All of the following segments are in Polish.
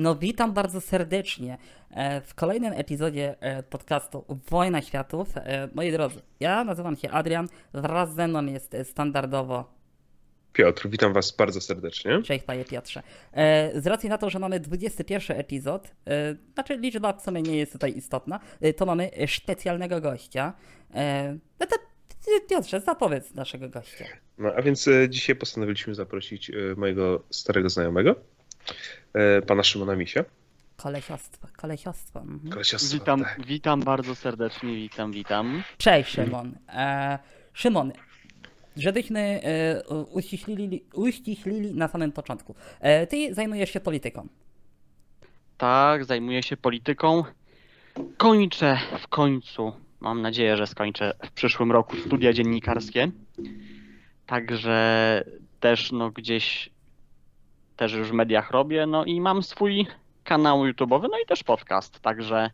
No witam bardzo serdecznie e, w kolejnym epizodzie e, podcastu Wojna Światów. E, moi drodzy, ja nazywam się Adrian, wraz ze mną jest standardowo Piotr, witam Was bardzo serdecznie. Cześć Panie Piotrze. Z racji na to, że mamy 21 epizod, znaczy liczba w sumie nie jest tutaj istotna, to mamy specjalnego gościa. No to Piotrze, zapowiedz naszego gościa. No a więc dzisiaj postanowiliśmy zaprosić mojego starego znajomego, pana Szymona Misia. Kolesiostwo, kolesiostwo. Mhm. kolesiostwo witam, tak. witam bardzo serdecznie, witam, witam. Cześć Szymon. E, Szymon, żebyśmy e, uściślili, uściślili na samym początku. E, ty zajmujesz się polityką. Tak, zajmuję się polityką. Kończę w końcu, mam nadzieję, że skończę w przyszłym roku studia dziennikarskie. Także też no gdzieś też już w mediach robię, no i mam swój kanał YouTube'owy, no i też podcast, także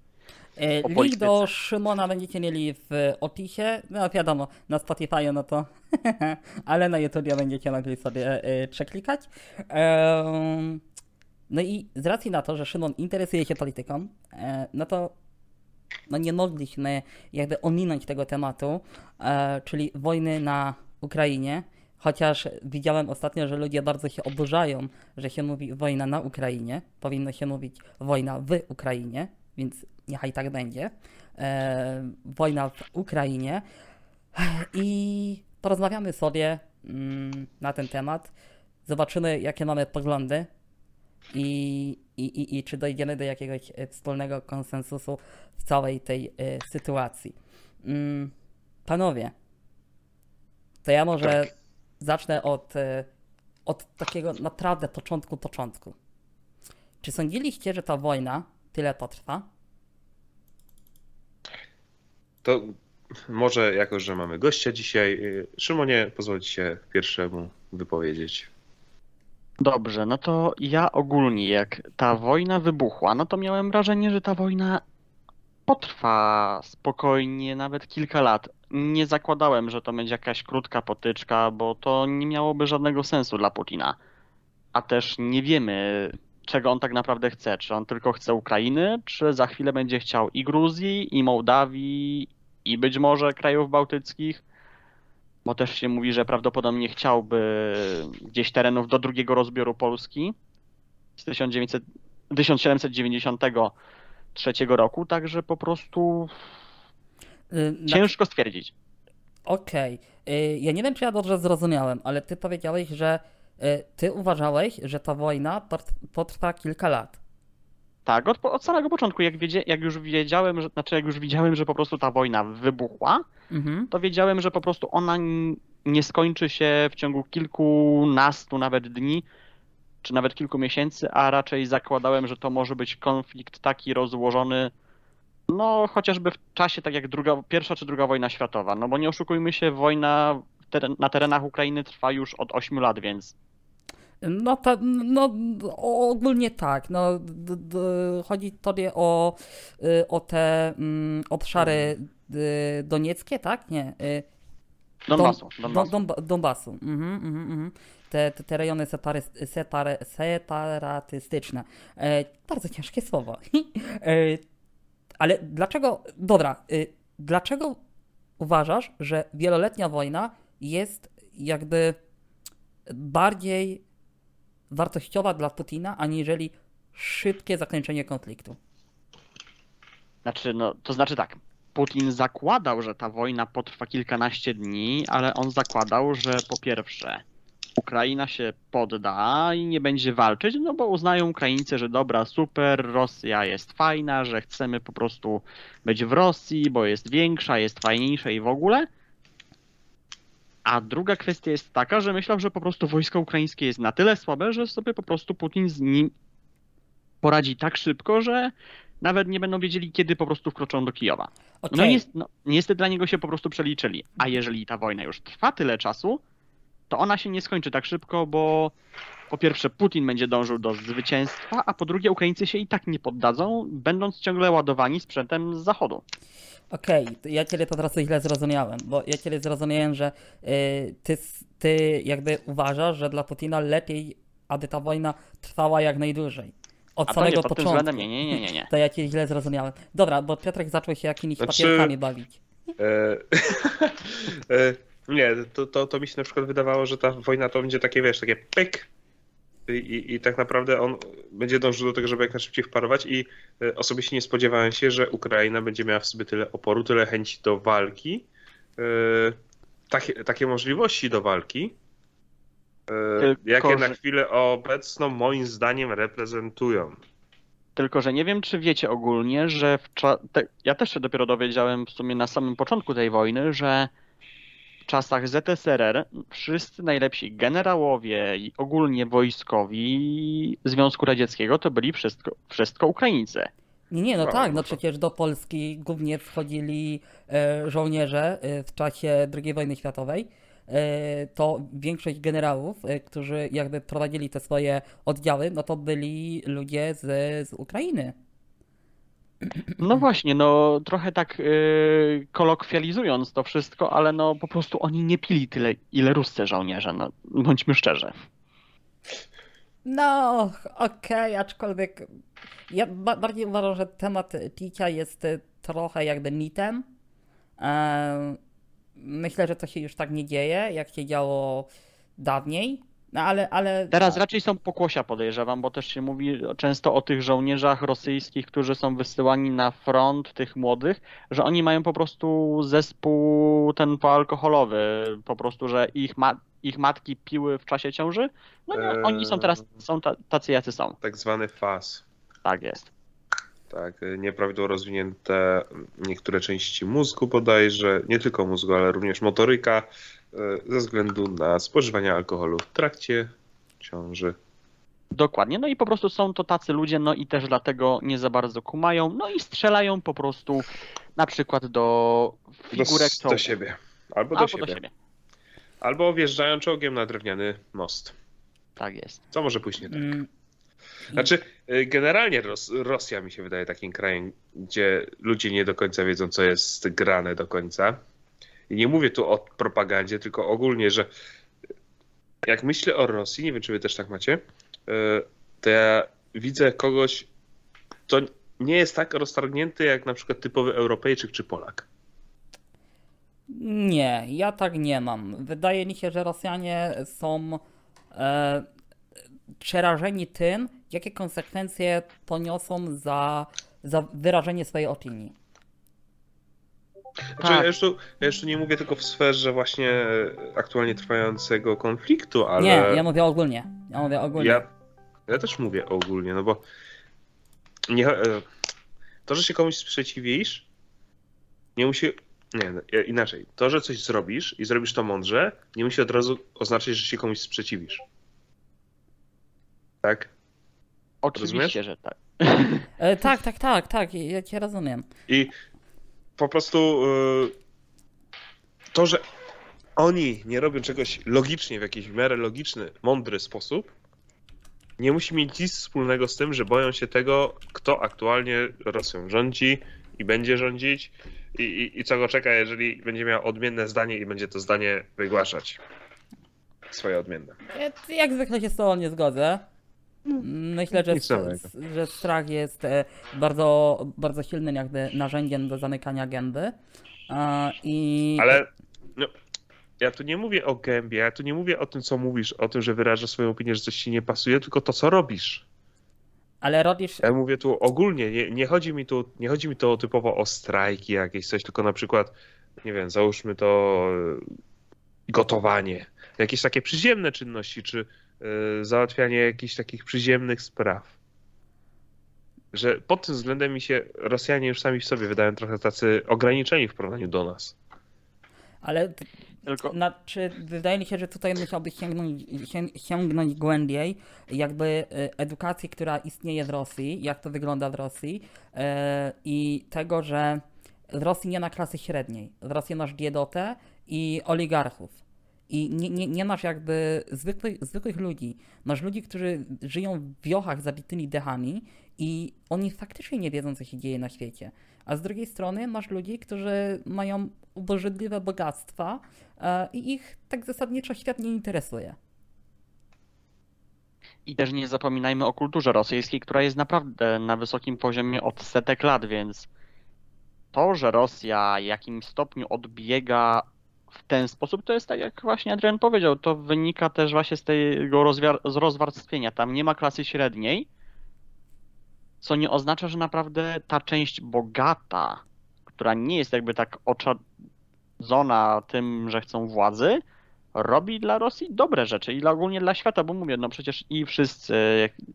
e, Link do Szymona będziecie mieli w opisie. No wiadomo, na Spotify no to, ale na YouTube będziecie mogli sobie e, przeklikać. No i z racji na to, że Szymon interesuje się polityką, e, no to no nie mogliśmy jakby ominąć tego tematu, czyli wojny na Ukrainie. Chociaż widziałem ostatnio, że ludzie bardzo się oburzają, że się mówi wojna na Ukrainie. Powinno się mówić wojna w Ukrainie, więc niechaj tak będzie. E, wojna w Ukrainie. I porozmawiamy sobie mm, na ten temat. Zobaczymy, jakie mamy poglądy i, i, i, i czy dojdziemy do jakiegoś e, wspólnego konsensusu w całej tej y, sytuacji. Mm, panowie, to ja może tak zacznę od, e, od takiego naprawdę początku, początku. Czy sądziliście, że ta wojna tyle potrwa? To może jako, że mamy gościa dzisiaj, e, Szymonie, pozwolić się pierwszemu wypowiedzieć. Dobrze, no to ja ogólnie, jak ta wojna wybuchła, no to miałem wrażenie, że ta wojna potrwa spokojnie nawet kilka lat nie zakładałem, że to będzie jakaś krótka potyczka, bo to nie miałoby żadnego sensu dla Putina. A też nie wiemy, czego on tak naprawdę chce. Czy on tylko chce Ukrainy, czy za chwilę będzie chciał i Gruzji, i Mołdawii, i być może krajów bałtyckich. Bo też się mówi, że prawdopodobnie chciałby gdzieś terenów do drugiego rozbioru Polski z 1900, 1793 roku, także po prostu Y, Ciężko stwierdzić. Okej. Okay. Ja nie wiem, czy ja dobrze zrozumiałem, ale ty powiedziałeś, że y, ty uważałeś, że ta wojna potrwa kilka lat. Tak, od, od samego początku, jak, wiedzie, jak już wiedziałem, że, znaczy jak już widziałem, że po prostu ta wojna wybuchła, mhm. to wiedziałem, że po prostu ona nie skończy się w ciągu kilkunastu nawet dni, czy nawet kilku miesięcy, a raczej zakładałem, że to może być konflikt taki rozłożony no, chociażby w czasie, tak jak druga, pierwsza czy druga wojna światowa. No bo nie oszukujmy się, wojna teren, na terenach Ukrainy trwa już od 8 lat, więc. No, to, no ogólnie tak. No, d, d, chodzi tobie o, y, o te mm, obszary y, donieckie, tak? Nie. Y, Donbasu. Donbasu. Don, Donbasu. Mhm, mhm, mhm. Te, te, te, rejony separy, separy, separatystyczne. E, bardzo ciężkie słowo. e, ale dlaczego, dobra, y, dlaczego uważasz, że wieloletnia wojna jest jakby bardziej wartościowa dla Putina, aniżeli szybkie zakończenie konfliktu? Znaczy, no, to znaczy tak. Putin zakładał, że ta wojna potrwa kilkanaście dni, ale on zakładał, że po pierwsze Ukraina się podda i nie będzie walczyć, no bo uznają Ukraińcy, że dobra, super, Rosja jest fajna, że chcemy po prostu być w Rosji, bo jest większa, jest fajniejsza i w ogóle. A druga kwestia jest taka, że myślał, że po prostu wojsko ukraińskie jest na tyle słabe, że sobie po prostu Putin z nim poradzi tak szybko, że nawet nie będą wiedzieli, kiedy po prostu wkroczą do Kijowa. Okay. No, jest, no niestety dla niego się po prostu przeliczyli. A jeżeli ta wojna już trwa tyle czasu, to ona się nie skończy tak szybko, bo po pierwsze Putin będzie dążył do zwycięstwa, a po drugie Ukraińcy się i tak nie poddadzą, będąc ciągle ładowani sprzętem z zachodu. Okej, okay, ja ciebie po prostu źle zrozumiałem, bo ja ciebie zrozumiałem, że y, ty, ty jakby uważasz, że dla Putina lepiej, aby ta wojna trwała jak najdłużej. od A samego nie, początku. nie, nie, nie, nie, nie. To ja cię źle zrozumiałem. Dobra, bo Piotrek zaczął się jakimiś Znaczy- papierkami bawić. E, e, nie, to, to, to mi się na przykład wydawało, że ta wojna to będzie takie, wiesz, takie pyk i, i, i tak naprawdę on będzie dążył do tego, żeby jak najszybciej wparować i e, osobiście nie spodziewałem się, że Ukraina będzie miała w sobie tyle oporu, tyle chęci do walki, e, takie, takie możliwości do walki, e, jakie na chwilę obecną moim zdaniem reprezentują. Tylko, że nie wiem, czy wiecie ogólnie, że te... ja też się dopiero dowiedziałem w sumie na samym początku tej wojny, że czasach ZSRR wszyscy najlepsi generałowie i ogólnie wojskowi Związku Radzieckiego to byli wszystko, wszystko Ukraińcy. Nie, nie, no tak, no przecież do Polski głównie wchodzili e, żołnierze e, w czasie II wojny światowej. E, to większość generałów, którzy jakby prowadzili te swoje oddziały, no to byli ludzie z, z Ukrainy. No właśnie, no trochę tak yy, kolokwializując to wszystko, ale no po prostu oni nie pili tyle, ile ruscy żołnierze, no bądźmy szczerzy. No, okej, aczkolwiek ja ba bardziej uważam, że temat picia jest e, trochę jakby mitem. Myślę, że to się już tak nie dzieje, jak się działo dawniej. No ale, ale Teraz raczej są pokłosia, podejrzewam, bo też się mówi często o tych żołnierzach rosyjskich, którzy są wysyłani na front, tych młodych, że oni mają po prostu zespół ten poalkoholowy, po prostu, że ich, ma ich matki piły w czasie ciąży. No nie, Eee. oni są teraz są ta tacy, jacy są. Tak zwany faz. Tak jest. Tak, y, nieprawidłowo rozwinięte niektóre części mózgu bodajże, nie tylko mózgu, ale również motoryka ze względu na spożywanie alkoholu w trakcie ciąży. Dokładnie. No i po prostu są to tacy ludzie, no i też dlatego nie za bardzo kumają, no i strzelają po prostu na przykład do Do, figurek do czołgów. siebie. Albo do, Albo siebie. do siebie. Albo wjeżdżają czołgiem na drewniany most. Tak jest. Co może pójść nie tak? Mm, Znaczy, y, generalnie Ros Rosja mi się wydaje takim krajem, gdzie ludzie nie do końca wiedzą, co jest grane do końca. I nie mówię tu o propagandzie, tylko ogólnie, że jak myślę o Rosji, nie wiem, czy wy też tak macie, y, to ja widzę kogoś, kto nie jest tak roztargnięty jak na przykład typowy Europejczyk czy Polak. Nie, ja tak nie mam. Wydaje mi się, że Rosjanie są e, przerażeni tym, jakie konsekwencje poniosą za, za wyrażenie swojej opinii. Znaczy, Tak. ja, tu, ja tu nie mówię tylko w sferze właśnie aktualnie trwającego konfliktu, ale... Nie, ja mówię ogólnie. Ja mówię ogólnie. Ja, ja też mówię ogólnie, no bo nie, e, to, że się komuś sprzeciwisz, nie musi. Nie, no, ja- inaczej. To, że coś zrobisz i zrobisz to mądrze, nie musi od razu oznaczać, że się komuś sprzeciwisz. Tak? Oczywiście, Rozumiesz? że tak. E, tak, tak, tak, tak, ja cię rozumiem. I po prostu y, to, że oni nie robią czegoś logicznie, w jakiś w miarę logiczny, mądry sposób, nie musi mieć nic wspólnego z tym, że boją się tego, kto aktualnie Rosją rządzi i będzie rządzić i, i, i co go czeka, jeżeli będzie miał odmienne zdanie i będzie to zdanie wygłaszać. Swoje odmienne. Ja, jak zwykle się z tobą nie zgodzę. Myślę, że, że strach jest e, bardzo, bardzo silnym jakby narzędziem do zamykania gęby. E, I Ale no, ja tu nie mówię o gębie, ja tu nie mówię o tym, co mówisz, o tym, że wyrażasz swoją opinię, że coś ci nie pasuje, tylko to, co robisz. ale robisz. Ja mówię tu ogólnie, nie, nie, chodzi mi tu, nie chodzi mi tu typowo o strajki jakieś coś, tylko na przykład, nie wiem, załóżmy to gotowanie, jakieś takie przyziemne czynności, czy załatwianie jakichś takich przyziemnych spraw. Że pod tym względem mi się Rosjanie już sami w sobie wydają trochę tacy ograniczeni w porównaniu do nas. Ale Tylko znaczy, wydaje mi się, że tutaj musiałbyś sięgnąć, sięg- sięgnąć głębiej, jakby e, edukacji, która istnieje w Rosji, jak to wygląda w Rosji e, i tego, że w Rosji nie ma klasy średniej. W Rosji masz biedotę i oligarchów. I nie, nie, nie masz jakby zwykłych, zwykłych ludzi. Masz ludzi, którzy żyją w wiochach zabitymi dechami i oni faktycznie nie wiedzą, co się dzieje na świecie. A z drugiej strony masz ludzi, którzy mają ubożydliwe bogactwa e, i ich tak zasadniczo świat nie interesuje. I też nie zapominajmy o kulturze rosyjskiej, która jest naprawdę na wysokim poziomie od setek lat, więc to, że Rosja w jakimś stopniu odbiega w ten sposób, to jest tak jak właśnie Adrian powiedział, to wynika też właśnie z tego z rozwarstwienia. Tam nie ma klasy średniej, co nie oznacza, że naprawdę ta część bogata, która nie jest jakby tak oczadzona tym, że chcą władzy, robi dla Rosji dobre rzeczy i ogólnie dla świata, bo mówię, no przecież i wszyscy,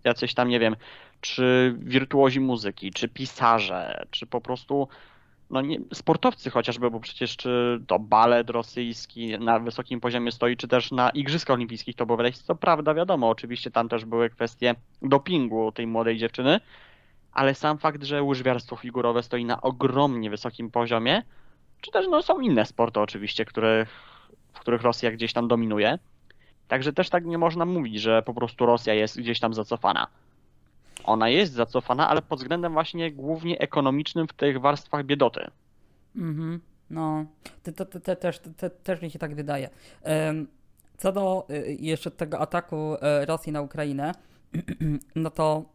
jacyś tam, nie wiem, czy wirtuozi muzyki, czy pisarze, czy po prostu no nie, sportowcy chociażby, bo przecież czy to balet rosyjski na wysokim poziomie stoi, czy też na Igrzyskach Olimpijskich to było wydać, co prawda wiadomo, oczywiście tam też były kwestie dopingu tej młodej dziewczyny, ale sam fakt, że łyżwiarstwo figurowe stoi na ogromnie wysokim poziomie, czy też no, są inne sporty oczywiście, w których Rosja gdzieś tam dominuje. Także też tak nie można mówić, że po prostu Rosja jest gdzieś tam zacofana. Ona jest zacofana, ale pod względem właśnie głównie ekonomicznym w tych warstwach biedoty. Mhm, no, to, to, to, też, to, też mi się tak wydaje. Co do y, jeszcze tego ataku e, Rosji na Ukrainę, no to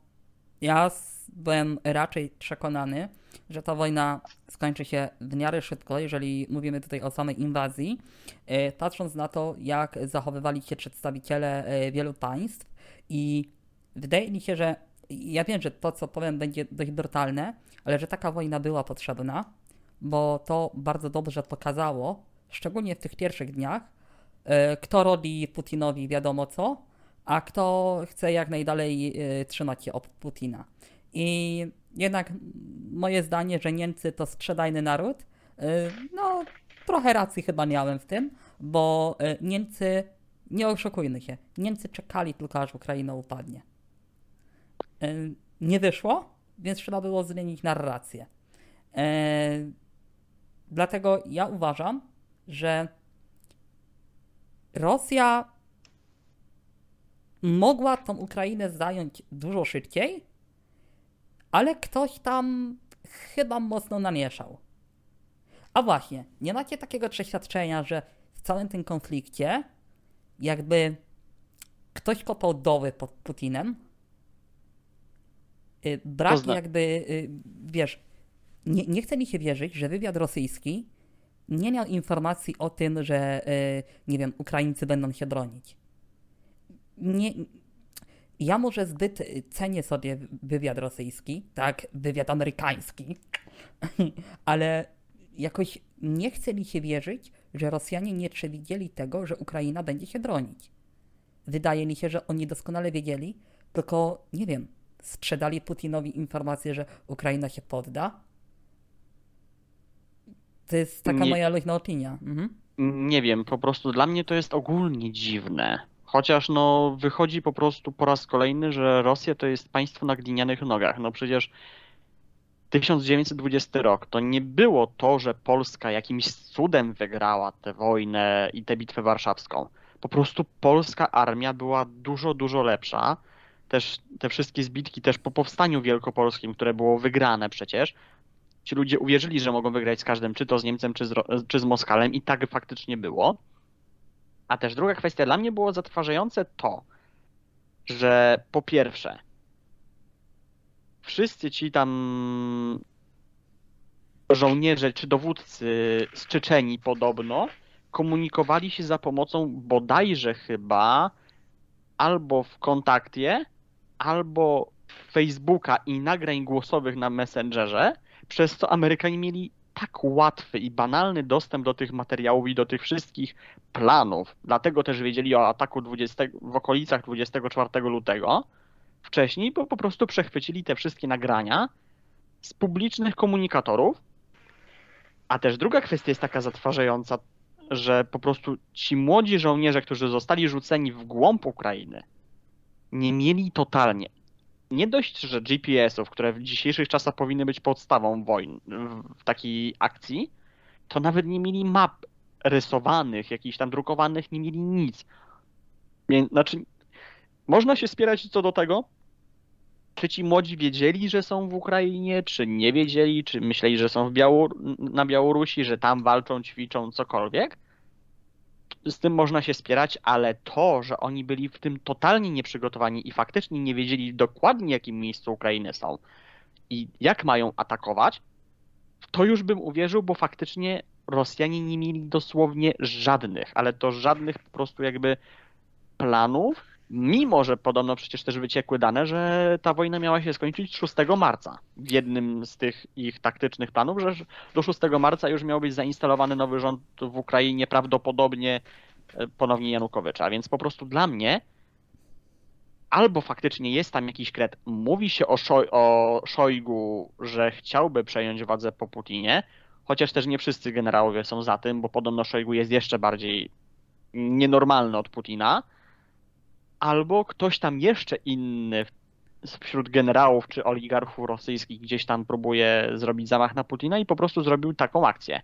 ja byłem raczej przekonany, że ta wojna skończy się w miarę szybko, jeżeli mówimy tutaj o samej inwazji, e, patrząc na to, jak zachowywali się przedstawiciele e, wielu państw i wydaje mi się, że ja wiem, że to, co powiem, będzie dość brutalne, ale że taka wojna była potrzebna, bo to bardzo dobrze pokazało, szczególnie w tych pierwszych dniach, e, kto robi Putinowi wiadomo co, a kto chce jak najdalej trzymać się od Putina. I jednak moje zdanie, że Niemcy to sprzedajny naród, y, no trochę racji chyba miałem w tym, bo Niemcy, nie oszukujmy się, Niemcy czekali tylko aż Ukraina upadnie. Nie wyszło, więc trzeba było zmienić narrację. Dlatego ja uważam, że Rosja mogła tą Ukrainę zająć dużo szybciej, ale ktoś tam chyba mocno namieszał. A właśnie, nie macie takiego przeświadczenia, że w całym tym konflikcie jakby ktoś kopał doły pod Putinem? Y, brak Pozna. jakby, y, wiesz, nie, nie chce mi się wierzyć, że wywiad rosyjski nie miał informacji o tym, że, y, nie wiem, Ukraińcy będą się bronić. Nie, ja może zbyt cenię sobie wywiad rosyjski, tak, wywiad amerykański, ale jakoś nie chce mi się wierzyć, że Rosjanie nie przewidzieli tego, że Ukraina będzie się bronić. Wydaje mi się, że oni doskonale wiedzieli, tylko nie wiem, sprzedali Putinowi informację, że Ukraina się podda. To jest taka nie, moja luźna opinia. Mhm. Nie wiem, po prostu dla mnie to jest ogólnie dziwne Chociaż no wychodzi po prostu po raz kolejny, że Rosja to jest państwo na glinianych nogach. No przecież 1920 rok to nie było to, że Polska jakimś cudem wygrała tę wojnę i tę bitwę warszawską. Po prostu polska armia była dużo, dużo lepsza. Też te wszystkie zbitki też po powstaniu wielkopolskim, które było wygrane przecież, ci ludzie uwierzyli, że mogą wygrać z każdym, czy to z Niemcem, czy z, czy z Moskalem i tak faktycznie było. A też druga kwestia dla mnie było zatrważające to, że po pierwsze, wszyscy ci tam żołnierze czy dowódcy z Czeczeni podobno komunikowali się za pomocą bodajże chyba albo w kontakcie, albo Facebooka i nagrań głosowych na Messengerze, przez co Amerykanie mieli tak łatwy i banalny dostęp do tych materiałów i do tych wszystkich planów. Dlatego też wiedzieli o ataku 20, w okolicach 24 lutego wcześniej, bo po prostu przechwycili te wszystkie nagrania z publicznych komunikatorów. A też druga kwestia jest taka zatrważająca, że po prostu ci młodzi żołnierze, którzy zostali rzuceni w głąb Ukrainy, nie mieli totalnie nie dość, że GPS-ów, które w dzisiejszych czasach powinny być podstawą wojny w takiej akcji, to nawet nie mieli map rysowanych, jakichś tam drukowanych, nie mieli nic. Znaczy, można się spierać co do tego, czy ci młodzi wiedzieli, że są w Ukrainie, czy nie wiedzieli, czy myśleli, że są Białor na Białorusi, że tam walczą, ćwiczą, cokolwiek. Z tym można się spierać, ale to, że oni byli w tym totalnie nieprzygotowani i faktycznie nie wiedzieli dokładnie, jakim miejscu Ukrainy są i jak mają atakować, to już bym uwierzył, bo faktycznie Rosjanie nie mieli dosłownie żadnych, ale to żadnych po prostu jakby planów, mimo że podobno przecież też wyciekły dane, że ta wojna miała się skończyć 6 marca. W jednym z tych ich taktycznych planów, że do 6 marca już miał być zainstalowany nowy rząd w Ukrainie, prawdopodobnie e, ponownie Janukowycza. Więc po prostu dla mnie albo faktycznie jest tam jakiś kret, mówi się o, Szoj, o Szojgu, że chciałby przejąć władzę po Putinie, chociaż też nie wszyscy generałowie są za tym, bo podobno Szojgu jest jeszcze bardziej nienormalny od Putina, albo ktoś tam jeszcze inny wśród generałów czy oligarchów rosyjskich gdzieś tam próbuje zrobić zamach na Putina i po prostu zrobił taką akcję.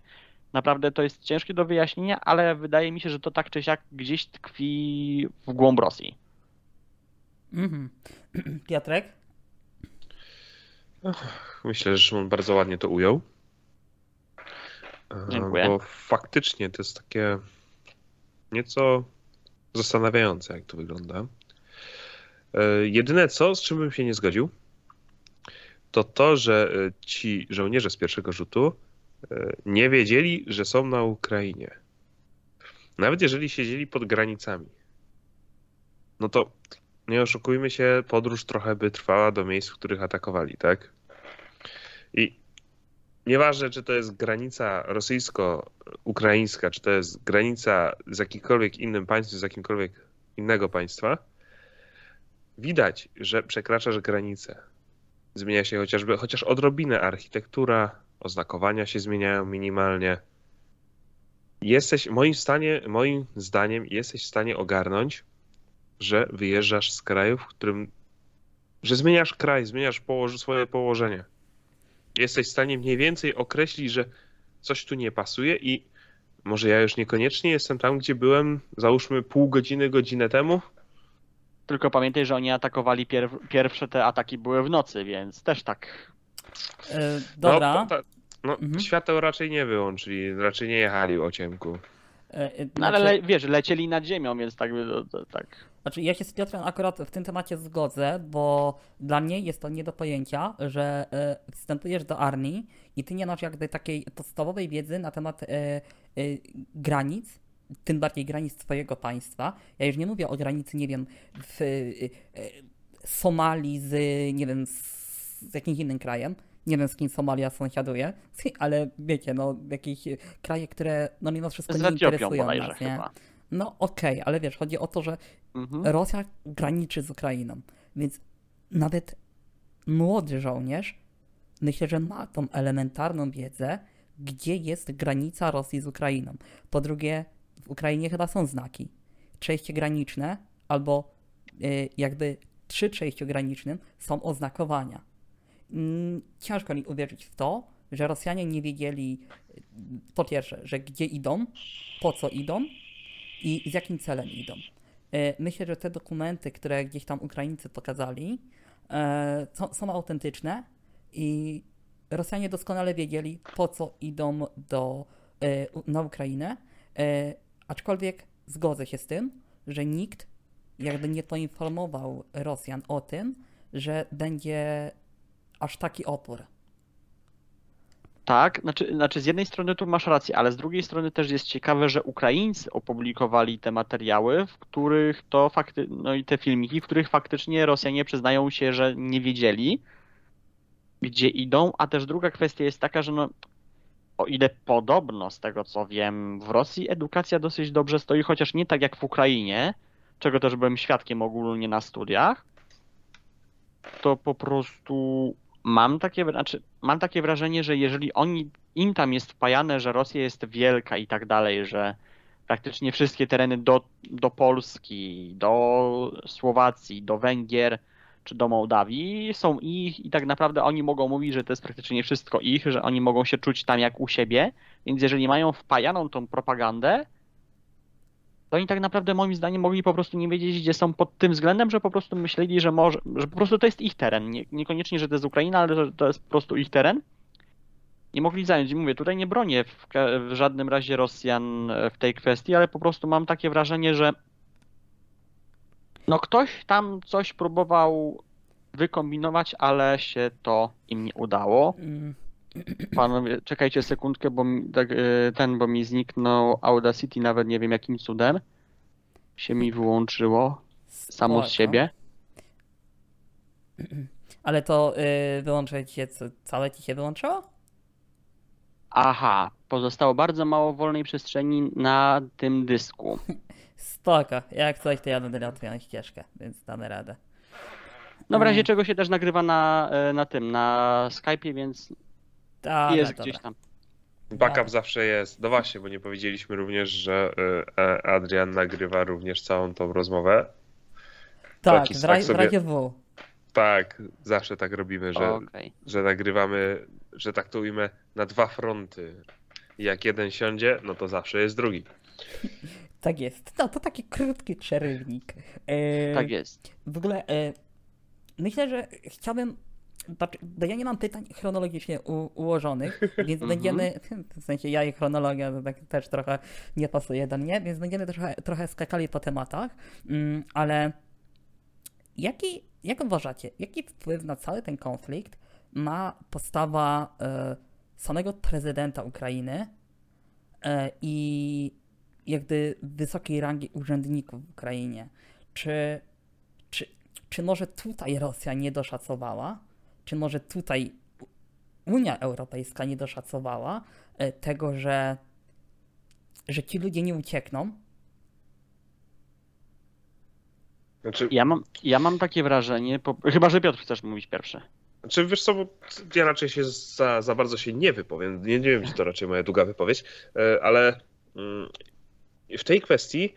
Naprawdę to jest ciężkie do wyjaśnienia, ale wydaje mi się, że to tak czy siak gdzieś tkwi w głąb Rosji. Mhm. Piotrek? Myślę, że Szymon bardzo ładnie to ujął. E, Dziękuję. Bo faktycznie to jest takie nieco zastanawiające, jak to wygląda. E, Jedyne co, z czym bym się nie zgodził, to to, że e, ci żołnierze z pierwszego rzutu e, nie wiedzieli, że są na Ukrainie. Nawet jeżeli siedzieli pod granicami. No to nie oszukujmy się, podróż trochę by trwała do miejsc, w których atakowali, tak? I nieważne, czy to jest granica rosyjsko-ukraińska, czy to jest granica z jakimkolwiek innym państwem, z jakimkolwiek innego państwa, widać, że przekraczasz granicę. Zmienia się chociażby, chociaż odrobinę architektura, oznakowania się zmieniają minimalnie. Jesteś, moim, stanie, moim zdaniem, jesteś w stanie ogarnąć, że wyjeżdżasz z kraju, w którym. że zmieniasz kraj, zmieniasz położ, swoje położenie. Jesteś w stanie mniej więcej określić, że coś tu nie pasuje i może ja już niekoniecznie jestem tam, gdzie byłem, załóżmy pół godziny, godzinę temu. Tylko pamiętaj, że oni atakowali pierw, pierwsze te ataki były w nocy, więc też tak. E, dobra. No, to, no Mhm. świateł raczej nie wyłączyli, raczej nie jechali o ciemku. E, e, No ale znaczy- le, wiesz, lecieli nad ziemią, więc tak by to, to, tak. Znaczy, ja się z Piotrem akurat w tym temacie zgodzę, bo dla mnie jest to nie do pojęcia, że e, wstępujesz do armii i ty nie masz jakby takiej podstawowej wiedzy na temat e, e, granic, tym bardziej granic swojego państwa. Ja już nie mówię o granicy, nie wiem, w Somalii z, nie wiem, z, z jakimś innym krajem. Nie wiem, z kim Somalia sąsiaduje, ale wiecie, no, jakieś kraje, które no mimo wszystko Z nie interesują nas, nie? chyba. No okej, ale wiesz, chodzi o to, że Mhm. Rosja graniczy z Ukrainą, więc nawet młody żołnierz myślę, że ma tą elementarną wiedzę, gdzie jest granica Rosji z Ukrainą. Po drugie, w Ukrainie chyba są znaki. Przejście graniczne albo y, jakby przy przejściu granicznym są oznakowania. Mm, Ciężko mi uwierzyć w to, że Rosjanie nie wiedzieli y, po pierwsze, że gdzie idą, po co idą i z jakim celem idą. E, Myślę, że te dokumenty, które gdzieś tam Ukraińcy pokazali, e, są, są autentyczne i Rosjanie doskonale wiedzieli, po co idą do, e, na Ukrainę. Aczkolwiek zgodzę się z tym, że nikt jakby nie poinformował Rosjan o tym, że będzie aż taki opór. Tak, znaczy, znaczy z jednej strony tu masz rację, ale z drugiej strony też jest ciekawe, że Ukraińcy opublikowali te materiały, w których to fakty, no i te filmiki, w których faktycznie Rosjanie przyznają się, że nie wiedzieli, gdzie idą, a też druga kwestia jest taka, że no, o ile podobno z tego co wiem, w Rosji edukacja dosyć dobrze stoi, chociaż nie tak jak w Ukrainie, czego też byłem świadkiem ogólnie na studiach, to po prostu mam takie, znaczy, mam takie wrażenie, że jeżeli oni, im tam jest wpajane, że Rosja jest wielka i tak dalej, że praktycznie wszystkie tereny do, do Polski, do Słowacji, do Węgier czy do Mołdawii są ich i tak naprawdę oni mogą mówić, że to jest praktycznie wszystko ich, że oni mogą się czuć tam jak u siebie, więc jeżeli mają wpajaną tą propagandę, to oni tak naprawdę moim zdaniem mogli po prostu nie wiedzieć, gdzie są pod tym względem, że po prostu myśleli, że może, że po prostu to jest ich teren. Nie, niekoniecznie, że to jest Ukraina, ale że to jest po prostu ich teren. nie mogli zająć. I mówię, tutaj nie bronię w, w żadnym razie Rosjan e, w tej kwestii, ale po prostu mam takie wrażenie, że no ktoś tam coś próbował wykombinować, ale się to im nie udało. Mm, Panowie, czekajcie sekundkę, bo tak, e, ten, bo mi zniknął Audacity, nawet nie wiem jakim cudem się mi wyłączyło samo z siebie. Ale to y, wyłączyć się, co, całe ci się wyłączyło? Aha, pozostało bardzo mało wolnej przestrzeni na tym dysku. Spoko, jak coś to ja będę miał twoją ścieżkę, więc damy radę. No w Mm. razie czego się też nagrywa na, e, na tym, na Skype'ie, więc Dobra, jest dobra. gdzieś tam. Backup zawsze jest. No właśnie, bo nie powiedzieliśmy również, że y, e, Adrian nagrywa również całą tą rozmowę. Tak, Taki tak w sobie-. Tak, zawsze tak robimy, że, Okej. że nagrywamy, że tak to ujmę, na dwa fronty. Jak jeden siądzie, no to zawsze jest drugi. Tak jest. No to taki krótki przerywnik. E, Tak jest. W ogóle e, myślę, że chciałbym. Bo ja nie mam pytań chronologicznie u, ułożonych, więc będziemy. W sensie ja i chronologia tak też trochę nie pasuje do mnie, więc będziemy trochę, trochę skakali po tematach. Mm, ale jaki, jak uważacie, jaki wpływ na cały ten konflikt ma postawa e, samego prezydenta Ukrainy e, i jakby wysokiej rangi urzędników w Ukrainie? Czy, czy, czy może tutaj Rosja nie doszacowała? Czy może tutaj Unia Europejska nie doszacowała e, tego, że, że ci ludzie nie uciekną? Znaczy, Ja mam, ja mam takie wrażenie, po... chyba że Piotr chcesz mówić pierwszy. Znaczy, wiesz co, bo ja raczej się za, za bardzo się nie wypowiem. Nie, nie wiem, czy to raczej moja długa wypowiedź, e, ale mm, w tej kwestii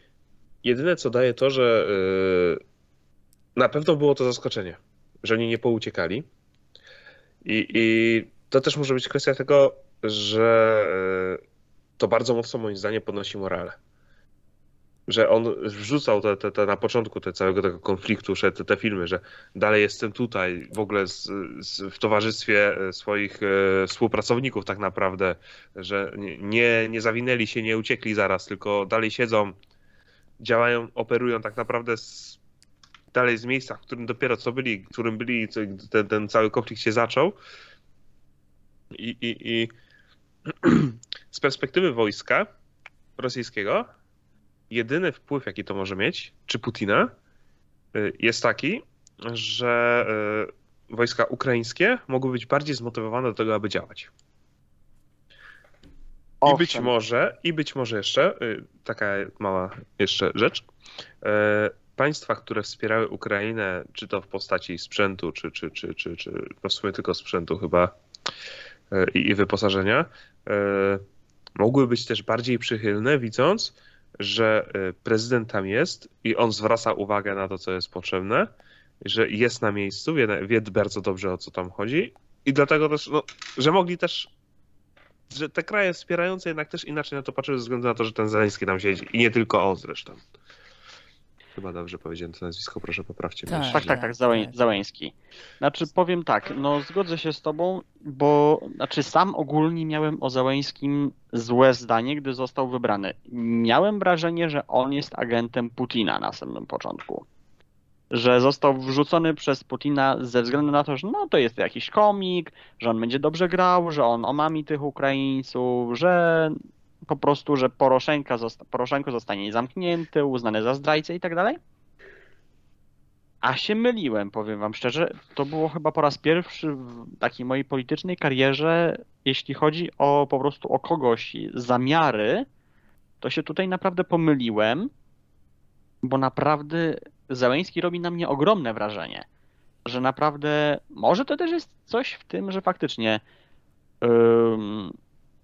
jedyne co daje to, że e, na pewno było to zaskoczenie, że oni nie pouciekali. I, i to też może być kwestia tego, że e, to bardzo mocno moim zdaniem podnosi morale. Że on wrzucał te, te, te na początku te całego tego konfliktu, że te, te filmy, że dalej jestem tutaj, w ogóle z, z, w towarzystwie e, swoich e, współpracowników tak naprawdę, że nie- nie, nie zawinęli się, nie uciekli zaraz, tylko dalej siedzą, działają, operują tak naprawdę z, dalej z miejsca, w którym dopiero co byli, w którym byli, ten, ten cały konflikt się zaczął. I, i, i z perspektywy wojska rosyjskiego, jedyny wpływ, jaki to może mieć, czy Putina, y, jest taki, że y, wojska ukraińskie mogły być bardziej zmotywowane do tego, aby działać. I być może, i być może jeszcze, y, taka mała jeszcze rzecz, państwa, które wspierały Ukrainę, czy to w postaci sprzętu, czy, czy, czy, czy, czy no w sumie tylko sprzętu chyba y, i, i wyposażenia, y, mogły być też bardziej przychylne, widząc, że y, prezydent tam jest i on zwraca uwagę na to, co jest potrzebne, że jest na miejscu, wie, wie bardzo dobrze o co tam chodzi i dlatego też, no, że mogli też, że te kraje wspierające jednak też inaczej na to patrzyły ze względu na to, że ten Zeleński tam siedzi i nie tylko on zresztą. Chyba dobrze powiedziałem to nazwisko, proszę poprawcie mnie. Tak, Tak, jeśli tak, źle. tak, tak, Załę... tak. Załęski. Znaczy powiem tak, no zgodzę się z tobą, bo znaczy sam ogólnie miałem o Załęskim złe zdanie, gdy został wybrany. Miałem wrażenie, że on jest agentem Putina na samym początku. Że został wrzucony przez Putina ze względu na to, że no to jest jakiś komik, że on będzie dobrze grał, że on omami tych Ukraińców, że po prostu, że Poroszenka zosta- Poroszenko zostanie zamknięty, uznany za zdrajcę i tak dalej. A się myliłem, powiem wam szczerze. To było chyba po raz pierwszy w takiej mojej politycznej karierze, jeśli chodzi o po prostu o kogoś zamiary, to się tutaj naprawdę pomyliłem, bo naprawdę Zeleński robi na mnie ogromne wrażenie, że naprawdę może to też jest coś w tym, że faktycznie ym,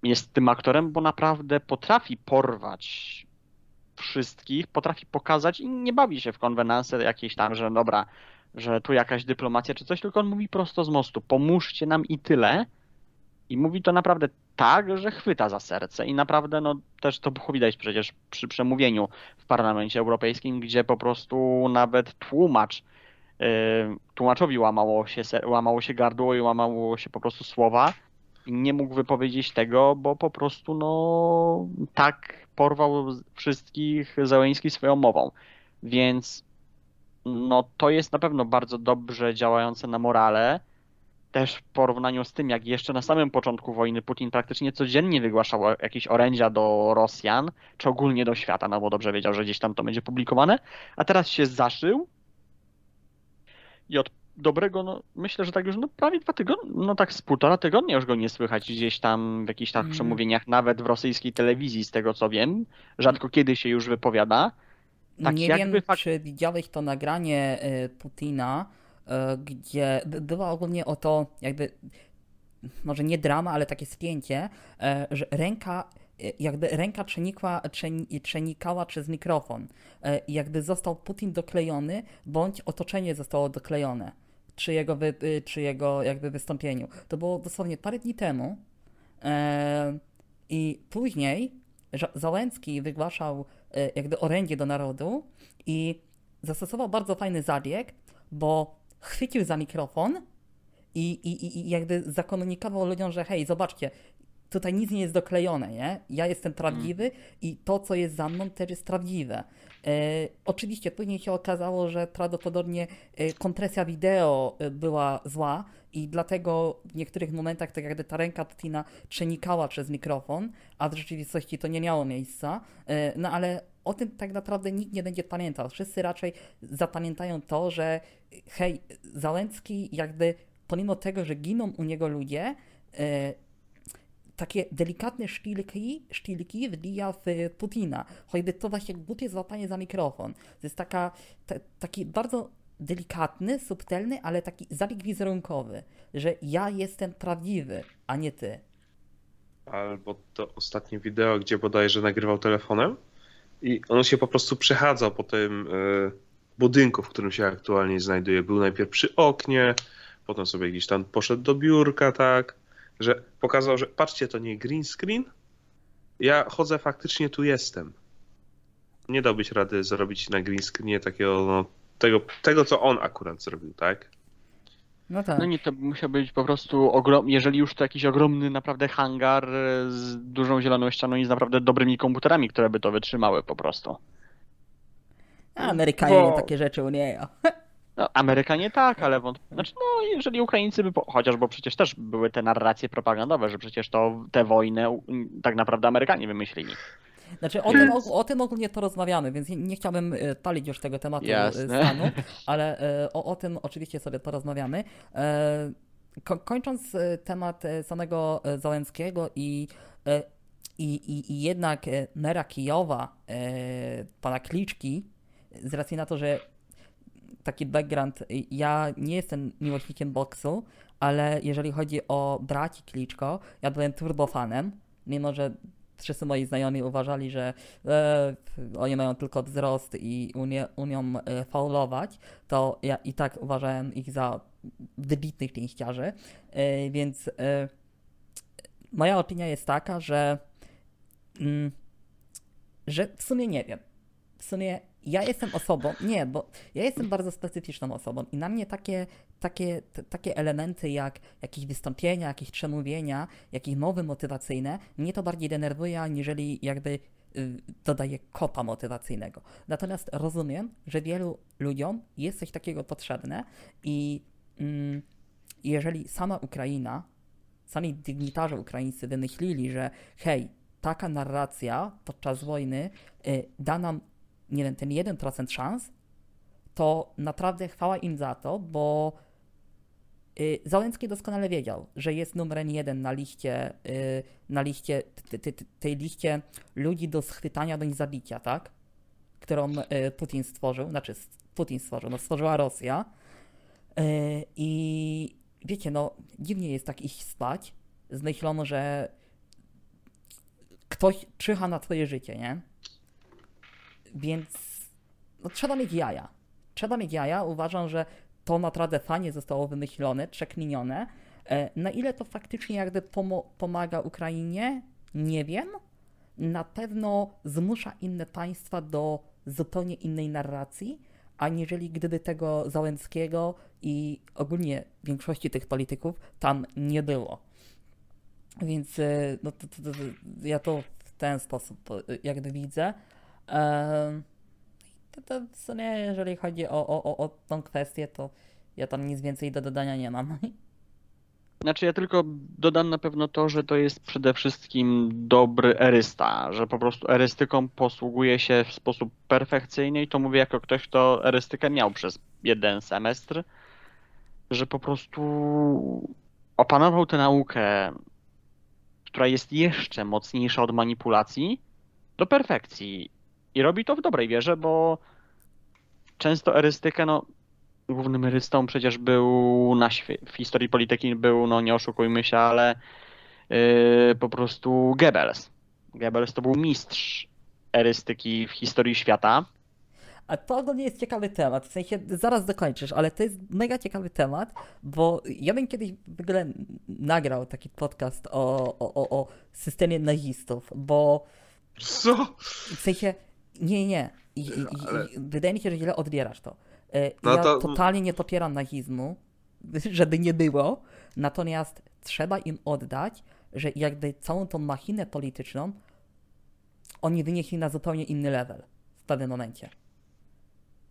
jest tym aktorem, bo naprawdę potrafi porwać wszystkich, potrafi pokazać i nie bawi się w konwenanse jakieś tam, że dobra, że tu jakaś dyplomacja czy coś, tylko on mówi prosto z mostu, pomóżcie nam i tyle. I mówi to naprawdę tak, że chwyta za serce i naprawdę, no też to było widać przecież przy przemówieniu w Parlamencie Europejskim, gdzie po prostu nawet tłumacz, yy, tłumaczowi łamało się, łamało się gardło i łamało się po prostu słowa, nie mógł wypowiedzieć tego, bo po prostu no tak porwał wszystkich Zełęński swoją mową. Więc no to jest na pewno bardzo dobrze działające na morale. Też w porównaniu z tym, jak jeszcze na samym początku wojny Putin praktycznie codziennie wygłaszał jakieś orędzia do Rosjan, czy ogólnie do świata, no bo dobrze wiedział, że gdzieś tam to będzie publikowane, a teraz się zaszył i od dobrego, no myślę, że tak już no, prawie dwa tygodnie, no tak z półtora tygodnia już go nie słychać gdzieś tam w jakichś tak Mm. przemówieniach, nawet w rosyjskiej telewizji, z tego co wiem. Rzadko kiedy się już wypowiada. Tak nie wiem, fak- czy widziałeś to nagranie e, Putina, e, gdzie była ogólnie o to, jakby, może nie drama, ale takie spięcie, e, że ręka, jakby ręka przenikła, przeni- przenikała przez mikrofon. Jakby został Putin doklejony, bądź otoczenie zostało doklejone przy jego, wy, y, przy jego jakby wystąpieniu. To było dosłownie parę dni temu. E, I później Załęcki wygłaszał e, jakby orędzie do narodu i zastosował bardzo fajny zabieg, bo chwycił za mikrofon i, i- i jakby zakomunikował ludziom, że hej, zobaczcie, tutaj nic nie jest doklejone, nie? Ja jestem prawdziwy i to, co jest za mną, też jest prawdziwe. E, oczywiście później się okazało, że prawdopodobnie e, kompresja wideo e, była zła i dlatego w niektórych momentach tak jakby ta ręka Putina przenikała przez mikrofon, a w rzeczywistości to nie miało miejsca. E, no ale o tym tak naprawdę nikt nie będzie pamiętał. Wszyscy raczej zapamiętają to, że hej, Załęcki jakby pomimo tego, że giną u niego ludzie, e, takie delikatne szpilki, szpilki wbija w Putina. Choćby to właśnie głupie złapanie za mikrofon. To jest taka, ta, taki bardzo delikatny, subtelny, ale taki zabieg wizerunkowy, że ja jestem prawdziwy, a nie ty. Albo to ostatnie wideo, gdzie bodajże nagrywał telefonem i on się po prostu przechadzał po tym e, budynku, w którym się aktualnie znajduje. Był najpierw przy oknie, potem sobie gdzieś tam poszedł do biurka, tak, że pokazał, że patrzcie, to nie green screen, ja chodzę, faktycznie tu jestem. Nie dałbyś rady zrobić na green screenie takiego, no, tego, tego, co on akurat zrobił, tak? No tak. No nie, to musiał być po prostu ogrom... jeżeli już to jakiś ogromny naprawdę hangar e, z dużą zieloną ścianą i z naprawdę dobrymi komputerami, które by to wytrzymały po prostu. A Amerykanie Bo- takie rzeczy umieją. No, Amerykanie tak, ale wąt... znaczy, no, jeżeli Ukraińcy by, po... chociaż bo przecież też były te narracje propagandowe, że przecież to tę wojnę tak naprawdę Amerykanie wymyślili. Znaczy o tym, o, tym ogólnie porozmawiamy, więc nie, nie chciałbym e, palić już tego tematu e, Jasne. stanu, ale e, o, o tym oczywiście sobie porozmawiamy. E, ko, kończąc e, temat e, samego e, Załęckiego i, e, i, i, i jednak e, mera Kijowa, e, pana Kliczki, z racji na to, że taki background, ja nie jestem miłośnikiem boksu, ale jeżeli chodzi o braci Kliczko, ja byłem turbofanem, mimo że wszyscy moi znajomi uważali, że e, oni mają tylko wzrost i umie, umią e, faulować, to ja i tak uważałem ich za wybitnych pięściarzy, e, więc e, moja opinia jest taka, że mm, że w sumie nie wiem. W sumie ja jestem osobą, nie, bo ja jestem bardzo specyficzną osobą i na mnie takie, takie, t- takie elementy jak jakieś wystąpienia, jakieś przemówienia, jakieś mowy motywacyjne, mnie to bardziej denerwuje, aniżeli jakby y, dodaje kopa motywacyjnego. Natomiast rozumiem, że wielu ludziom jest coś takiego potrzebne i mm, jeżeli sama Ukraina, sami dygnitarze ukraińscy wymyślili, że hej, taka narracja podczas wojny y, da nam, nie wiem, ten 1% szans, to naprawdę chwała im za to, bo y, Załęcki doskonale wiedział, że jest numerem jeden na liście, y, na liście, tej liście ludzi do schwytania bądź zabicia, tak? Którą y, Putin stworzył, znaczy Putin stworzył, no stworzyła Rosja. I wiecie, no dziwnie jest tak iść spać z myślą, że ktoś czyha na twoje życie, nie? Więc no, trzeba mieć jaja. Trzeba mieć jaja. Uważam, że to naprawdę fajnie zostało wymyślone, przekminione. E, Na ile to faktycznie jakby pomaga Ukrainie, nie wiem. Na pewno zmusza inne państwa do zupełnie innej narracji, aniżeli gdyby tego Załęckiego i ogólnie większości tych polityków tam nie było. Więc y, no, to, to, to, ja to w ten sposób y, jakby widzę. To, to w sumie, jeżeli chodzi o, o, o, o tą kwestię, to ja tam nic więcej do dodania nie mam. Znaczy ja tylko dodam na pewno to, że to jest przede wszystkim dobry erysta, że po prostu erystyką posługuje się w sposób perfekcyjny i to mówię jako ktoś, kto erystykę miał przez jeden semestr, że po prostu opanował tę naukę, która jest jeszcze mocniejsza od manipulacji, do perfekcji. I robi to w dobrej wierze, bo często erystykę, no głównym erystą przecież był na w historii polityki był, no nie oszukujmy się, ale yy, po prostu Goebbels. Goebbels to był mistrz erystyki w historii świata. A to ogólnie jest ciekawy temat, w sensie zaraz dokończysz, ale to jest mega ciekawy temat, bo ja bym kiedyś w ogóle nagrał taki podcast o, o, o, o systemie nazistów, bo Co? w sensie, nie, nie, I, i, i, Ale- wydaje mi się, że źle odbierasz to. E, No ja to- totalnie nie popieram nazizmu, żeby nie było, natomiast trzeba im oddać, że jakby całą tą machinę polityczną oni wynieśli na zupełnie inny level w pewnym momencie.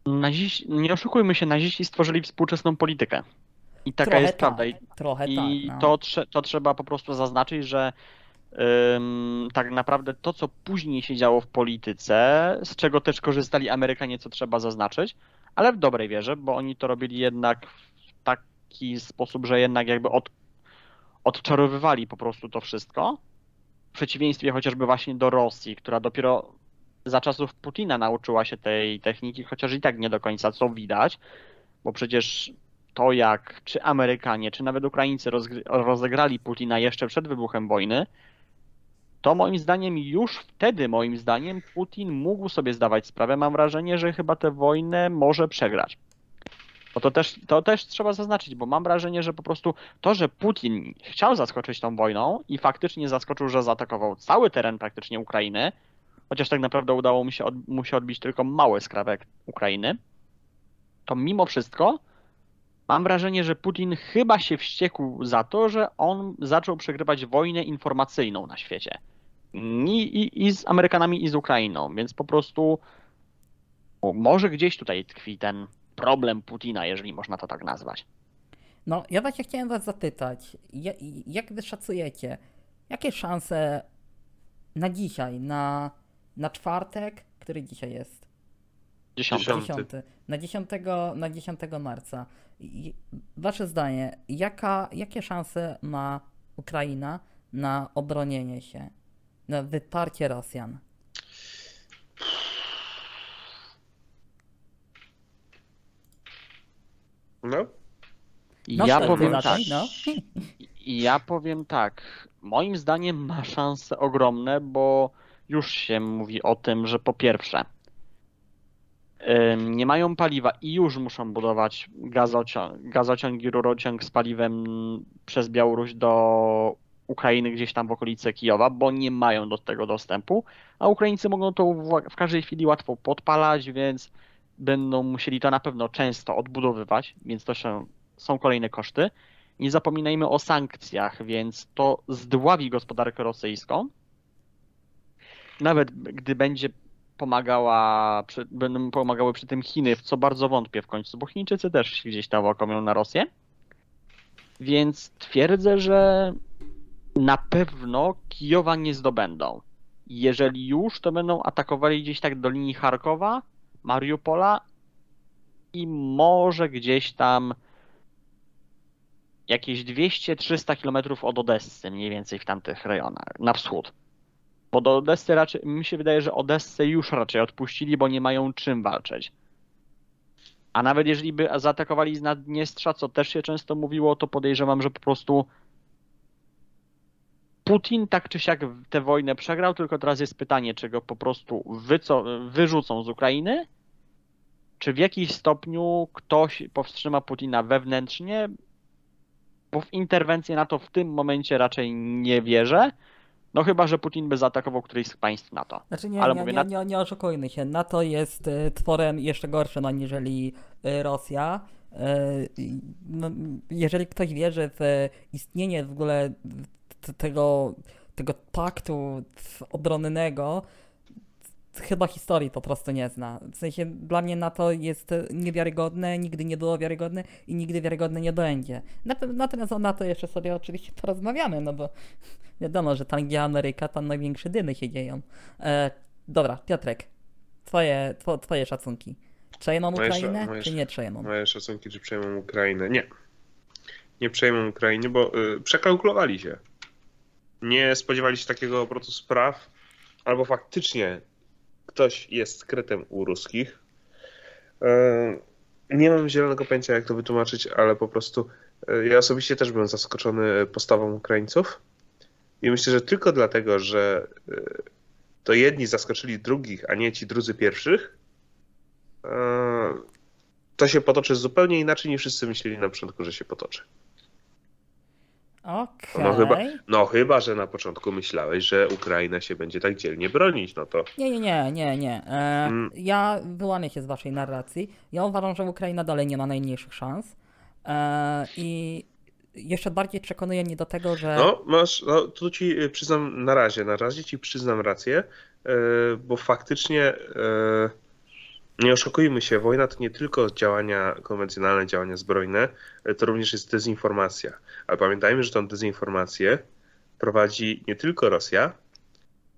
Naziści, nie oszukujmy się, naziści stworzyli współczesną politykę. I taka Trochę jest prawda. I, Tak, trochę i tak. No. to, to trzeba po prostu zaznaczyć, że tak naprawdę to, co później się działo w polityce, z czego też korzystali Amerykanie, co trzeba zaznaczyć, ale w dobrej wierze, bo oni to robili jednak w taki sposób, że jednak jakby od, odczarowywali po prostu to wszystko. W przeciwieństwie chociażby właśnie do Rosji, która dopiero za czasów Putina nauczyła się tej techniki, chociaż i tak nie do końca co widać, bo przecież to jak czy Amerykanie, czy nawet Ukraińcy rozegrali Putina jeszcze przed wybuchem wojny, to moim zdaniem już wtedy, moim zdaniem, Putin mógł sobie zdawać sprawę, mam wrażenie, że chyba tę wojnę może przegrać. Bo to też, to też trzeba zaznaczyć, bo mam wrażenie, że po prostu to, że Putin chciał zaskoczyć tą wojną i faktycznie zaskoczył, że zaatakował cały teren praktycznie Ukrainy, chociaż tak naprawdę udało mu się, od, mu się odbić tylko mały skrawek Ukrainy, to mimo wszystko mam wrażenie, że Putin chyba się wściekł za to, że on zaczął przegrywać wojnę informacyjną na świecie. I, i, I z Amerykanami, i z Ukrainą, więc po prostu może gdzieś tutaj tkwi ten problem Putina, jeżeli można to tak nazwać. No, ja właśnie chciałem was zapytać, ja- jak wy szacujecie, jakie szanse na dzisiaj, na, na czwartek, który dzisiaj jest? Dziesiąty. Dziesiąty. 10, na 10, na 10 marca. Wasze zdanie, jaka, jakie szanse ma Ukraina na obronienie się, na wyparcie Rosjan? No. No, ja powiem tak. no. Ja powiem tak. Moim zdaniem ma szanse ogromne, bo już się mówi o tym, że po pierwsze nie mają paliwa i już muszą budować gazociąg, gazociąg i rurociąg z paliwem przez Białoruś do Ukrainy gdzieś tam w okolice Kijowa, bo nie mają do tego dostępu, a Ukraińcy mogą to w- każdej chwili łatwo podpalać, więc będą musieli to na pewno często odbudowywać, więc to się, są kolejne koszty. Nie zapominajmy o sankcjach, więc to zdławi gospodarkę rosyjską. Nawet gdy będzie pomagała, przy, będą pomagały przy tym Chiny, w co bardzo wątpię w końcu, bo Chińczycy też się gdzieś tam łakomią na Rosję. Więc twierdzę, że na pewno Kijowa nie zdobędą. Jeżeli już, to będą atakowali gdzieś tak do linii Charkowa, Mariupola i może gdzieś tam jakieś 200-300 km od Odessy, mniej więcej w tamtych rejonach, na wschód. Bo do Odessy raczej, mi się wydaje, że Odessę już raczej odpuścili, bo nie mają czym walczyć. A nawet jeżeli by zaatakowali z Naddniestrza, co też się często mówiło, to podejrzewam, że po prostu Putin tak czy siak tę wojnę przegrał, tylko teraz jest pytanie, czy go po prostu wyco- wyrzucą z Ukrainy, czy w jakiś stopniu ktoś powstrzyma Putina wewnętrznie, bo w interwencję NATO w tym momencie raczej nie wierzę. No chyba, że Putin by zaatakował któreś z państw NATO. Znaczy nie, Ale nie, mówię, nie, nie, nie oszukujmy się, NATO jest y, tworem jeszcze gorszym aniżeli y, Rosja. Y, no, jeżeli ktoś wierzy w istnienie w ogóle tego, tego paktu obronnego chyba historii po prostu nie zna. W sensie dla mnie NATO jest niewiarygodne, nigdy nie było wiarygodne i nigdy wiarygodne nie będzie. Nat- Natomiast o NATO jeszcze sobie oczywiście porozmawiamy, no bo wiadomo, że tam gdzie Ameryka, tam największe dymy się dzieją. E, dobra, Piotrek, twoje, two, twoje szacunki. Przejmą Moje Ukrainę, moje czy sza- nie przejmą? Moje szacunki, czy przejmą Ukrainę? Nie. Nie przejmą Ukrainy, bo y, przekalkulowali się. Nie spodziewali się takiego obrotu spraw, albo faktycznie ktoś jest krytem u ruskich. Y, nie mam zielonego pojęcia, jak to wytłumaczyć, ale po prostu y, ja osobiście też byłem zaskoczony postawą Ukraińców. I myślę, że tylko dlatego, że y, to jedni zaskoczyli drugich, a nie ci drudzy pierwszych, to się potoczy zupełnie inaczej niż wszyscy myśleli na początku, że się potoczy. Okej. No chyba, no chyba, że na początku myślałeś, że Ukraina się będzie tak dzielnie bronić, no to Nie, nie, nie, nie, nie. E, Mm. Ja wyłanię się z waszej narracji. Ja uważam, że Ukraina dalej nie ma najmniejszych szans. E, I jeszcze bardziej przekonuje mnie do tego, że. no masz, no tu ci y, przyznam na razie, na razie ci przyznam rację, y, bo faktycznie y, nie oszukujmy się, wojna to nie tylko działania konwencjonalne, działania zbrojne, y, to również jest dezinformacja. Ale pamiętajmy, że tą dezinformację prowadzi nie tylko Rosja,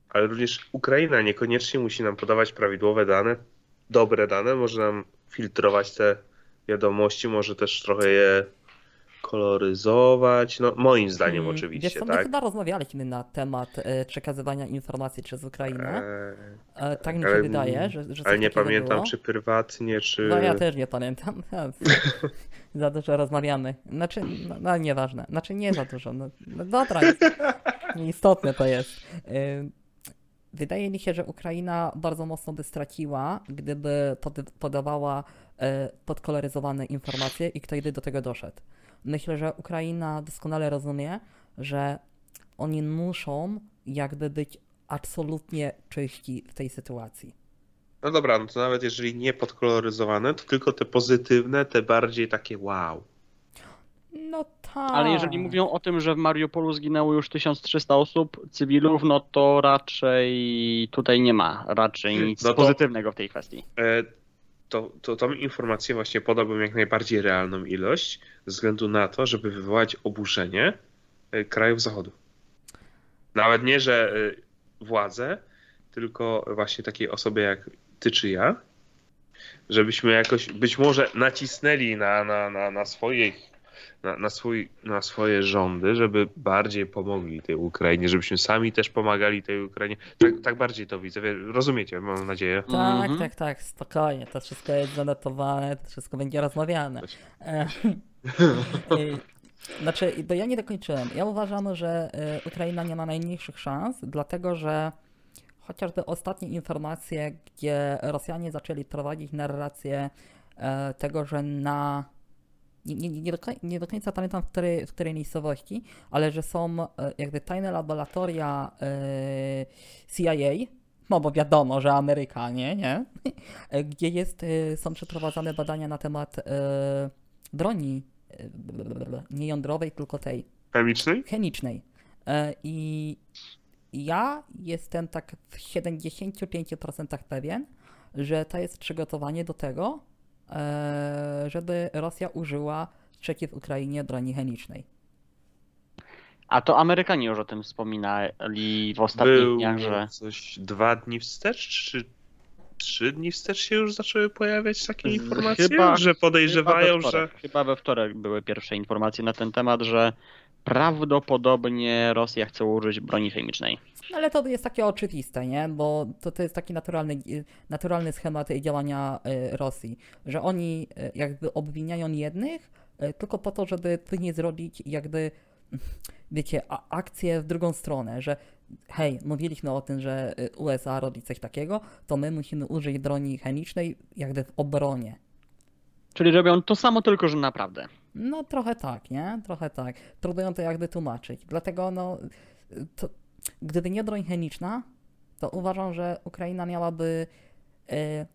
ale również Ukraina niekoniecznie musi nam podawać prawidłowe dane, dobre dane, może nam filtrować te wiadomości, może też trochę je koloryzować, no moim zdaniem Mm, oczywiście, Wiesz co, my tak? chyba rozmawialiśmy na temat e, przekazywania informacji przez Ukrainę. Eee, tak mi się ale- wydaje, że, że ale nie pamiętam, było. czy prywatnie, czy... No ja też nie pamiętam. za dużo rozmawiamy. Znaczy, no, no nieważne. Znaczy nie za dużo. No, no dobra, nieistotne to jest. Wydaje mi się, że Ukraina bardzo mocno by straciła, gdyby pod, podawała e, podkoloryzowane informacje i ktoś by do tego doszedł. Myślę, że Ukraina doskonale rozumie, że oni muszą jakby być absolutnie czyści w tej sytuacji. No dobra, no to nawet jeżeli nie podkoloryzowane, to tylko te pozytywne, te bardziej takie wow. No tak. Ale jeżeli mówią o tym, że w Mariupolu zginęło już 1300 osób, cywilów, no to raczej tutaj nie ma raczej nic No to- pozytywnego w tej kwestii. E, to, to tą informację właśnie podałbym jak najbardziej realną ilość, ze względu na to, żeby wywołać oburzenie e, krajów Zachodu. Nawet nie, że e, władze, tylko właśnie takiej osoby jak ty czy ja, żebyśmy jakoś być może nacisnęli na, na, na, na swoich na, na, swój, na swoje rządy, żeby bardziej pomogli tej Ukrainie, żebyśmy sami też pomagali tej Ukrainie. Tak, tak bardziej to widzę. Rozumiecie, mam nadzieję. Tak, Mhm. tak, tak, spokojnie. To wszystko jest zanotowane, to wszystko będzie rozmawiane. E, Znaczy, bo ja nie dokończyłem. Ja uważam, że y, Ukraina nie ma najmniejszych szans, dlatego że chociażby ostatnie informacje, gdzie Rosjanie zaczęli prowadzić narrację e, tego, że na. Nie, nie, nie, do, nie do końca pamiętam w której, w której miejscowości, ale że są e, jakby tajne laboratoria e, CIA, no bo wiadomo, że Amerykanie, nie? Gdzie jest, są przeprowadzane badania na temat broni nie jądrowej, tylko tej Chemicznej? chemicznej. I ja jestem tak w 75% pewien, że to jest przygotowanie do tego, e, żeby Rosja użyła przeciw Ukrainie broni chemicznej. A to Amerykanie już o tym wspominali w ostatnich Był dniach, że coś dwa dni wstecz, czy trzy dni wstecz się już zaczęły pojawiać takie informacje, chyba- że podejrzewają, chyba we że... wtorek, chyba we wtorek były pierwsze informacje na ten temat, że prawdopodobnie Rosja chce użyć broni chemicznej. No Ale to jest takie oczywiste, nie? Bo to, to jest taki naturalny, naturalny schemat działania e, Rosji, że oni e, jakby obwiniają jednych tylko po to, żeby później zrobić jakby, wiecie, akcję w drugą stronę, że hej, mówiliśmy o tym, że USA robi coś takiego, to my musimy użyć broni chemicznej jakby w obronie. Czyli robią to samo, tylko że naprawdę. No trochę tak, nie? Trochę tak. Próbują to jakby tłumaczyć. Dlatego no, to, gdyby nie broń chemiczna, to uważam, że Ukraina miałaby, e,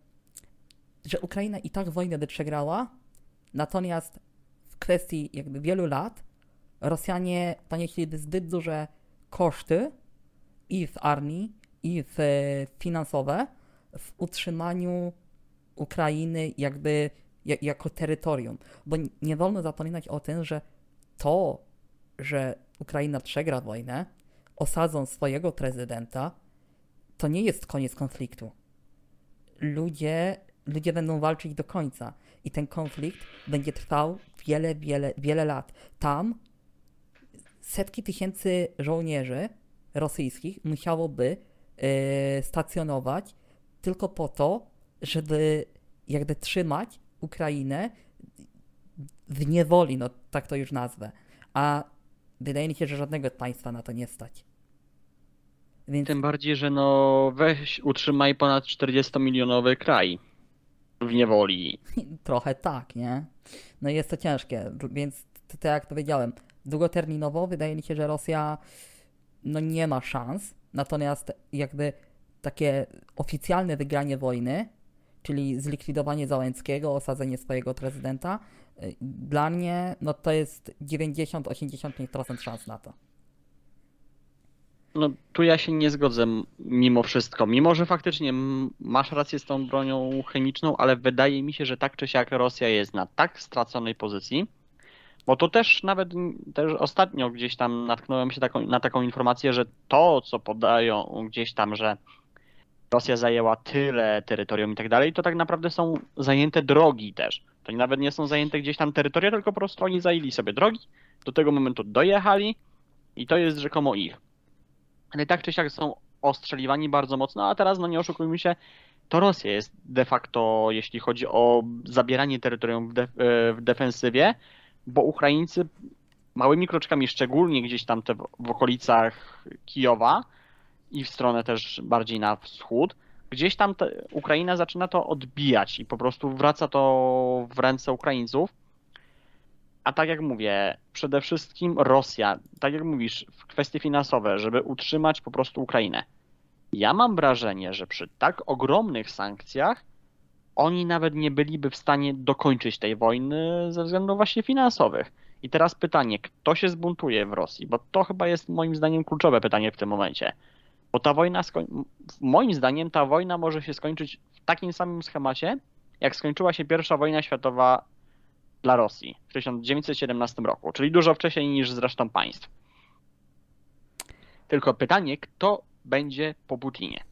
że Ukraina i tak wojnę by przegrała, natomiast w kwestii jakby wielu lat Rosjanie ponieśliby zbyt duże koszty i w armii, i w e, finansowe w utrzymaniu Ukrainy jakby ja- jako terytorium. Bo nie wolno zapominać o tym, że to, że Ukraina przegra wojnę, osadzą swojego prezydenta, to nie jest koniec konfliktu. Ludzie, ludzie będą walczyć do końca i ten konflikt będzie trwał wiele, wiele, wiele lat. Tam setki tysięcy żołnierzy rosyjskich musiałoby e, stacjonować tylko po to, żeby jakby trzymać Ukrainę w niewoli, no tak to już nazwę. A wydaje mi się, że żadnego państwa na to nie stać. Więc Tym bardziej, że no weź utrzymaj ponad 40-milionowy kraj w niewoli. trochę tak, nie? No jest to ciężkie, więc tak jak powiedziałem, długoterminowo wydaje mi się, że Rosja no nie ma szans, natomiast jakby takie oficjalne wygranie wojny, czyli zlikwidowanie Załęckiego, osadzenie swojego prezydenta, y, dla mnie no to jest 90-85% szans na to. No tu ja się nie zgodzę mimo wszystko. Mimo, że faktycznie masz rację z tą bronią chemiczną, ale wydaje mi się, że tak czy siak Rosja jest na tak straconej pozycji, bo to też nawet też ostatnio gdzieś tam natknąłem się taką, na taką informację, że to, co podają gdzieś tam, że Rosja zajęła tyle terytorium i tak dalej, to tak naprawdę są zajęte drogi też. To nawet nie są zajęte gdzieś tam terytoria, tylko po prostu oni zajęli sobie drogi, do tego momentu dojechali i to jest rzekomo ich. Ale tak czy siak są ostrzeliwani bardzo mocno, a teraz, no nie oszukujmy się, to Rosja jest de facto, jeśli chodzi o zabieranie terytorium w, def- e, w defensywie, bo Ukraińcy małymi kroczkami, szczególnie gdzieś tam w okolicach Kijowa i w stronę też bardziej na wschód, gdzieś tam Ukraina zaczyna to odbijać i po prostu wraca to w ręce Ukraińców. A tak jak mówię, przede wszystkim Rosja, tak jak mówisz, w kwestie finansowe, żeby utrzymać po prostu Ukrainę. Ja mam wrażenie, że przy tak ogromnych sankcjach oni nawet nie byliby w stanie dokończyć tej wojny ze względów właśnie finansowych. I teraz pytanie, kto się zbuntuje w Rosji? Bo to chyba jest moim zdaniem kluczowe pytanie w tym momencie. Bo ta wojna, skoń... moim zdaniem, ta wojna może się skończyć w takim samym schemacie, jak skończyła się pierwsza wojna światowa dla Rosji w 1917 roku, czyli dużo wcześniej niż zresztą państw. Tylko pytanie, kto będzie po Putinie?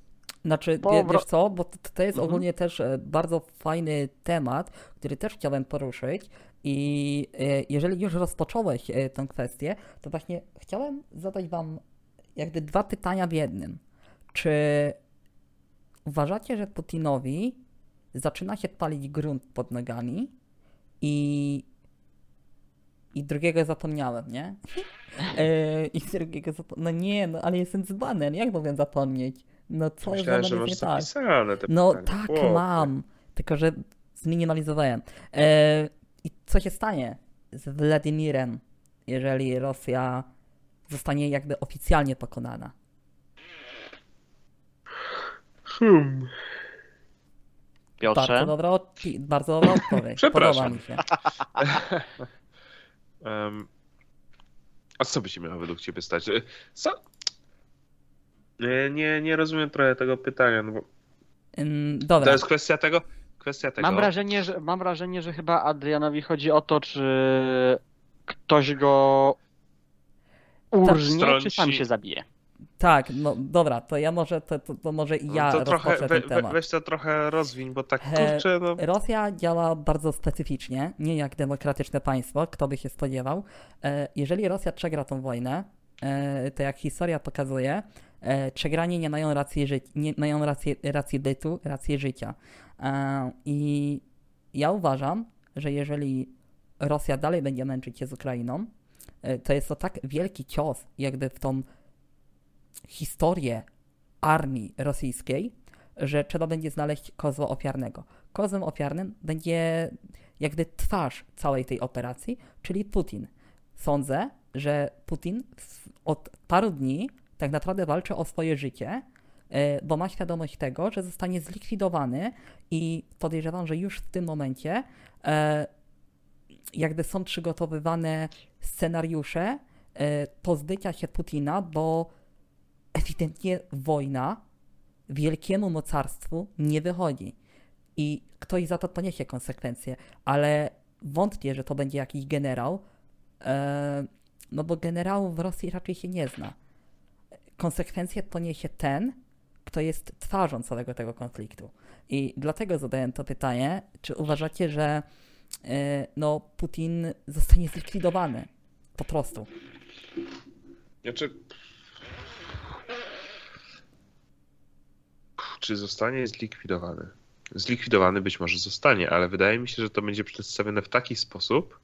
Znaczy, wiesz co, bo to, to jest Mhm. ogólnie też e, bardzo fajny temat, który też chciałem poruszyć i e, jeżeli już rozpocząłeś e, tę kwestię, to właśnie chciałem zadać wam jakby dwa pytania w jednym. Czy uważacie, że Putinowi zaczyna się palić grunt pod nogami i i drugiego zapomniałem, nie? E, I drugiego zapomniałem. No nie, no ale jestem dzbanem, jak mogłem zapomnieć? No co Myślałem, że masz tak? zapisane te No pytania. tak, Chłopie. mam. Tylko, że zminimalizowałem. E, I co się stanie z Władimirem, jeżeli Rosja zostanie jakby oficjalnie pokonana? Hmm. Piotrze? Bardzo dobra, odpi- bardzo dobra odpowiedź. Przepraszam. Podoba mi się. Em, a co by się miało według ciebie stać? E, Co? Nie, nie, nie rozumiem trochę tego pytania, no bo Ym, dobra. to jest kwestia tego, kwestia tego. Mam wrażenie, że, mam wrażenie, że chyba Adrianowi chodzi o to, czy ktoś go urżnie, czy sam Strąci. się zabije. Tak, no dobra, to ja może, to, to, to może i No ja to trochę, we, ten we, temat. weź to trochę rozwiń, bo tak He, kurczę, no. Rosja działa bardzo specyficznie, nie jak demokratyczne państwo, kto by się spodziewał. E, Jeżeli Rosja przegra tą wojnę, e, to jak historia pokazuje, e, przegrani nie mają racji, ży- nie mają racji, racji bytu, racji życia. E, I ja uważam, że jeżeli Rosja dalej będzie męczyć się z Ukrainą, e, to jest to tak wielki cios jakby w tą historię armii rosyjskiej, że trzeba będzie znaleźć kozła ofiarnego. Kozłem ofiarnym będzie jakby twarz całej tej operacji, czyli Putin. Sądzę, że Putin od paru dni tak naprawdę walczy o swoje życie, e, bo ma świadomość tego, że zostanie zlikwidowany i podejrzewam, że już w tym momencie e, jakby są przygotowywane scenariusze e, pozbycia się Putina, bo ewidentnie wojna wielkiemu mocarstwu nie wychodzi. I ktoś za to poniesie konsekwencje, ale wątpię, że to będzie jakiś generał, e, no bo generałów w Rosji raczej się nie zna. Konsekwencje poniesie ten, kto jest twarzą całego tego konfliktu. I dlatego zadałem to pytanie, czy uważacie, że no, Putin zostanie zlikwidowany? Po prostu. Znaczy. Czy zostanie zlikwidowany? Zlikwidowany być może zostanie, ale wydaje mi się, że to będzie przedstawione w taki sposób.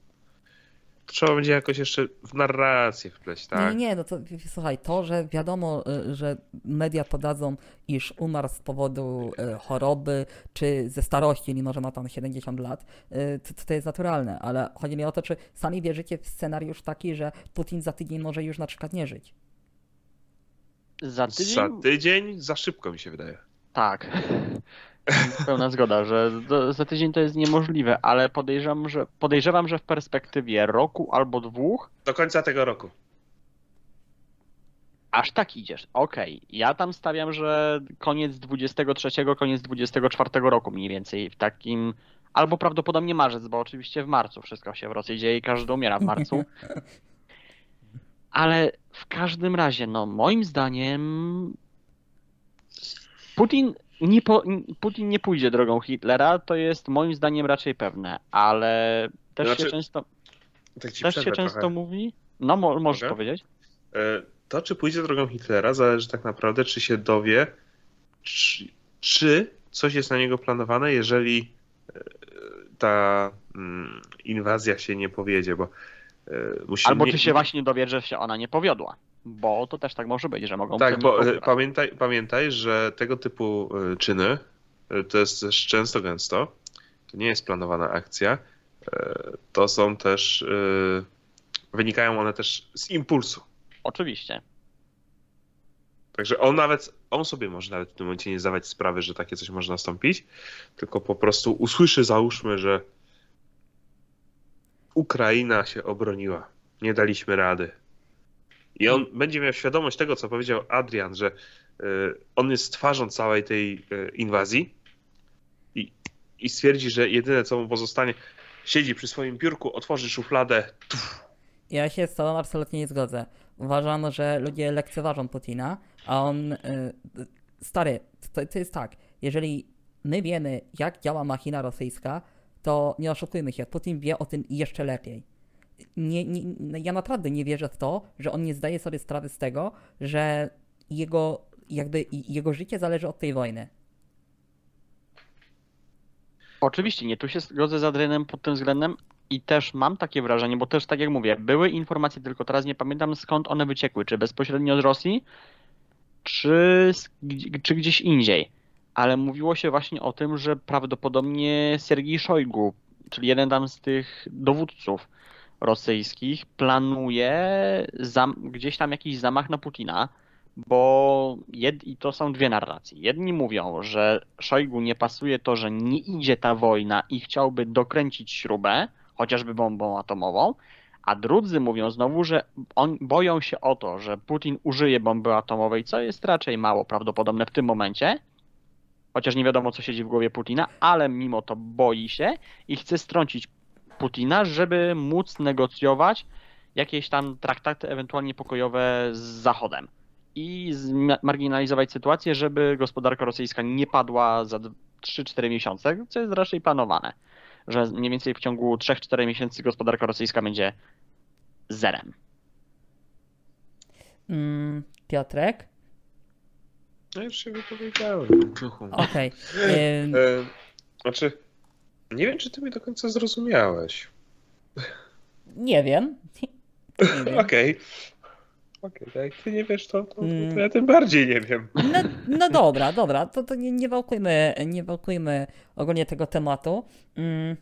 Trzeba będzie jakoś jeszcze w narrację wpleść, tak? Nie, nie, no to słuchaj, to, że wiadomo, y, że media podadzą, iż umarł z powodu y, choroby, czy ze starości, mimo że ma tam 70 lat, y, to, to jest naturalne, ale chodzi mi o to, czy sami wierzycie w scenariusz taki, że Putin za tydzień może już na przykład nie żyć. Za tydzień? Za tydzień za szybko mi się wydaje. Tak. Pełna zgoda, że za tydzień to jest niemożliwe, ale podejrzewam, że podejrzewam, że w perspektywie roku albo dwóch Do końca tego roku. aż tak idziesz. Okej, ja tam stawiam, że koniec 23, koniec 24 roku mniej więcej w takim albo prawdopodobnie marzec, bo oczywiście w marcu wszystko się w Rosji dzieje i każdy umiera w marcu. Ale w każdym razie, no moim zdaniem Putin nie, po, Putin nie pójdzie drogą Hitlera, to jest moim zdaniem raczej pewne, ale też Znaczy, się często, Tak też się często trochę. mówi. No, mo, możesz Mogę? powiedzieć. E, To, czy pójdzie drogą Hitlera, zależy tak naprawdę, czy się dowie, czy, czy coś jest na niego planowane, jeżeli e, ta mm, inwazja się nie powiedzie, bo e, musi Albo czy się właśnie dowie, że się ona nie powiodła. Bo to też tak może być, że mogą Tak, bo e, pamiętaj, pamiętaj, że tego typu e, czyny e, to jest też często gęsto. To nie jest planowana akcja. To są też. Wynikają one też z impulsu. Oczywiście. Także on nawet, on sobie może nawet w tym momencie nie zdawać sprawy, że takie coś może nastąpić, tylko po prostu usłyszy, załóżmy, że Ukraina się obroniła, nie daliśmy rady. I on będzie miał świadomość tego, co powiedział Adrian, że y, on jest twarzą całej tej y, inwazji i, i stwierdzi, że jedyne, co mu pozostanie, siedzi przy swoim biurku, otworzy szufladę, Ja się z tobą absolutnie nie zgodzę. Uważam, że ludzie lekceważą Putina, a on. y, stary, to, to jest tak. Jeżeli my wiemy, jak działa machina rosyjska, to nie oszukujmy się, Putin wie o tym jeszcze lepiej. Nie, nie, ja naprawdę nie wierzę w to, że on nie zdaje sobie sprawy z tego, że jego, jakby, jego życie zależy od tej wojny. Oczywiście, nie, tu się zgodzę z Adrianem pod tym względem i też mam takie wrażenie, bo też tak jak mówię, były informacje, tylko teraz nie pamiętam skąd one wyciekły, czy bezpośrednio z Rosji, czy, czy gdzieś indziej. Ale mówiło się właśnie o tym, że prawdopodobnie Sergiej Szojgu, czyli jeden tam z tych dowódców rosyjskich, planuje gdzieś tam jakiś zamach na Putina, bo jed, i to są dwie narracje. Jedni mówią, że Szojgu nie pasuje to, że nie idzie ta wojna i chciałby dokręcić śrubę, chociażby bombą atomową, a drudzy mówią znowu, że on, boją się o to, że Putin użyje bomby atomowej, co jest raczej mało prawdopodobne w tym momencie, chociaż nie wiadomo, co siedzi w głowie Putina, ale mimo to boi się i chce strącić Putina, żeby móc negocjować jakieś tam traktaty ewentualnie pokojowe z Zachodem i zmarginalizować sytuację, żeby gospodarka rosyjska nie padła za 3-4 miesiące, co jest raczej planowane, że mniej więcej w ciągu 3-4 miesięcy gospodarka rosyjska będzie zerem. Mm, Piotrek? no już się wypowiedziałem. Okej. Ym, E, Znaczy, nie wiem, czy ty mnie do końca zrozumiałeś. nie wiem. Okej. Okej, tak jak ty nie wiesz, to, to, Mm. to ja tym bardziej nie wiem. No, no dobra, dobra, to, to nie, nie wałkujmy, nie wałkujmy ogólnie tego tematu. Mm.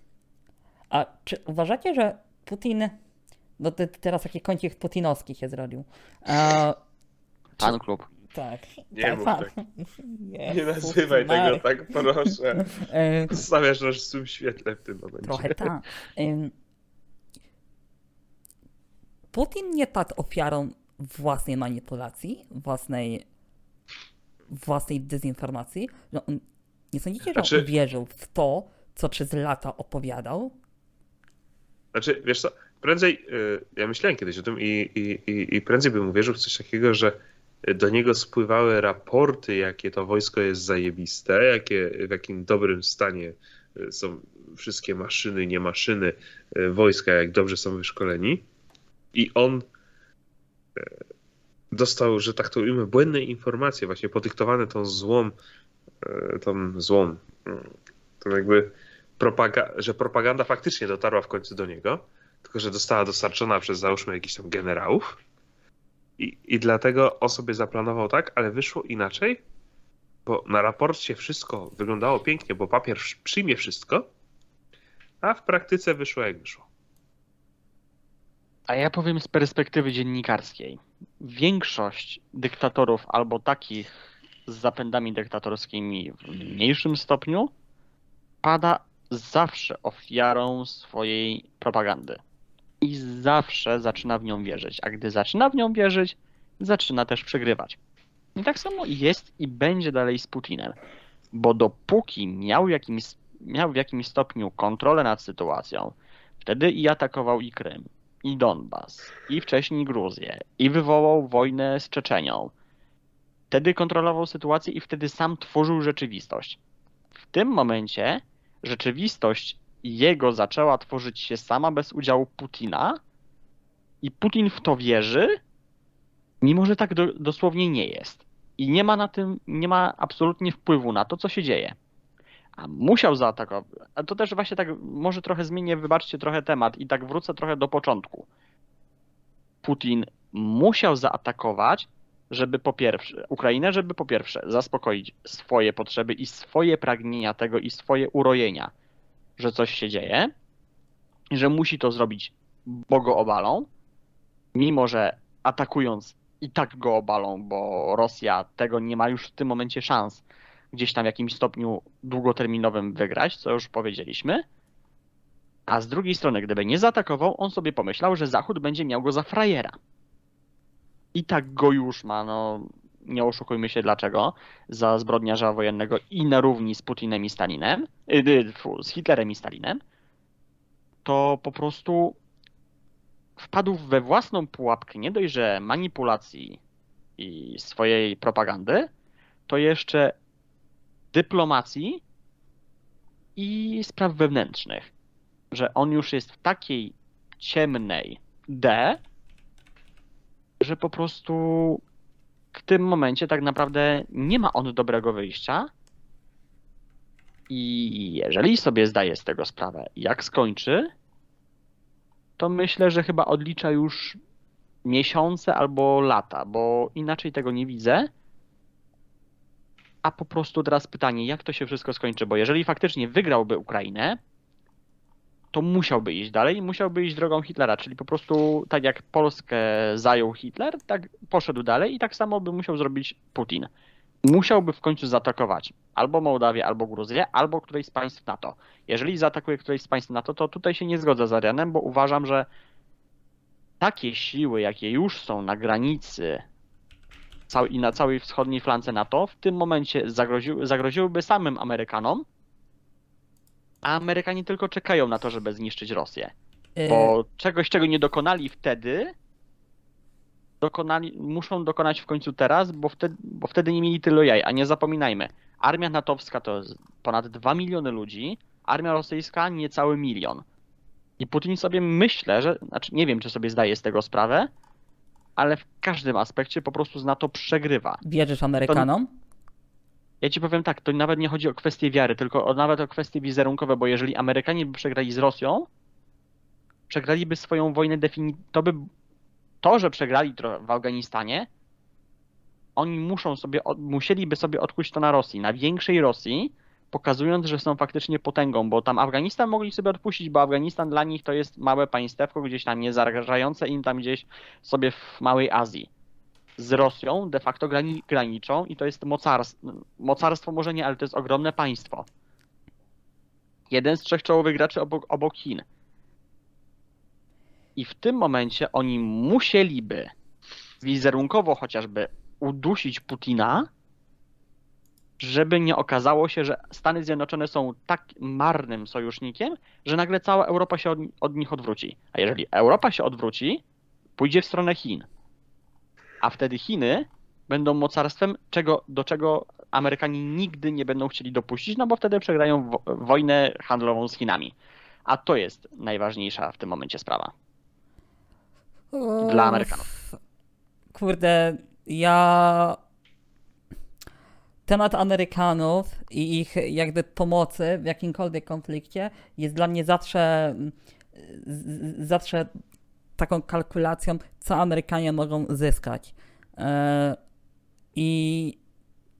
A czy uważacie, że Putin, no te, teraz taki kącik putinowski się zrobił. A, Pan klub. Tak. Nie tak, mów tak. Jezus Nie nazywaj Mary. tego tak, proszę. E, Stawiasz nas w złym świetle w tym momencie. Trochę tak. Putin nie padł ofiarą własnej manipulacji, własnej, własnej dezinformacji, on, nie sądzicie, że Znaczy- on uwierzył w to, co przez lata opowiadał? Znaczy, wiesz co, prędzej, y, ja myślałem kiedyś o tym i, i, i, i prędzej bym uwierzył w coś takiego, że do niego spływały raporty, jakie to wojsko jest zajebiste, jakie, w jakim dobrym stanie y, są wszystkie maszyny, nie maszyny y, wojska, jak dobrze są wyszkoleni. I on y, dostał, że tak to ujmę, błędne informacje, właśnie podyktowane tą złą, tą złą, y, tą jakby propaga- że propaganda faktycznie dotarła w końcu do niego, tylko że została dostarczona przez załóżmy jakichś tam generałów. I, I dlatego on sobie zaplanował tak, ale wyszło inaczej, bo na raporcie wszystko wyglądało pięknie, bo papier przyjmie wszystko, a w praktyce wyszło jak wyszło. A ja powiem z perspektywy dziennikarskiej. Większość dyktatorów albo takich z zapędami dyktatorskimi w mniejszym stopniu pada zawsze ofiarą swojej propagandy. Zawsze zaczyna w nią wierzyć. A gdy zaczyna w nią wierzyć, zaczyna też przegrywać. I tak samo jest i będzie dalej z Putinem. Bo dopóki miał, jakimś, miał w jakimś stopniu kontrolę nad sytuacją, wtedy i atakował i Krym, i Donbas, i wcześniej Gruzję, i wywołał wojnę z Czeczenią. Wtedy kontrolował sytuację i wtedy sam tworzył rzeczywistość. W tym momencie rzeczywistość jego zaczęła tworzyć się sama bez udziału Putina i Putin w to wierzy, mimo że tak do, dosłownie nie jest. I nie ma na tym, nie ma absolutnie wpływu na to, co się dzieje. A musiał zaatakować. A to też właśnie tak, może trochę zmienię, wybaczcie trochę temat i tak wrócę trochę do początku. Putin musiał zaatakować, żeby po pierwsze, Ukrainę, żeby po pierwsze zaspokoić swoje potrzeby i swoje pragnienia tego i swoje urojenia, że coś się dzieje, że musi to zrobić, bo go obalą, mimo że atakując i tak go obalą, bo Rosja tego nie ma już w tym momencie szans gdzieś tam w jakimś stopniu długoterminowym wygrać, co już powiedzieliśmy. A z drugiej strony, gdyby nie zaatakował, on sobie pomyślał, że Zachód będzie miał go za frajera. I tak go już ma, no nie oszukujmy się dlaczego, za zbrodniarza wojennego i na równi z Putinem i Stalinem, yy, fu, z Hitlerem i Stalinem, to po prostu wpadł we własną pułapkę nie dość, że manipulacji i swojej propagandy, to jeszcze dyplomacji i spraw wewnętrznych. Że on już jest w takiej ciemnej D, że po prostu w tym momencie tak naprawdę nie ma on dobrego wyjścia. I jeżeli sobie zdaje z tego sprawę, jak skończy, to myślę, że chyba odlicza już miesiące albo lata, bo inaczej tego nie widzę. A po prostu teraz pytanie, jak to się wszystko skończy? Bo jeżeli faktycznie wygrałby Ukrainę, to musiałby iść dalej musiałby iść drogą Hitlera, czyli po prostu tak jak Polskę zajął Hitler, tak poszedł dalej i tak samo by musiał zrobić Putin. Musiałby w końcu zaatakować albo Mołdawię, albo Gruzję, albo któreś z państw NATO. Jeżeli zaatakuje któreś z państw NATO, to tutaj się nie zgodzę z Arianem, bo uważam, że takie siły, jakie już są na granicy i na całej wschodniej flance NATO, w tym momencie zagroziły, zagroziłyby samym Amerykanom, a Amerykanie tylko czekają na to, żeby zniszczyć Rosję. Yy, Bo czegoś, czego nie dokonali wtedy, dokonali, muszą dokonać w końcu teraz, bo wtedy, bo wtedy nie mieli tylu jaj. A nie zapominajmy, armia natowska to jest ponad 2 miliony ludzi, armia rosyjska niecały milion. I Putin sobie myślę, że, znaczy nie wiem, czy sobie zdaje z tego sprawę, ale w każdym aspekcie po prostu z NATO przegrywa. Wierzysz Amerykanom? Ja ci powiem tak, to nawet nie chodzi o kwestie wiary, tylko o, nawet o kwestie wizerunkowe, bo jeżeli Amerykanie by przegrali z Rosją, przegraliby swoją wojnę definitivnie, to by to, że przegrali w Afganistanie, oni muszą sobie, musieliby sobie odkuć to na Rosji, na większej Rosji, pokazując, że są faktycznie potęgą, bo tam Afganistan mogli sobie odpuścić, bo Afganistan dla nich to jest małe państewko, gdzieś tam nie zarażające im tam gdzieś sobie w małej Azji z Rosją de facto grani, graniczą i to jest mocarstwo, mocarstwo może nie, ale to jest ogromne państwo. Jeden z trzech czołowych graczy obok, obok Chin. I w tym momencie oni musieliby wizerunkowo chociażby udusić Putina, żeby nie okazało się, że Stany Zjednoczone są tak marnym sojusznikiem, że nagle cała Europa się od, od nich odwróci. A jeżeli Europa się odwróci, pójdzie w stronę Chin. A wtedy Chiny będą mocarstwem, czego, do czego Amerykanie nigdy nie będą chcieli dopuścić, no bo wtedy przegrają wo- wojnę handlową z Chinami. A to jest najważniejsza w tym momencie sprawa. Dla Amerykanów. Kurde, ja. Temat Amerykanów i ich jakby pomocy w jakimkolwiek konflikcie jest dla mnie zawsze, zawsze taką kalkulacją, co Amerykanie mogą zyskać. E, I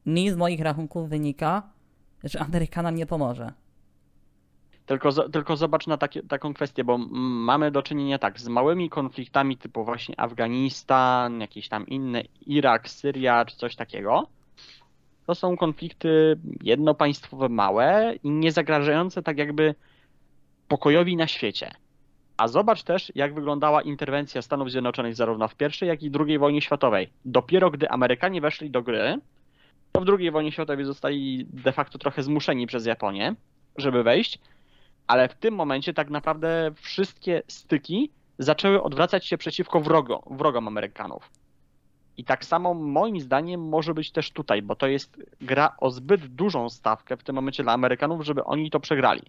mi z moich rachunków wynika, że Amerykanom nie pomoże. Tylko, tylko zobacz na takie, taką kwestię, bo mamy do czynienia tak z małymi konfliktami typu właśnie Afganistan, jakieś tam inne, Irak, Syria czy coś takiego. To są konflikty jednopaństwowe, małe i nie zagrażające tak jakby pokojowi na świecie. A zobacz też, jak wyglądała interwencja Stanów Zjednoczonych zarówno w I, jak i II wojnie światowej. Dopiero gdy Amerykanie weszli do gry, to w II wojnie światowej zostali de facto trochę zmuszeni przez Japonię, żeby wejść, ale w tym momencie tak naprawdę wszystkie styki zaczęły odwracać się przeciwko wrogo, wrogom Amerykanów. I tak samo moim zdaniem może być też tutaj, bo to jest gra o zbyt dużą stawkę w tym momencie dla Amerykanów, żeby oni to przegrali.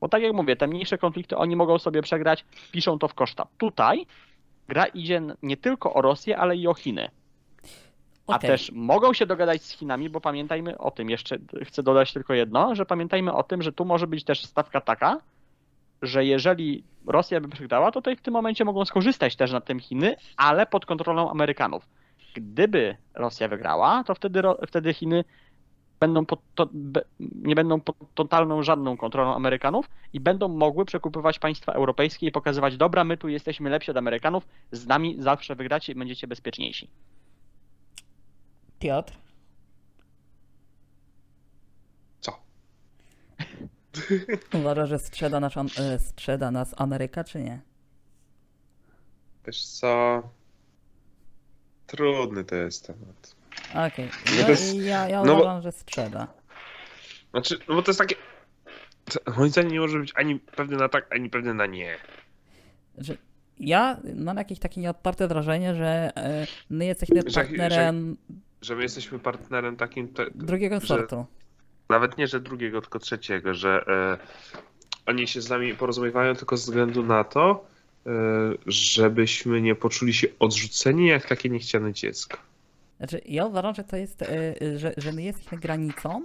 Bo tak jak mówię, te mniejsze konflikty oni mogą sobie przegrać, piszą to w koszta. Tutaj gra idzie nie tylko o Rosję, ale i o Chiny. A Okej. też mogą się dogadać z Chinami, bo pamiętajmy o tym, jeszcze chcę dodać tylko jedno, że pamiętajmy o tym, że tu może być też stawka taka, że jeżeli Rosja by przegrała, to tutaj w tym momencie mogą skorzystać też na tym Chiny, ale pod kontrolą Amerykanów. Gdyby Rosja wygrała, to wtedy, wtedy Chiny będą pod, to, nie będą pod totalną żadną kontrolą Amerykanów i będą mogły przekupywać państwa europejskie i pokazywać, dobra, my tu jesteśmy lepsi od Amerykanów, z nami zawsze wygracie i będziecie bezpieczniejsi. Piotr? Co? Uważasz, że strzeda nas, Am- e, strzeda nas Ameryka, czy nie? Wiesz co? Trudny to jest temat. Okej. No Ja, jest- ja, ja no bo- uważam, że strzeda. Znaczy, no bo to jest takie... to Moim zdaniem nie może być ani pewny na tak, ani pewny na nie. Że ja mam jakieś takie nieodparte wrażenie, że e, my jesteśmy Że- partnerem Że my jesteśmy partnerem takim... Te, drugiego sortu. Nawet nie, że drugiego, tylko trzeciego, że e, oni się z nami porozumiewają tylko ze względu na to, e, żebyśmy nie poczuli się odrzuceni jak takie niechciane dziecko. Znaczy, ja uważam, że to jest, e, że, że my jesteśmy granicą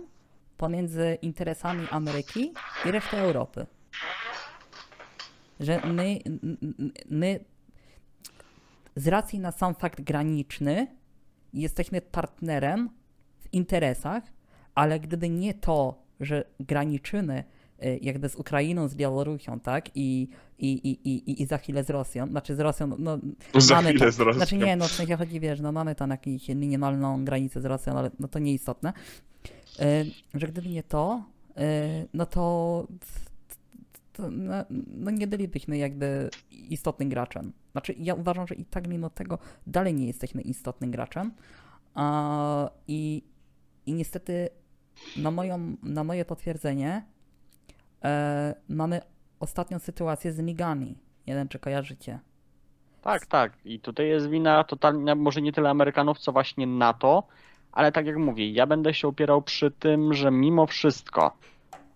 pomiędzy interesami Ameryki i reszty Europy. Że my, my z racji na sam fakt graniczny jesteśmy partnerem w interesach, ale gdyby nie to, że graniczymy e, jakby z Ukrainą, z Białorusią, tak? I, i, i, i, i za chwilę z Rosją, znaczy z Rosją, no Za mamy chwilę to, z Rosją. Znaczy nie, no w sensie chodzi, wiesz, no mamy tam jakąś minimalną granicę z Rosją, ale no to nieistotne. E, że gdyby nie to, e, no to, to no, no nie bylibyśmy jakby istotnym graczem. Znaczy ja uważam, że i tak mimo tego dalej nie jesteśmy istotnym graczem. I, I niestety na, moją, na moje potwierdzenie e, mamy ostatnią sytuację z migami. Nie wiem, czy kojarzycie. Tak, tak. I tutaj jest wina totalnie, może nie tyle Amerykanów, co właśnie NATO, ale tak jak mówię, ja będę się opierał przy tym, że mimo wszystko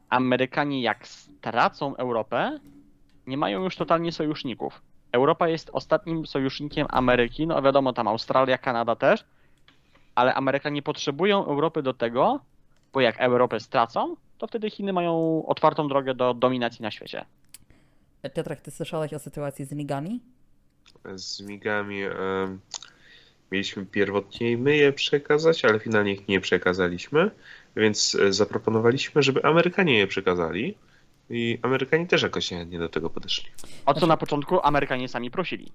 Amerykanie jak stracą Europę, nie mają już totalnie sojuszników. Europa jest ostatnim sojusznikiem Ameryki, no wiadomo, tam Australia, Kanada też, ale Amerykanie potrzebują Europy do tego, bo jak Europę stracą, to wtedy Chiny mają otwartą drogę do dominacji na świecie. Piotrek, ty słyszałeś o sytuacji z migami? Z migami mieliśmy pierwotnie my je przekazać, ale finalnie ich nie przekazaliśmy, więc e, zaproponowaliśmy, żeby Amerykanie je przekazali i Amerykanie też jakoś nie do tego podeszli. O co na początku Amerykanie sami prosili.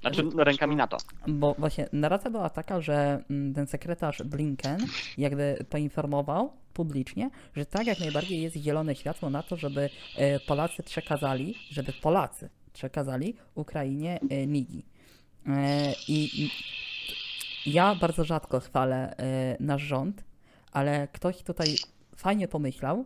Znaczy rękami NATO. Bo właśnie narracja była taka, że mm, ten sekretarz Blinken jakby poinformował publicznie, że tak jak najbardziej jest zielone światło na to, żeby e, Polacy przekazali, żeby Polacy przekazali Ukrainie e, MIGI. E, I i ja bardzo rzadko chwalę e, nasz rząd, ale ktoś tutaj fajnie pomyślał,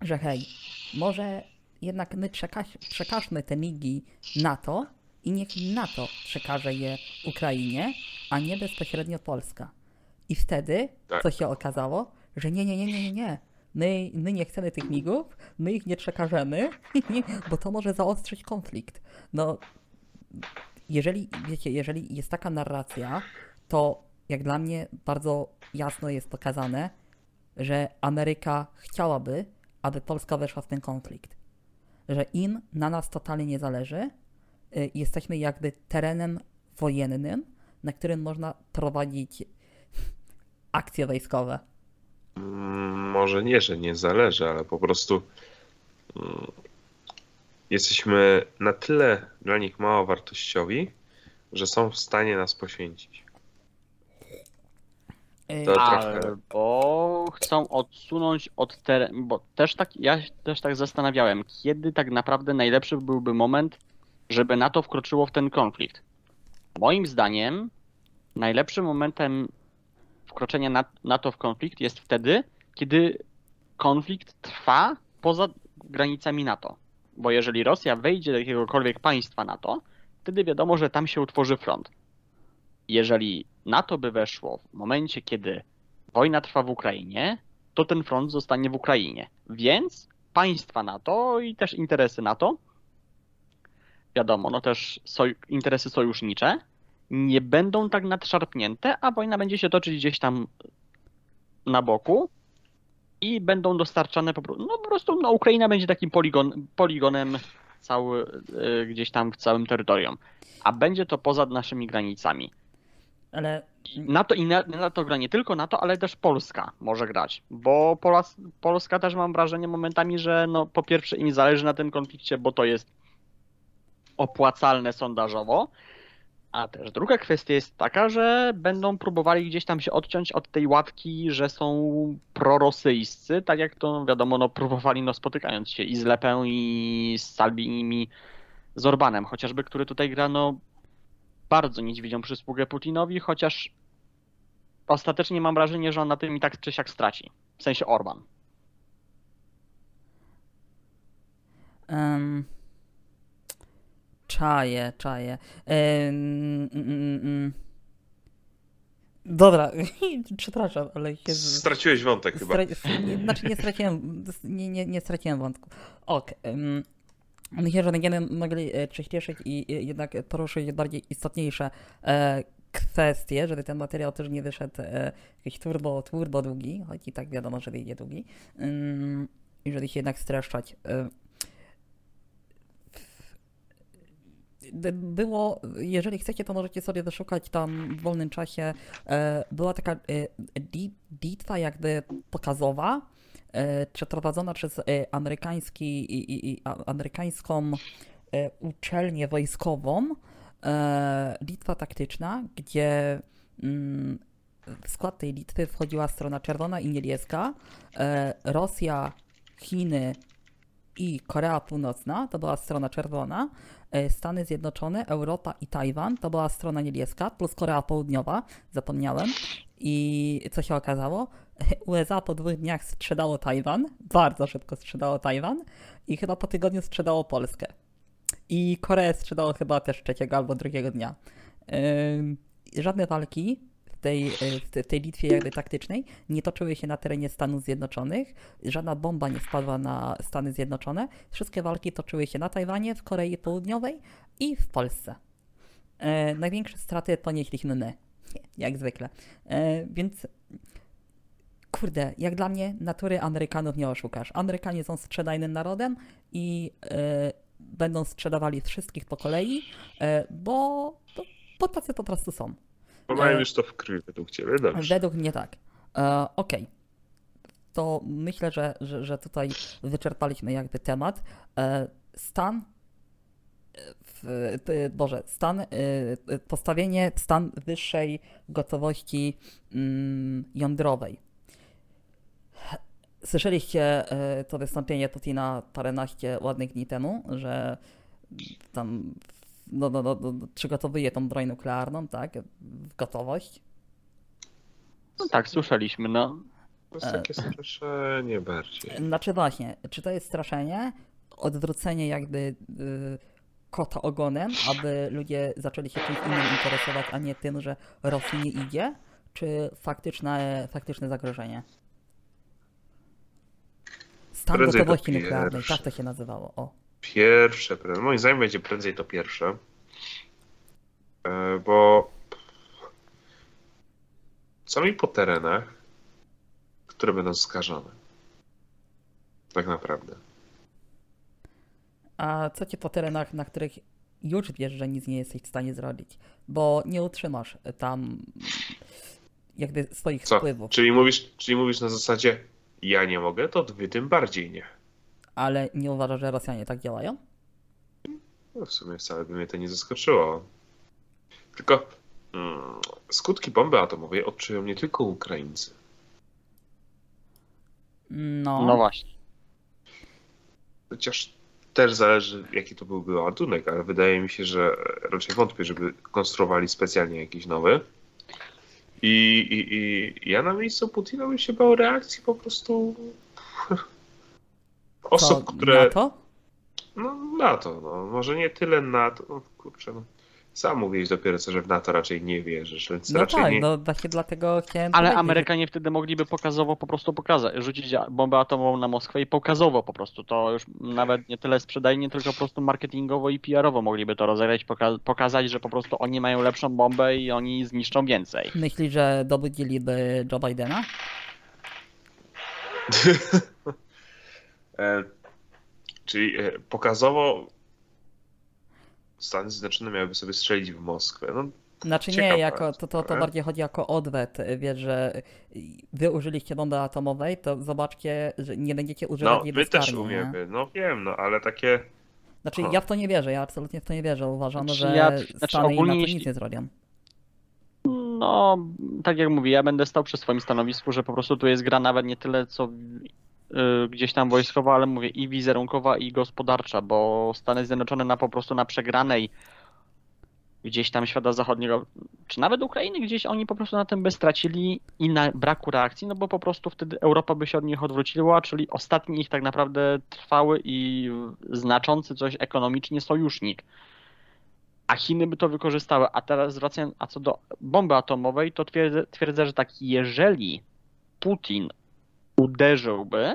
że hej, może jednak my przekaż, przekażmy te migi NATO i niech NATO przekaże je Ukrainie, a nie bezpośrednio Polska. I wtedy, Tak. co się okazało, że nie, nie, nie, nie, nie, nie. My, my nie chcemy tych migów, my ich nie przekażemy, bo to może zaostrzyć konflikt. No, jeżeli, wiecie, jeżeli jest taka narracja, to jak dla mnie bardzo jasno jest pokazane, że Ameryka chciałaby, aby Polska weszła w ten konflikt. Że im na nas totalnie nie zależy. y, Jesteśmy jakby terenem wojennym, na którym można prowadzić akcje wojskowe. Mm, Może nie, że nie zależy, ale po prostu mm, jesteśmy na tyle dla nich mało wartościowi, że są w stanie nas poświęcić. Y, To trochę. Albo chcą odsunąć od terenu, bo też tak, ja też tak zastanawiałem, kiedy tak naprawdę najlepszy byłby moment, żeby NATO wkroczyło w ten konflikt. Moim zdaniem najlepszym momentem wkroczenia na- NATO w konflikt jest wtedy, kiedy konflikt trwa poza granicami NATO. Bo jeżeli Rosja wejdzie do jakiegokolwiek państwa NATO, wtedy wiadomo, że tam się utworzy front. Jeżeli NATO by weszło w momencie, kiedy wojna trwa w Ukrainie, to ten front zostanie w Ukrainie. Więc państwa NATO i też interesy NATO, wiadomo, no też soj- interesy sojusznicze, nie będą tak nadszarpnięte, a wojna będzie się toczyć gdzieś tam na boku i będą dostarczane po prostu, no po prostu no, Ukraina będzie takim poligon, poligonem cały, y, gdzieś tam w całym terytorium. A będzie to poza naszymi granicami. Ale NATO i na- NATO gra nie tylko NATO, ale też Polska może grać, bo Polas, Polska też mam wrażenie momentami, że no, po pierwsze im zależy na tym konflikcie, bo to jest opłacalne sondażowo, a też druga kwestia jest taka, że będą próbowali gdzieś tam się odciąć od tej łatki, że są prorosyjscy, tak jak to wiadomo, no, próbowali no, spotykając się i z Lepę i z Salbinim i z Orbanem, chociażby, który tutaj gra no, bardzo niedźwiedzią przysługę Putinowi, chociaż ostatecznie mam wrażenie, że on na tym i tak czy siak straci. W sensie Orban. Um, czaję, czaję. Em, mm, mm. Dobra, przepraszam, ale Straciłeś wątek chyba. Stra- nie- znaczy nie straciłem, nie, nie, nie straciłem wątku. Ok. Um, myślę, że będziemy mogli e, przyspieszyć i jednak poruszyć bardziej istotniejsze e, kwestie, żeby ten materiał też nie wyszedł e, jakiś turbo, turbo długi, choć i tak wiadomo, że wyjdzie długi. Um, I żeby się jednak streszczać. Było, jeżeli chcecie, to możecie sobie wyszukać tam w wolnym czasie. Była taka bitwa jakby pokazowa, przeprowadzona przez e, amerykański, i, i, i, amerykańską e, uczelnię wojskową. E, bitwa taktyczna, gdzie mm, w skład tej bitwy wchodziła strona czerwona i niebieska. E, Rosja, Chiny i Korea Północna to była strona czerwona. E, Stany Zjednoczone, Europa i Tajwan to była strona niebieska, plus Korea Południowa, zapomniałem. I co się okazało? USA po dwóch dniach sprzedało Tajwan, bardzo szybko sprzedało Tajwan i chyba po tygodniu sprzedało Polskę. I Koreę sprzedało chyba też trzeciego albo drugiego dnia. Ym, Żadne walki tej, y, w te- w tej bitwie jakby taktycznej nie toczyły się na terenie Stanów Zjednoczonych. Żadna bomba nie spadła na Stany Zjednoczone. Wszystkie walki toczyły się na Tajwanie, w Korei Południowej i w Polsce. E, największe straty ponieśliśmy my, jak zwykle. E, więc kurde, jak dla mnie natury Amerykanów nie oszukasz. Amerykanie są sprzedajnym narodem i e, będą sprzedawali wszystkich po kolei, e, bo, bo, bo tacy po prostu są. Bo mają już to w według ciebie, dobrze. Według mnie tak. E, Okej. To myślę, że, że, że tutaj wyczerpaliśmy jakby temat. E, stan. e, W, Boże, stan. e, Postawienie stan wyższej gotowości mm, jądrowej. Słyszeliście e, to wystąpienie Putina paręnaście ładnych dni temu, że tam no, no, no, no, przygotowuje tą broń nuklearną, tak? W gotowość. No tak, słyszeliśmy, no. To jest takie straszenie bardziej. Znaczy właśnie, czy to jest straszenie, odwrócenie jakby y, kota ogonem, aby ludzie zaczęli się czymś innym interesować, a nie tym, że Rosji nie idzie, czy faktyczne, faktyczne zagrożenie? Stan Prędzej to gotowości nuklearnej, tak to się nazywało. O. Pierwsze, moim zdaniem będzie prędzej to pierwsze. E, Bo sami po terenach, które będą skażone. Tak naprawdę. A co ci po terenach, na których już wiesz, że nic nie jesteś w stanie zrobić? Bo nie utrzymasz tam jakby swoich Co? wpływów. Czyli mówisz, czyli mówisz na zasadzie ja nie mogę, to wy tym bardziej nie. Ale nie uważasz, że Rosjanie tak działają? No w sumie wcale by mnie to nie zaskoczyło. Tylko mm, skutki bomby atomowej odczują nie tylko Ukraińcy. No. No właśnie. Chociaż też zależy, jaki to byłby ładunek, ale wydaje mi się, że raczej wątpię, żeby konstruowali specjalnie jakiś nowy. I, i, i ja na miejscu Putina bym się bał reakcji po prostu osób, Co, które. Na to? No, NATO, no. Może nie tyle NATO. No, kurczę, no. Sam mówiłeś dopiero co, że w NATO raczej nie wierzysz, więc No raczej tak, nie. no właśnie dlatego chciałem Ale powiedzieć, Amerykanie wtedy mogliby pokazowo po prostu pokazać, rzucić bombę atomową na Moskwę i pokazowo po prostu. To już nawet nie tyle sprzedajnie, tylko po prostu marketingowo i PR-owo mogliby to rozegrać, poka- pokazać, że po prostu oni mają lepszą bombę i oni zniszczą więcej. Myślisz, że dobudziliby Joe Bidena? E, czyli e, pokazowo Stany Zjednoczone miałyby sobie strzelić w Moskwę. No, Znaczy nie, jako, to, to, to bardziej chodzi jako odwet, wiesz, że wy użyliście bomby atomowej, to zobaczcie, że nie będziecie używać no jej wy też umiemy. No wiem, no ale takie. Znaczy ja w to nie wierzę, ja absolutnie w to nie wierzę. Uważam, Znaczy, że ja- znaczy, Stany ogólnie NATO jeśli- nic nie zrobią. No, tak jak mówię, ja będę stał przy swoim stanowisku, że po prostu tu jest gra nawet nie tyle co gdzieś tam wojskowa, ale mówię i wizerunkowa i gospodarcza, bo Stany Zjednoczone na po prostu na przegranej gdzieś tam świata zachodniego, czy nawet Ukrainy, gdzieś oni po prostu na tym by stracili i na braku reakcji, no bo po prostu wtedy Europa by się od nich odwróciła, czyli ostatni ich tak naprawdę trwały i znaczący coś ekonomicznie sojusznik. A Chiny by to wykorzystały. A teraz zwracając, a co do bomby atomowej, to twierdzę, twierdzę że tak, jeżeli Putin uderzyłby,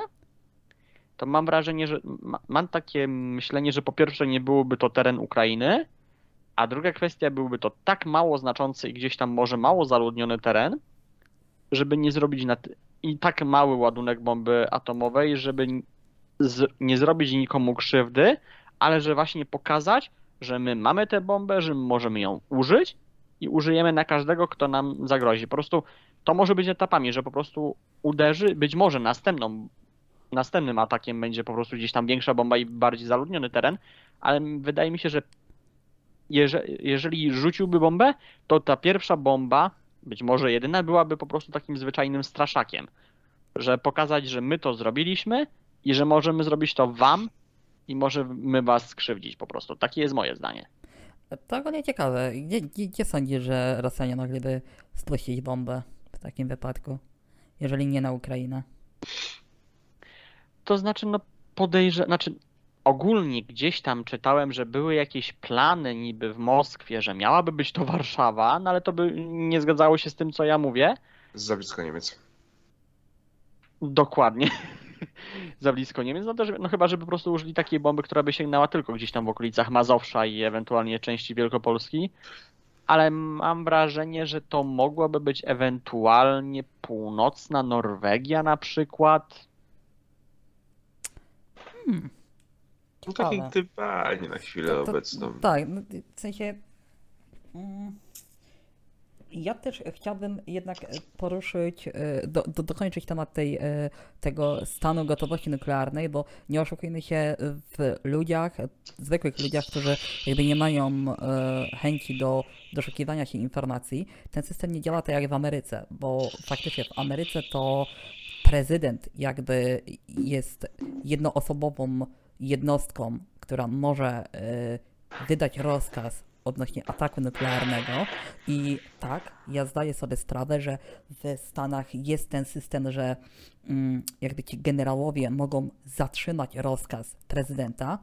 to mam wrażenie, że ma, mam takie myślenie, że po pierwsze nie byłoby to teren Ukrainy, a druga kwestia byłby to tak mało znaczący i gdzieś tam może mało zaludniony teren, żeby nie zrobić i tak mały ładunek bomby atomowej, żeby nie zrobić nikomu krzywdy, ale że właśnie pokazać, że my mamy tę bombę, że możemy ją użyć i użyjemy na każdego, kto nam zagrozi. Po prostu to może być etapami, że po prostu uderzy, być może następną, następnym atakiem będzie po prostu gdzieś tam większa bomba i bardziej zaludniony teren, ale wydaje mi się, że jeżeli, jeżeli rzuciłby bombę, to ta pierwsza bomba, być może jedyna, byłaby po prostu takim zwyczajnym straszakiem. Że pokazać, że my to zrobiliśmy i że możemy zrobić to wam i możemy was skrzywdzić po prostu. Takie jest moje zdanie. To ogólnie ciekawe. Gdzie, gdzie, sądzisz, że Rosjanie mogliby spuścić bombę takim wypadku? Jeżeli nie na Ukrainę. To znaczy, no podejrzewam, znaczy ogólnie gdzieś tam czytałem, że były jakieś plany niby w Moskwie, że miałaby być to Warszawa, no ale to by nie zgadzało się z tym, co ja mówię. Za blisko Niemiec. Dokładnie. Za blisko Niemiec. No, też, no chyba, żeby po prostu użyli takiej bomby, która by sięgnęła tylko gdzieś tam w okolicach Mazowsza i ewentualnie części Wielkopolski. Ale mam wrażenie, że to mogłaby być ewentualnie północna Norwegia na przykład. No takie gdybanie na chwilę To- to- obecną. Tak, no, w sensie. mm, Ja też chciałbym jednak e, poruszyć, e, do, do, dokończyć temat tej, e, tego stanu gotowości nuklearnej, bo nie oszukujmy się w ludziach, zwykłych ludziach, którzy jakby nie mają chęci do doszukiwania się informacji. Ten system nie działa tak jak w Ameryce, bo faktycznie w Ameryce to prezydent jakby jest jednoosobową jednostką, która może wydać rozkaz odnośnie ataku nuklearnego. I tak, ja zdaję sobie sprawę, że w Stanach jest ten system, że mm, jakby ci generałowie mogą zatrzymać rozkaz prezydenta,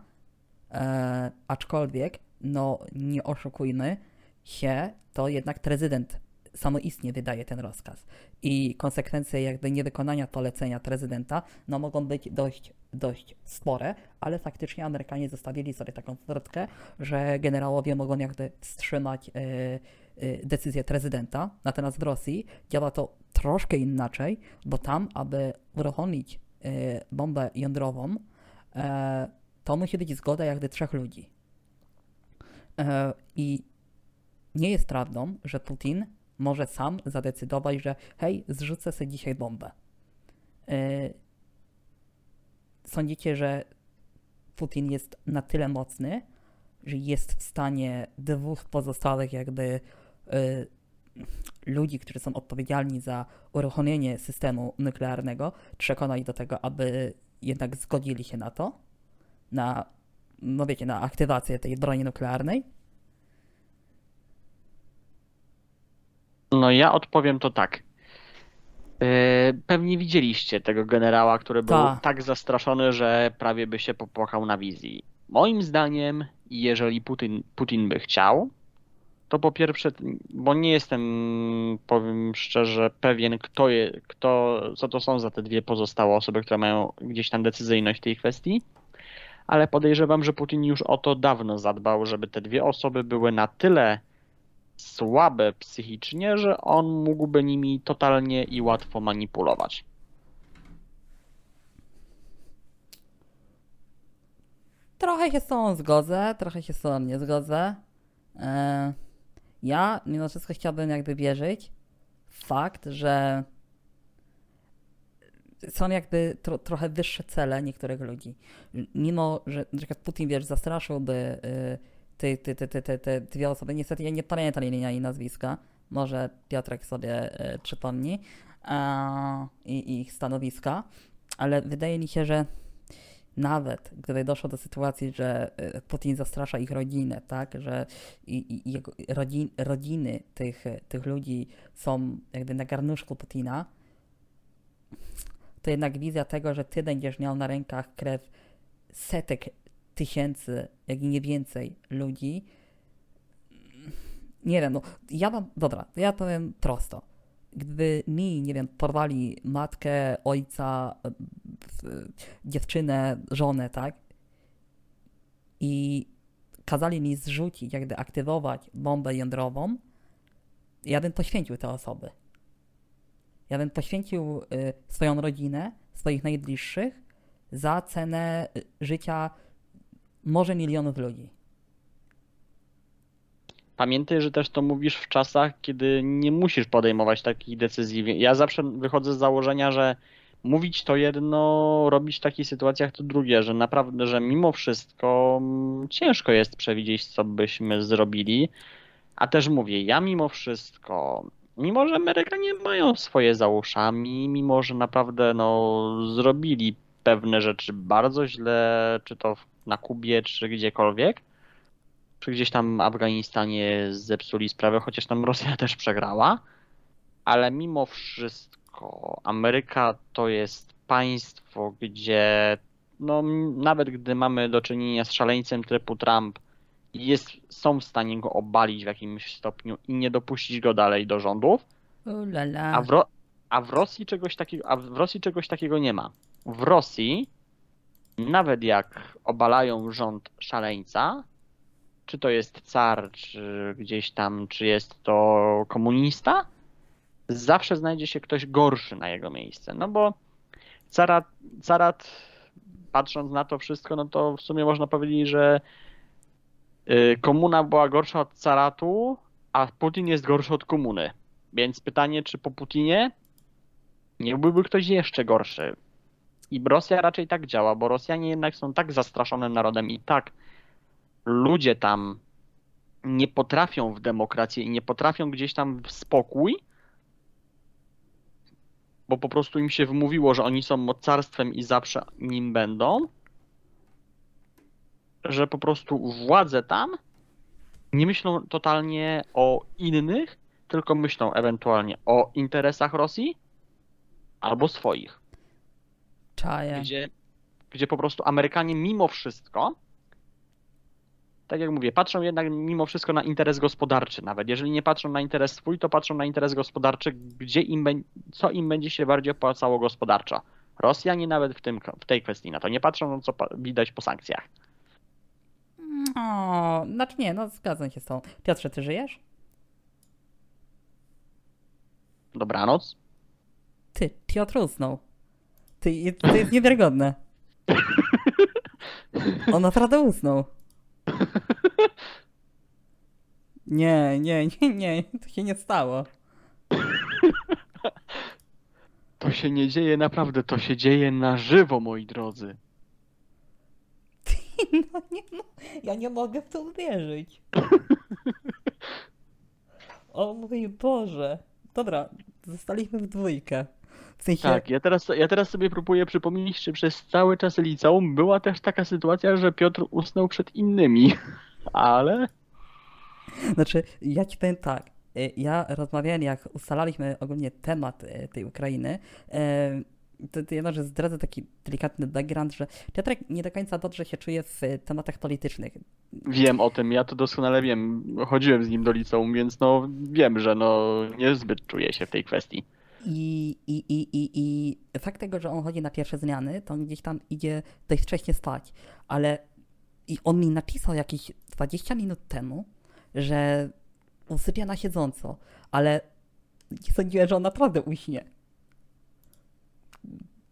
e, aczkolwiek, no nie oszukujmy się, to jednak prezydent samoistnie wydaje ten rozkaz. I konsekwencje jakby niewykonania polecenia prezydenta no, mogą być dość, dość spore, ale faktycznie Amerykanie zostawili sobie taką furtkę, że generałowie mogą jakby wstrzymać y, y, decyzję prezydenta. Natomiast w Rosji działa to troszkę inaczej, bo tam, aby uruchomić y, bombę jądrową, to musi być zgoda jakby trzech ludzi. I nie jest prawdą, że Putin może sam zadecydować, że hej, zrzucę sobie dzisiaj bombę. Yy, sądzicie, że Putin jest na tyle mocny, że jest w stanie dwóch pozostałych jakby yy, ludzi, którzy są odpowiedzialni za uruchomienie systemu nuklearnego, przekonać do tego, aby jednak zgodzili się na to, na, no wiecie, na aktywację tej broni nuklearnej? No ja odpowiem to tak. E, pewnie widzieliście tego generała, który był Ta. tak zastraszony, że prawie by się popłakał na wizji. Moim zdaniem, jeżeli Putin, Putin by chciał, to po pierwsze, bo nie jestem, powiem szczerze, pewien, kto, je, kto, co to są za te dwie pozostałe osoby, które mają gdzieś tam decyzyjność w tej kwestii, ale podejrzewam, że Putin już o to dawno zadbał, żeby te dwie osoby były na tyle słabe psychicznie, że on mógłby nimi totalnie i łatwo manipulować. Trochę się z tą zgodzę, trochę się z tą nie zgodzę. E, ja mimo wszystko chciałbym jakby wierzyć w fakt, że są jakby tro, trochę wyższe cele niektórych ludzi. Mimo, że na przykład Putin, wiesz, zastraszyłby y, te, te, te, te, te, dwie osoby. Niestety ja nie pamiętam imienia i nazwiska. Może Piotrek sobie e, przypomni e, i ich stanowiska, ale wydaje mi się, że nawet gdyby doszło do sytuacji, że e, Putin zastrasza ich rodzinę, tak, że i, i rodzin, rodziny tych, tych ludzi są jakby na garnuszku Putina, to jednak wizja tego, że ty będziesz miał na rękach krew setek tysięcy, jak i nie więcej ludzi. Nie wiem, no ja mam, dobra, ja powiem prosto. Gdyby mi, nie wiem, porwali matkę, ojca, dziewczynę, żonę, tak? I kazali mi zrzucić, jakby aktywować bombę jądrową, ja bym poświęcił te osoby. Ja bym poświęcił y, swoją rodzinę, swoich najbliższych za cenę y, życia może milionów ludzi. Pamiętaj, że też to mówisz w czasach, kiedy nie musisz podejmować takich decyzji. Ja zawsze wychodzę z założenia, że mówić to jedno, robić w takich sytuacjach to drugie, że naprawdę, że mimo wszystko mm, ciężko jest przewidzieć, co byśmy zrobili. A też mówię, ja mimo wszystko, mimo że Amerykanie mają swoje za uszami, mimo że naprawdę no, zrobili pewne rzeczy bardzo źle, czy to na Kubie, czy gdziekolwiek, czy gdzieś tam w Afganistanie zepsuli sprawę, chociaż tam Rosja też przegrała, ale mimo wszystko Ameryka to jest państwo, gdzie no, nawet gdy mamy do czynienia z szaleńcem typu Trump, jest, są w stanie go obalić w jakimś stopniu i nie dopuścić go dalej do rządów. A w, a w Rosji czegoś takiego, a w Rosji czegoś takiego nie ma. W Rosji, nawet jak obalają rząd szaleńca, czy to jest car, czy gdzieś tam, czy jest to komunista, zawsze znajdzie się ktoś gorszy na jego miejsce. No bo carat, carat patrząc na to wszystko, no to w sumie można powiedzieć, że y, komuna była gorsza od caratu, a Putin jest gorszy od komuny. Więc pytanie, czy po Putinie nie byłby ktoś jeszcze gorszy? I Rosja raczej tak działa, bo Rosjanie jednak są tak zastraszonym narodem i tak ludzie tam nie potrafią w demokrację i nie potrafią gdzieś tam w spokój, bo po prostu im się wmówiło, że oni są mocarstwem i zawsze nim będą, że po prostu władze tam nie myślą totalnie o innych, tylko myślą ewentualnie o interesach Rosji albo swoich. Czaję. Gdzie, gdzie po prostu Amerykanie mimo wszystko, tak jak mówię, patrzą jednak mimo wszystko na interes gospodarczy. Nawet jeżeli nie patrzą na interes swój, to patrzą na interes gospodarczy, gdzie im, co im będzie się bardziej opłacało gospodarczo. Rosjanie nawet w, tym, w tej kwestii na to nie patrzą, no co widać po sankcjach. O, znaczy nie, no zgadzam się z tą. Piotrze, ty żyjesz? Dobranoc. Ty, Piotr usnął. Ty, to jest niewiarygodne. On naprawdę usnął. Nie, nie, nie, nie, to się nie stało. To się nie dzieje naprawdę, to się dzieje na żywo, moi drodzy. No nie, no, ja nie mogę w to uwierzyć. O mój Boże. Dobra, zostaliśmy w dwójkę. W sensie, Tak, ja teraz, ja teraz sobie próbuję przypomnieć, czy przez cały czas liceum była też taka sytuacja, że Piotr usnął przed innymi. Ale Znaczy, ja ci powiem tak. y, Ja rozmawiałem, jak ustalaliśmy ogólnie temat y, tej Ukrainy, y, to, to jedno, że zdradzę taki delikatny background, że Piotrek nie do końca dobrze się czuje w tematach politycznych. wiem o tym, ja to doskonale wiem. Chodziłem z nim do liceum, więc no wiem, że no niezbyt czuję się w tej kwestii. I, i, i, i, I fakt tego, że on chodzi na pierwsze zmiany, to on gdzieś tam idzie dość wcześnie spać. Ale i on mi napisał jakieś 20 minut temu, że usypia na siedząco, ale nie sądziłem, że on naprawdę uśnie.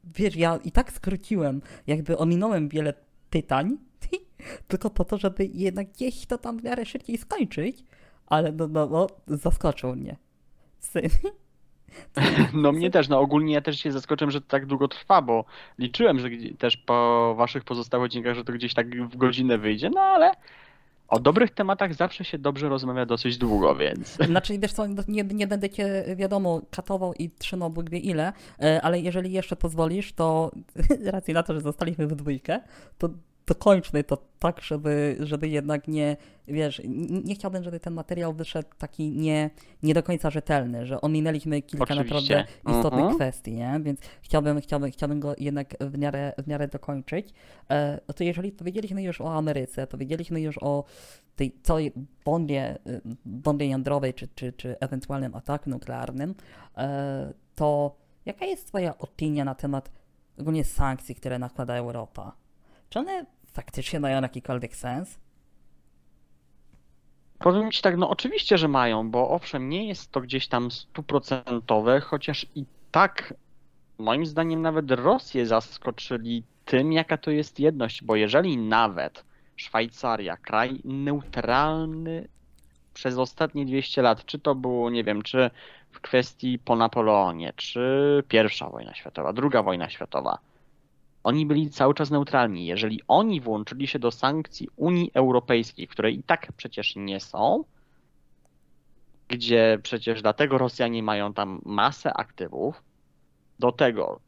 Wiesz, ja i tak skróciłem, jakby ominąłem wiele pytań, tylko po to, żeby jednak gdzieś to tam w miarę szybciej skończyć, ale no, no, no zaskoczył mnie. Syn. No mnie też, no ogólnie ja też się zaskoczyłem, że to tak długo trwa, bo liczyłem, że też po waszych pozostałych odcinkach, że to gdzieś tak w godzinę wyjdzie, no ale o dobrych tematach zawsze się dobrze rozmawia dosyć długo, więc... Znaczy, wiesz co, no, nie, nie będę cię, wiadomo, katował i trzymał Bóg wie ile, e, ale jeżeli jeszcze pozwolisz, to racji na to, że zostaliśmy w dwójkę, to dokończmy to tak, żeby, żeby jednak nie, wiesz, nie chciałbym, żeby ten materiał wyszedł taki nie, nie do końca rzetelny, że ominęliśmy kilka Oczywiście. naprawdę istotnych Mhm. kwestii, nie? Więc chciałbym, chciałbym, chciałbym go jednak w miarę, w miarę dokończyć. E, to jeżeli powiedzieliśmy już o Ameryce, to wiedzieliśmy już o tej całej bombie, y, bombie jądrowej, czy, czy, czy ewentualnym ataku nuklearnym, e, to jaka jest Twoja opinia na temat ogólnie sankcji, które nakłada Europa? Czy one faktycznie mają jakikolwiek sens? Powiem ci tak, no oczywiście, że mają, bo owszem, nie jest to gdzieś tam stuprocentowe, chociaż i tak moim zdaniem nawet Rosję zaskoczyli tym, jaka to jest jedność, bo jeżeli nawet Szwajcaria, kraj neutralny przez ostatnie 200 lat, czy to było, nie wiem, czy w kwestii po Napoleonie, czy pierwsza wojna światowa, druga wojna światowa, oni byli cały czas neutralni. Jeżeli oni włączyli się do sankcji Unii Europejskiej, które i tak przecież nie są, gdzie przecież dlatego Rosjanie mają tam masę aktywów, do tego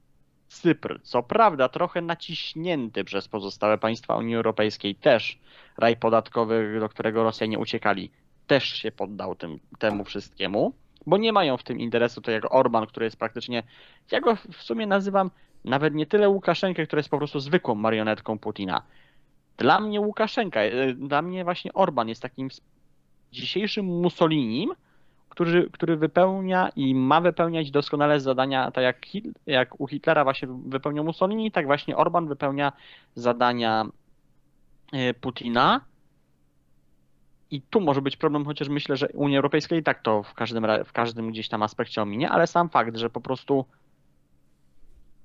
Cypr, co prawda trochę naciśnięty przez pozostałe państwa Unii Europejskiej, też raj podatkowy, do którego Rosjanie uciekali, też się poddał tym, temu wszystkiemu, bo nie mają w tym interesu, to jak Orban, który jest praktycznie, ja go w sumie nazywam nawet nie tyle Łukaszenkę, który jest po prostu zwykłą marionetką Putina. Dla mnie Łukaszenka, e, dla mnie właśnie Orban jest takim dzisiejszym Mussolinim, który, który wypełnia i ma wypełniać doskonale zadania, tak jak, jak u Hitlera właśnie wypełniał Mussolini, tak właśnie Orban wypełnia zadania e, Putina. I tu może być problem, chociaż myślę, że Unia Europejska i tak to w każdym, w każdym gdzieś tam aspekcie ominie, ale sam fakt, że po prostu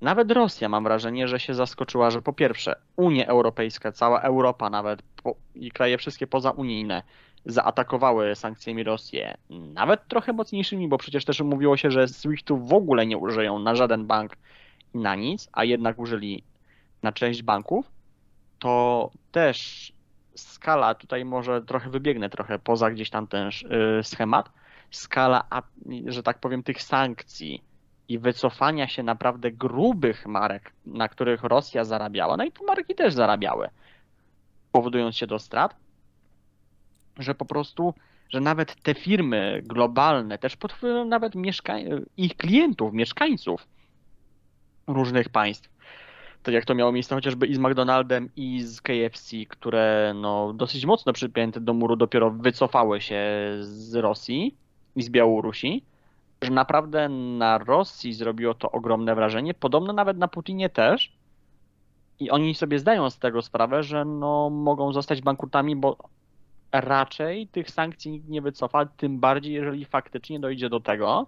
nawet Rosja mam wrażenie, że się zaskoczyła, że po pierwsze Unia Europejska, cała Europa nawet po, i kraje wszystkie pozaunijne zaatakowały sankcjami Rosję, nawet trochę mocniejszymi, bo przecież też mówiło się, że SWIFT-u w ogóle nie użyją na żaden bank i na nic, a jednak użyli na część banków, to też skala, tutaj może trochę wybiegnę trochę poza gdzieś tam ten y, schemat, skala, że tak powiem, tych sankcji i wycofania się naprawdę grubych marek, na których Rosja zarabiała, no i tu marki też zarabiały. powodując się do strat, że po prostu, że nawet te firmy globalne, też pod wpływem nawet mieszka- ich klientów, mieszkańców różnych państw, tak jak to miało miejsce chociażby i z McDonaldem, i z KFC, które no, dosyć mocno przypięte do muru dopiero wycofały się z Rosji i z Białorusi, że naprawdę na Rosji zrobiło to ogromne wrażenie, podobno nawet na Putinie też. I oni sobie zdają z tego sprawę, że no, mogą zostać bankrutami, bo raczej tych sankcji nikt nie wycofa, tym bardziej jeżeli faktycznie dojdzie do tego,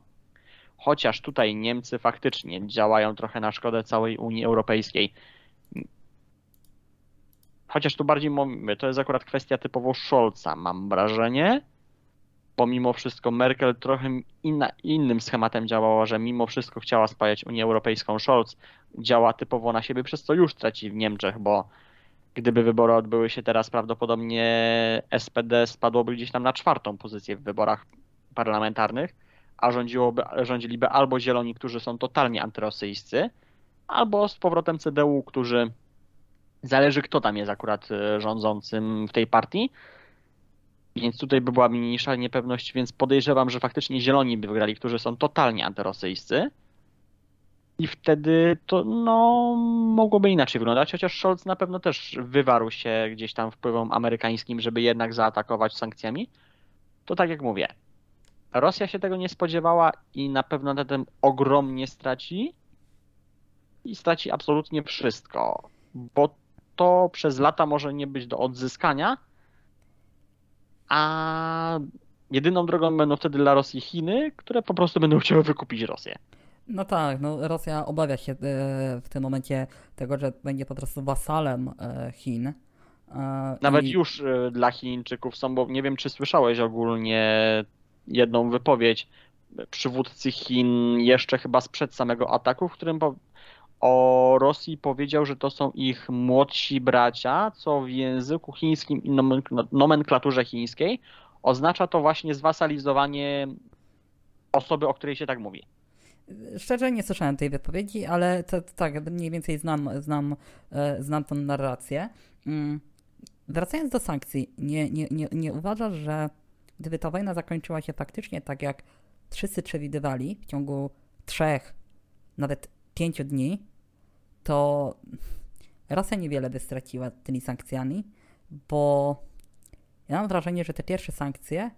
chociaż tutaj Niemcy faktycznie działają trochę na szkodę całej Unii Europejskiej. Chociaż tu bardziej mówimy, to jest akurat kwestia typowo Scholza, mam wrażenie, bo mimo wszystko Merkel trochę inna, innym schematem działała, że mimo wszystko chciała spajać Unię Europejską. Scholz działa typowo na siebie, przez co już traci w Niemczech, bo gdyby wybory odbyły się teraz, prawdopodobnie SPD spadłoby gdzieś tam na czwartą pozycję w wyborach parlamentarnych a rządziłoby, rządziliby albo zieloni, którzy są totalnie antyrosyjscy, albo z powrotem CDU, którzy zależy kto tam jest akurat e, rządzącym w tej partii. Więc tutaj by była mniejsza niepewność, więc podejrzewam, że faktycznie zieloni by wygrali, którzy są totalnie antyrosyjscy. I wtedy to no, mogłoby inaczej wyglądać, chociaż Scholz na pewno też wywarł się gdzieś tam wpływom amerykańskim, żeby jednak zaatakować sankcjami. To tak jak mówię, Rosja się tego nie spodziewała i na pewno na tym ogromnie straci. I straci absolutnie wszystko, bo to przez lata może nie być do odzyskania, a jedyną drogą będą wtedy dla Rosji Chiny, które po prostu będą chciały wykupić Rosję. No tak, no Rosja obawia się e, w tym momencie tego, że będzie po prostu wasalem e, Chin. E, Nawet i... już dla Chińczyków są, bo nie wiem, czy słyszałeś ogólnie jedną wypowiedź przywódcy Chin jeszcze chyba sprzed samego ataku, w którym o Rosji powiedział, że to są ich młodsi bracia, co w języku chińskim i nomenklaturze chińskiej oznacza to właśnie zwasalizowanie osoby, o której się tak mówi. Szczerze nie słyszałem tej wypowiedzi, ale to, to tak, mniej więcej znam, znam, e, znam tą narrację. Mm, wracając do sankcji, nie, nie, nie, nie uważasz, że Gdyby ta wojna zakończyła się faktycznie tak, jak wszyscy przewidywali w ciągu trzech, nawet pięciu dni, to Rosja niewiele by straciła tymi sankcjami, bo ja mam wrażenie, że te pierwsze sankcje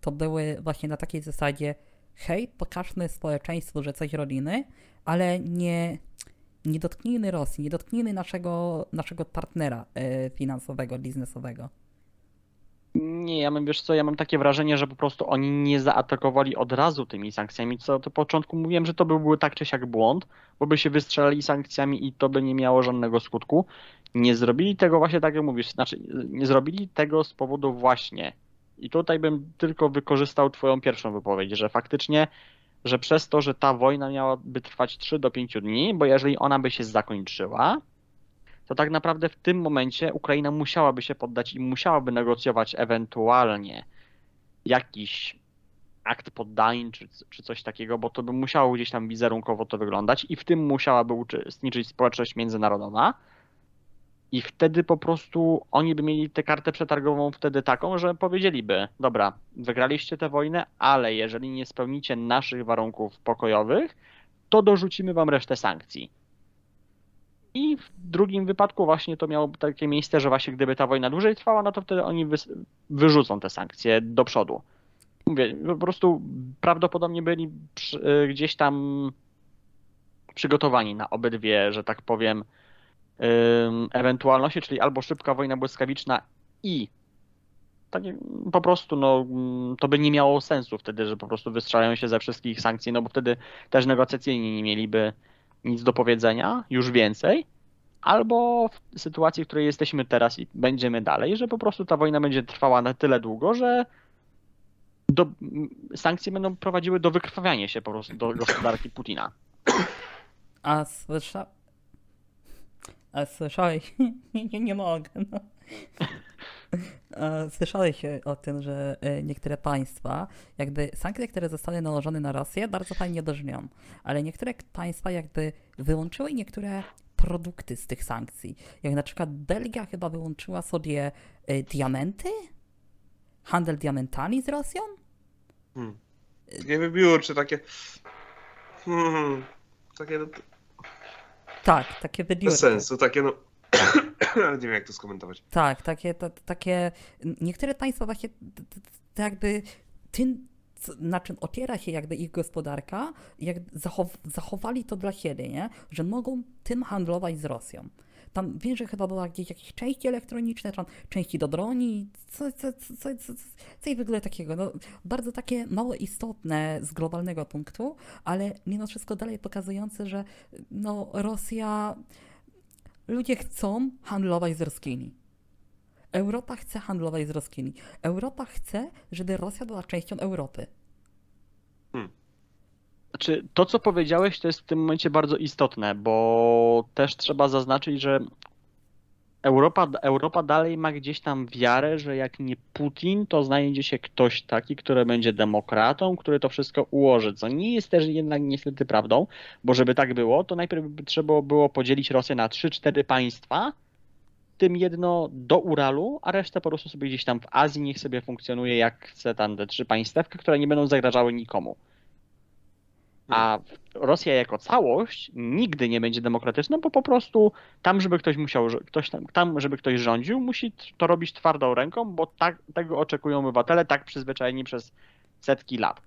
to były właśnie na takiej zasadzie hej, pokażmy społeczeństwu, że coś robimy, ale nie, nie dotknijmy Rosji, nie dotknijmy naszego, naszego partnera e, finansowego, biznesowego. Nie, ja mam, wiesz co, ja mam takie wrażenie, że po prostu oni nie zaatakowali od razu tymi sankcjami, co to początku mówiłem, że to by był tak czy siak błąd, bo by się wystrzelali sankcjami i to by nie miało żadnego skutku. Nie zrobili tego właśnie tak jak mówisz, znaczy nie zrobili tego z powodu właśnie. I tutaj bym tylko wykorzystał twoją pierwszą wypowiedź, że faktycznie, że przez to, że ta wojna miałaby trwać 3 do 5 dni, bo jeżeli ona by się zakończyła, to tak naprawdę w tym momencie Ukraina musiałaby się poddać i musiałaby negocjować ewentualnie jakiś akt poddańczy czy coś takiego, bo to by musiało gdzieś tam wizerunkowo to wyglądać i w tym musiałaby uczestniczyć społeczność międzynarodowa. I wtedy po prostu oni by mieli tę kartę przetargową wtedy taką, że powiedzieliby, dobra, wygraliście tę wojnę, ale jeżeli nie spełnicie naszych warunków pokojowych, to dorzucimy wam resztę sankcji. I w drugim wypadku właśnie to miało takie miejsce, że właśnie gdyby ta wojna dłużej trwała, no to wtedy oni wy, wyrzucą te sankcje do przodu. Mówię, po prostu prawdopodobnie byli y, gdzieś tam przygotowani na obydwie, że tak powiem, ewentualności, czyli albo szybka wojna błyskawiczna i tak po prostu no, to by nie miało sensu wtedy, że po prostu wystrzelają się ze wszystkich sankcji, no bo wtedy też negocjacyjni nie mieliby nic do powiedzenia, już więcej, albo w sytuacji, w której jesteśmy teraz i będziemy dalej, że po prostu ta wojna będzie trwała na tyle długo, że do, sankcje będą prowadziły do wykrwawiania się po prostu do gospodarki Putina. A słysza... A słyszałeś? nie, nie mogę, no. Słyszałeś o tym, że e, niektóre państwa, jakby sankcje, które zostały nałożone na Rosję, bardzo fajnie brzmią, ale niektóre państwa jakby wyłączyły niektóre produkty z tych sankcji. Jak na przykład Belgia chyba wyłączyła sobie diamenty? Handel diamentami z Rosją? Hmm. Takie wybiórcze, takie... Hmm, takie no, Tak, takie bez wybiórcze. sensu, takie no... Nie wiem jak to skomentować. Tak, takie, ta, takie. Niektóre państwa właśnie t- t- t- jakby tym, co- na czym opiera się jakby ich gospodarka, jak zachow, zachowali to dla siebie, nie? Że mogą tym handlować z Rosją. Tam wiem, że chyba była gdzieś jakieś części elektroniczne, tam części do broni, co, co, co, co, co, coś w ogóle takiego. No, bardzo takie mało istotne z globalnego punktu, ale mimo wszystko dalej pokazujące, że no, Rosja ludzie chcą handlować z Roskini. Europa chce handlować z Roskini. Europa chce, żeby Rosja była częścią Europy. Znaczy, to co powiedziałeś, to jest w tym momencie bardzo istotne, bo też trzeba zaznaczyć, że Europa, Europa dalej ma gdzieś tam wiarę, że jak nie Putin, to znajdzie się ktoś taki, który będzie demokratą, który to wszystko ułoży, co nie jest też jednak niestety prawdą, bo żeby tak było, to najpierw trzeba było podzielić Rosję na 3-4 państwa, tym jedno do Uralu, a resztę po prostu sobie gdzieś tam w Azji niech sobie funkcjonuje jak chce tam te trzy państewka, które nie będą zagrażały nikomu. A Rosja jako całość nigdy nie będzie demokratyczna, bo po prostu tam, żeby ktoś musiał, ktoś tam, tam, żeby ktoś rządził, musi to robić twardą ręką, bo tak, tego oczekują obywatele, tak przyzwyczajeni przez setki lat.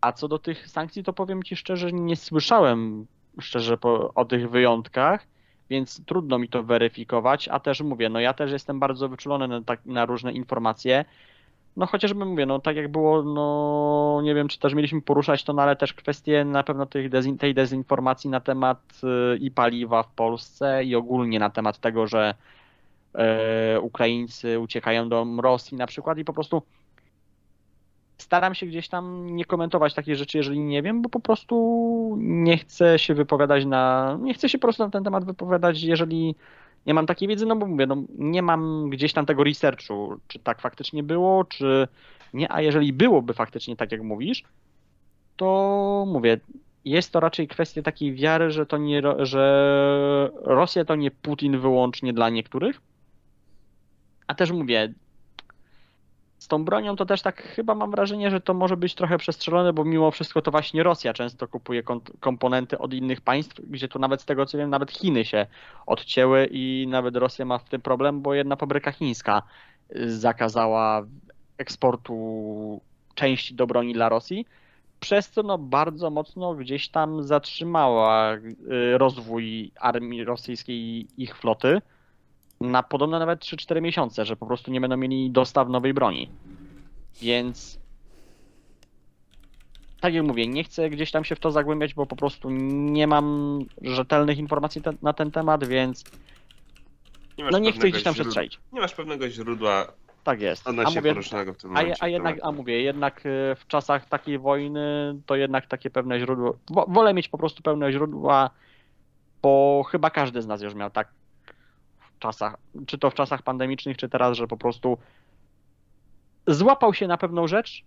A co do tych sankcji, to powiem Ci szczerze, nie słyszałem szczerze po, o tych wyjątkach, więc trudno mi to weryfikować, a też mówię, no ja też jestem bardzo wyczulony na, tak, na różne informacje, no chociażby mówię, no tak jak było, no nie wiem, czy też mieliśmy poruszać to, no ale też kwestie na pewno tych dezin, tej dezinformacji na temat y, i paliwa w Polsce i ogólnie na temat tego, że e, Ukraińcy uciekają do Rosji na przykład i po prostu staram się gdzieś tam nie komentować takich rzeczy, jeżeli nie wiem, bo po prostu nie chcę się wypowiadać na, nie chcę się po prostu na ten temat wypowiadać, jeżeli nie mam takiej wiedzy, no bo mówię, no nie mam gdzieś tam tego researchu, czy tak faktycznie było, czy nie, a jeżeli byłoby faktycznie tak, jak mówisz, to mówię, jest to raczej kwestia takiej wiary, że to nie, że Rosja to nie Putin wyłącznie dla niektórych, a też mówię, z tą bronią to też tak chyba mam wrażenie, że to może być trochę przestrzelone, bo mimo wszystko to właśnie Rosja często kupuje komponenty od innych państw, gdzie tu nawet z tego co wiem, nawet Chiny się odcięły i nawet Rosja ma w tym problem, bo jedna fabryka chińska zakazała eksportu części do broni dla Rosji, przez co no bardzo mocno gdzieś tam zatrzymała rozwój armii rosyjskiej i ich floty na podobno nawet 3-4 miesiące, że po prostu nie będą mieli dostaw nowej broni. Więc tak jak mówię, nie chcę gdzieś tam się w to zagłębiać, bo po prostu nie mam rzetelnych informacji te, na ten temat, więc Nie no nie chcę gdzieś tam źródła- przestrzelić. Nie masz pewnego źródła Tak jest. A mówię, poruszonego w tym a, a jednak, a mówię, jednak y, w czasach takiej wojny to jednak takie pewne źródło. wo- Wolę mieć po prostu pełne źródła, bo chyba każdy z nas już miał tak czasach, czy to w czasach pandemicznych, czy teraz, że po prostu złapał się na pewną rzecz,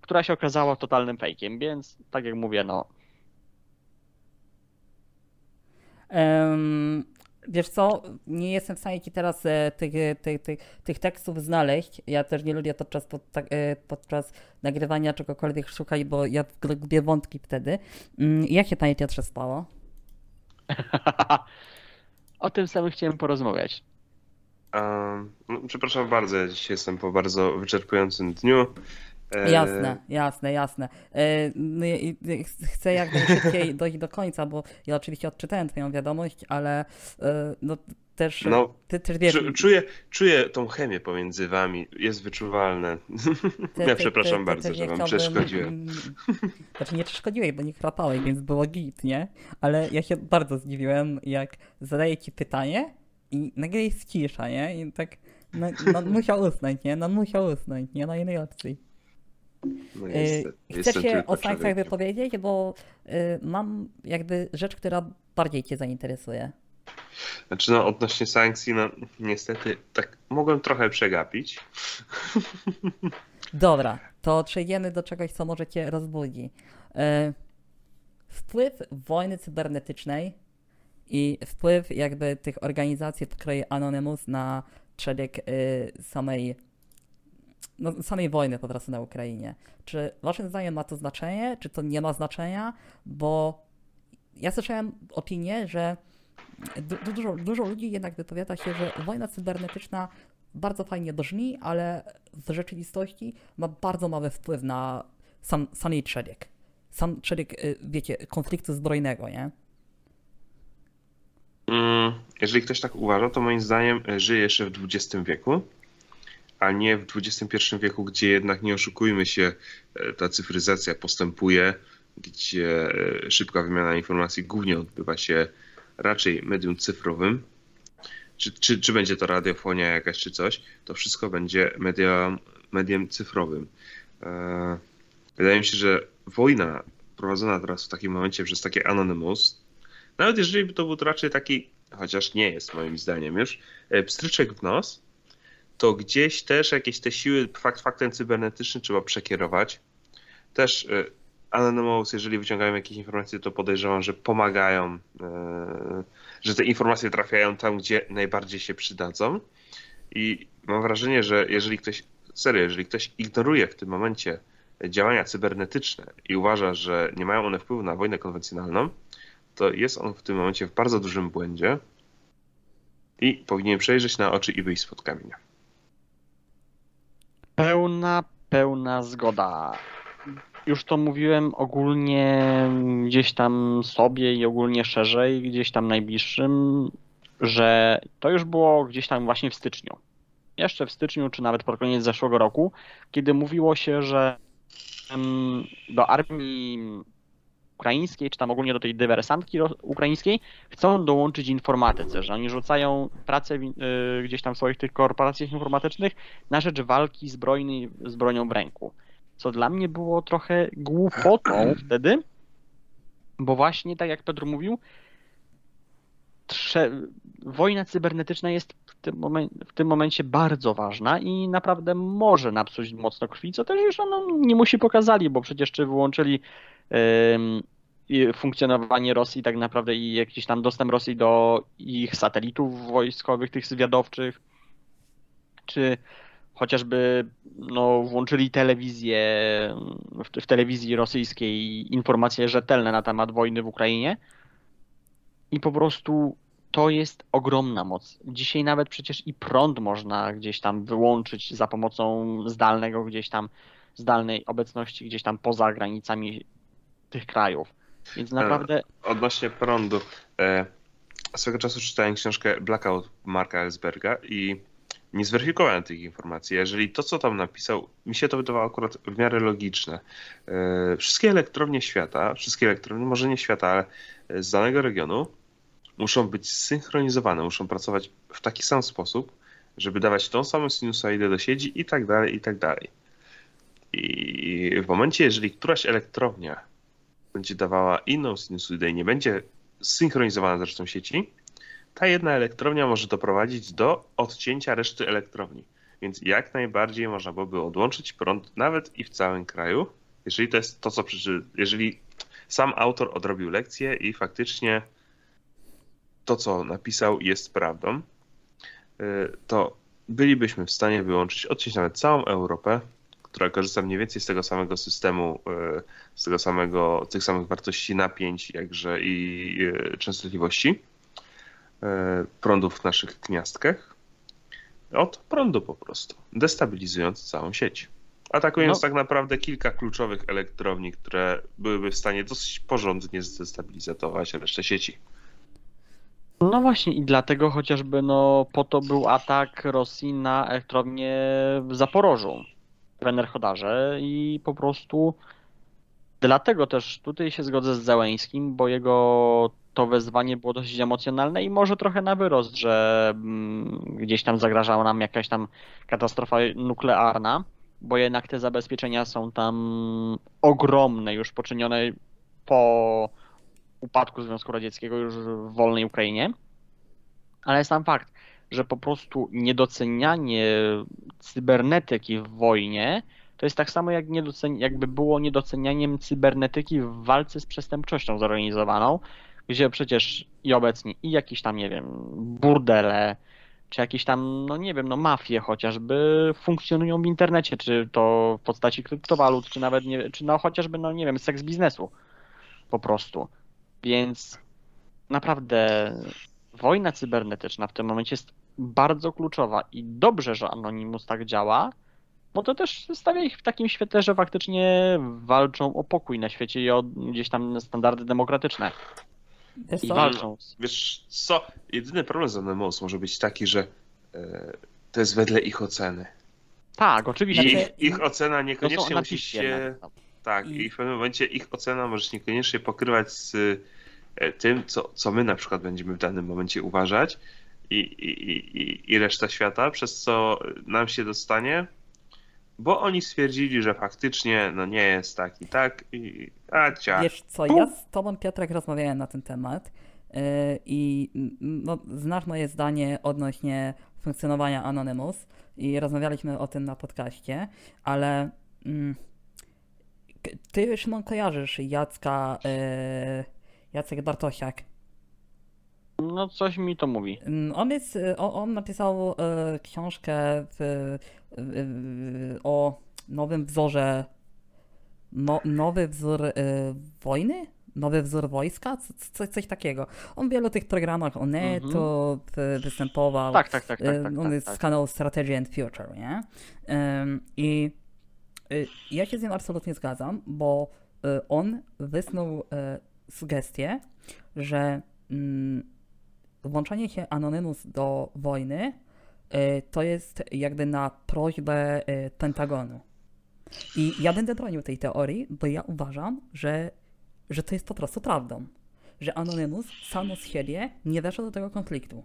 która się okazała totalnym fejkiem, więc tak jak mówię, no Em, wiesz co, nie jestem w stanie ci teraz e, tych, e, tych, tych, tych tekstów znaleźć. Ja też nie lubię podczas, pod, tak, e, podczas nagrywania czegokolwiek szukać, bo ja gubię wątki wtedy. Mm, Jak się panie Piotrze spało? o tym samym chciałem porozmawiać. Um, no, przepraszam bardzo, ja dzisiaj jestem po bardzo wyczerpującym dniu. E, Jasne, jasne, jasne. E, no Chcę jak najszybciej dojść do końca, bo ja oczywiście odczytałem twoją wiadomość, ale e, no też No, ty też czu, czuję, czuję tą chemię pomiędzy wami, jest wyczuwalne. ty- ja ty- przepraszam bardzo, że nie wam chciałbym, przeszkodziłem. Znaczy nie przeszkodziłeś, bo nie chrapałeś, więc było git, nie? Ale ja się bardzo zdziwiłem, jak zadaję ci pytanie i nagle jest cisza, nie? I tak no, no, musiał usnąć, nie? No musiał usnąć, nie? No innej opcji. No, Y, niestety, Chcesz jestem się o sankcjach wypowiedzieć, bo y, mam jakby rzecz, która bardziej cię zainteresuje. Znaczy no, odnośnie sankcji, no niestety tak mogłem trochę przegapić. Dobra, to przejdziemy do czegoś, co może cię rozbudzi. Y, Wpływ wojny cybernetycznej i wpływ jakby tych organizacji pokroju Anonymous na przebieg y, samej no, samej wojny po prostu na Ukrainie. Czy waszym zdaniem ma to znaczenie, czy to nie ma znaczenia? Bo ja słyszałem opinię, że du- dużo, dużo ludzi jednak wypowiada się, że wojna cybernetyczna bardzo fajnie brzmi, ale w rzeczywistości ma bardzo mały wpływ na sam, sam jej przebieg. Sam przebieg, y, wiecie, konfliktu zbrojnego, nie? Mm, Jeżeli ktoś tak uważa, to moim zdaniem e, żyje jeszcze w XX wieku, a nie w XXI wieku, gdzie jednak nie oszukujmy się, e, ta cyfryzacja postępuje, gdzie e, szybka wymiana informacji głównie odbywa się raczej medium cyfrowym. Czy, czy, czy będzie to radiofonia jakaś czy coś, to wszystko będzie medium, mediem cyfrowym. E, Wydaje mi się, że wojna prowadzona teraz w takim momencie przez takie Anonymous, nawet jeżeli by to był raczej taki, chociaż nie jest moim zdaniem już, e, pstryczek w nos, to gdzieś też jakieś te siły fakt faktem cybernetycznym trzeba przekierować. Też e, Anonymous, jeżeli wyciągają jakieś informacje, to podejrzewam, że pomagają, e, że te informacje trafiają tam, gdzie najbardziej się przydadzą. I mam wrażenie, że jeżeli ktoś, serio, jeżeli ktoś ignoruje w tym momencie działania cybernetyczne i uważa, że nie mają one wpływu na wojnę konwencjonalną, to jest on w tym momencie w bardzo dużym błędzie i powinien przejrzeć na oczy i wyjść spod kamienia. Pełna, pełna zgoda. Już to mówiłem ogólnie gdzieś tam sobie i ogólnie szerzej, gdzieś tam najbliższym, że to już było gdzieś tam właśnie w styczniu. Jeszcze w styczniu, czy nawet pod koniec zeszłego roku, kiedy mówiło się, że do armii ukraińskiej, czy tam ogólnie do tej dywersantki ukraińskiej, chcą dołączyć informatycy, że oni rzucają pracę y, gdzieś tam w swoich tych korporacjach informatycznych na rzecz walki zbrojnej z bronią w ręku. Co dla mnie było trochę głupotą wtedy, bo właśnie tak jak Pedro mówił, trze- wojna cybernetyczna jest w tym, momen- w tym momencie bardzo ważna i naprawdę może napsuć mocno krwi, co też już no, nie musi pokazali, bo przecież czy wyłączyli i funkcjonowanie Rosji tak naprawdę i jakiś tam dostęp Rosji do ich satelitów wojskowych, tych zwiadowczych, czy chociażby no, włączyli telewizję, w, w telewizji rosyjskiej informacje rzetelne na temat wojny w Ukrainie i po prostu to jest ogromna moc. Dzisiaj nawet przecież i prąd można gdzieś tam wyłączyć za pomocą zdalnego gdzieś tam, zdalnej obecności gdzieś tam poza granicami tych krajów. Więc naprawdę Odnośnie prądu, e, swego czasu czytałem książkę Blackout Marka Ellsberga i nie zweryfikowałem tych informacji. Jeżeli to, co tam napisał, mi się to wydawało akurat w miarę logiczne. E, Wszystkie elektrownie świata, wszystkie elektrownie, może nie świata, ale z danego regionu muszą być zsynchronizowane, muszą pracować w taki sam sposób, żeby dawać tą samą sinusoidę do sieci i tak dalej, i tak dalej. I w momencie, jeżeli któraś elektrownia będzie dawała inną sinusoidę i nie będzie zsynchronizowana z resztą sieci, ta jedna elektrownia może doprowadzić do odcięcia reszty elektrowni. Więc jak najbardziej można byłoby odłączyć prąd nawet i w całym kraju, jeżeli to jest to, co jeżeli sam autor odrobił lekcję i faktycznie to, co napisał, jest prawdą, y, to bylibyśmy w stanie wyłączyć, odciąć nawet całą Europę, która korzysta mniej więcej z tego samego systemu, y, z tego samego, tych samych wartości napięć, jakże i y, częstotliwości y, prądów w naszych gniazdkach, od prądu po prostu, destabilizując całą sieć. Atakując No. tak naprawdę kilka kluczowych elektrowni, które byłyby w stanie dosyć porządnie zdestabilizować resztę sieci. No właśnie i dlatego chociażby no po to był atak Rosji na elektrownię w Zaporożu, w Enerchodarze i po prostu dlatego też tutaj się zgodzę z Załęskim, bo jego to wezwanie było dosyć emocjonalne i może trochę na wyrost, że mm, gdzieś tam zagrażała nam jakaś tam katastrofa nuklearna, bo jednak te zabezpieczenia są tam ogromne, już poczynione po upadku Związku Radzieckiego już w wolnej Ukrainie. Ale sam fakt, że po prostu niedocenianie cybernetyki w wojnie to jest tak samo jak niedoceni- jakby było niedocenianiem cybernetyki w walce z przestępczością zorganizowaną, gdzie przecież i obecnie i jakieś tam, nie wiem, burdele, czy jakieś tam, no nie wiem, no mafie chociażby funkcjonują w internecie, czy to w postaci kryptowalut, czy nawet, nie, czy no chociażby, no nie wiem, seks biznesu po prostu. Więc naprawdę wojna cybernetyczna w tym momencie jest bardzo kluczowa i dobrze, że Anonymous tak działa, bo to też stawia ich w takim świetle, że faktycznie walczą o pokój na świecie i o gdzieś tam standardy demokratyczne. Wiesz I co? walczą. Wiesz co, jedyny problem z Anonymous może być taki, że e, to jest wedle ich oceny. Tak, oczywiście. Znaczy- ich, ich ocena niekoniecznie musi się... jednak. Tak, I- i w pewnym momencie ich ocena może się niekoniecznie pokrywać z e, tym, co, co my na przykład będziemy w danym momencie uważać i, i, i- i, i reszta świata, przez co nam się dostanie, bo oni stwierdzili, że faktycznie no nie jest tak i tak i a cia. Wiesz co, ja z tobą Piotrek rozmawiałem na ten temat yy, i no, znasz moje zdanie odnośnie funkcjonowania Anonymous i rozmawialiśmy o tym na podcaście, ale mm, ty Szymon kojarzysz Jacka, yy, Jacek Bartosiak. No coś mi to mówi. Mm, On jest, y, on, on napisał y, książkę w, y, y, o nowym wzorze, no, nowy wzór y, wojny? Nowy wzór wojska? Co, coś, takiego. On w wielu tych programach Onetu w- występował. Tak, tak, tak, tak. Y, tak, On tak, jest tak. z kanału Strategy and Future, nie? I y, ja się z nim absolutnie zgadzam, bo y, on wysnuł sugestię, że mm, włączanie się Anonymous do wojny to jest jakby na prośbę Pentagonu. I ja będę bronił tej teorii, bo ja uważam, że, że to jest po prostu prawdą. Że Anonymous samo z siebie nie weszło do tego konfliktu.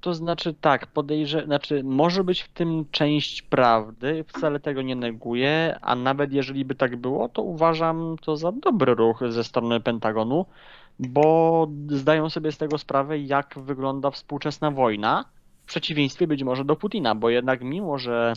To znaczy tak, podejrzewam, znaczy może być w tym część prawdy, wcale tego nie neguję, a nawet jeżeli by tak było, to uważam to za dobry ruch ze strony Pentagonu, bo zdają sobie z tego sprawę, jak wygląda współczesna wojna, w przeciwieństwie być może do Putina, bo jednak mimo, że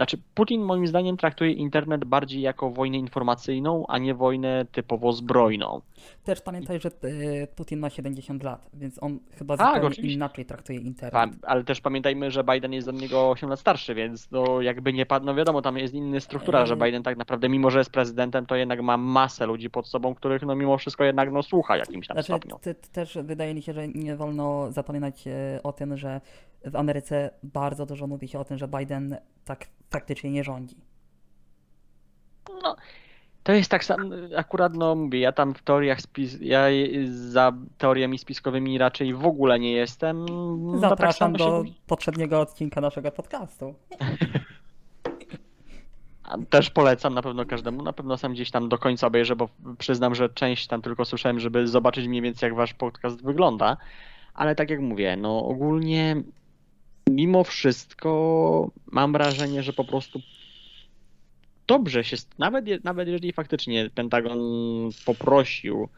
znaczy Putin moim zdaniem traktuje internet bardziej jako wojnę informacyjną, a nie wojnę typowo zbrojną. Też pamiętaj, że y, Putin ma 70 lat, więc on chyba Tak, zupełnie oczywiście. inaczej traktuje internet. Pa- Ale też pamiętajmy, że Biden jest od niego 8 lat starszy, więc no jakby nie padł, no wiadomo, tam jest inna struktura, że. Biden tak naprawdę, mimo że jest prezydentem, to jednak ma masę ludzi pod sobą, których no mimo wszystko jednak no słucha jakimś tam Znaczy, stopniu. też wydaje mi się, że nie wolno zapominać e, o tym, że w Ameryce bardzo dużo mówi się o tym, że Biden tak faktycznie nie rządzi. No, to jest tak samo, akurat no mówię, ja tam w teoriach spis, ja za teoriami spiskowymi raczej w ogóle nie jestem. No, tak Zapraszam się do mówi- poprzedniego odcinka naszego podcastu. Też polecam na pewno każdemu. Na pewno sam gdzieś tam do końca obejrzę, bo przyznam, że część tam tylko słyszałem, żeby zobaczyć mniej więcej jak wasz podcast wygląda. Ale tak jak mówię, no ogólnie mimo wszystko mam wrażenie, że po prostu dobrze się, nawet, nawet jeżeli faktycznie Pentagon poprosił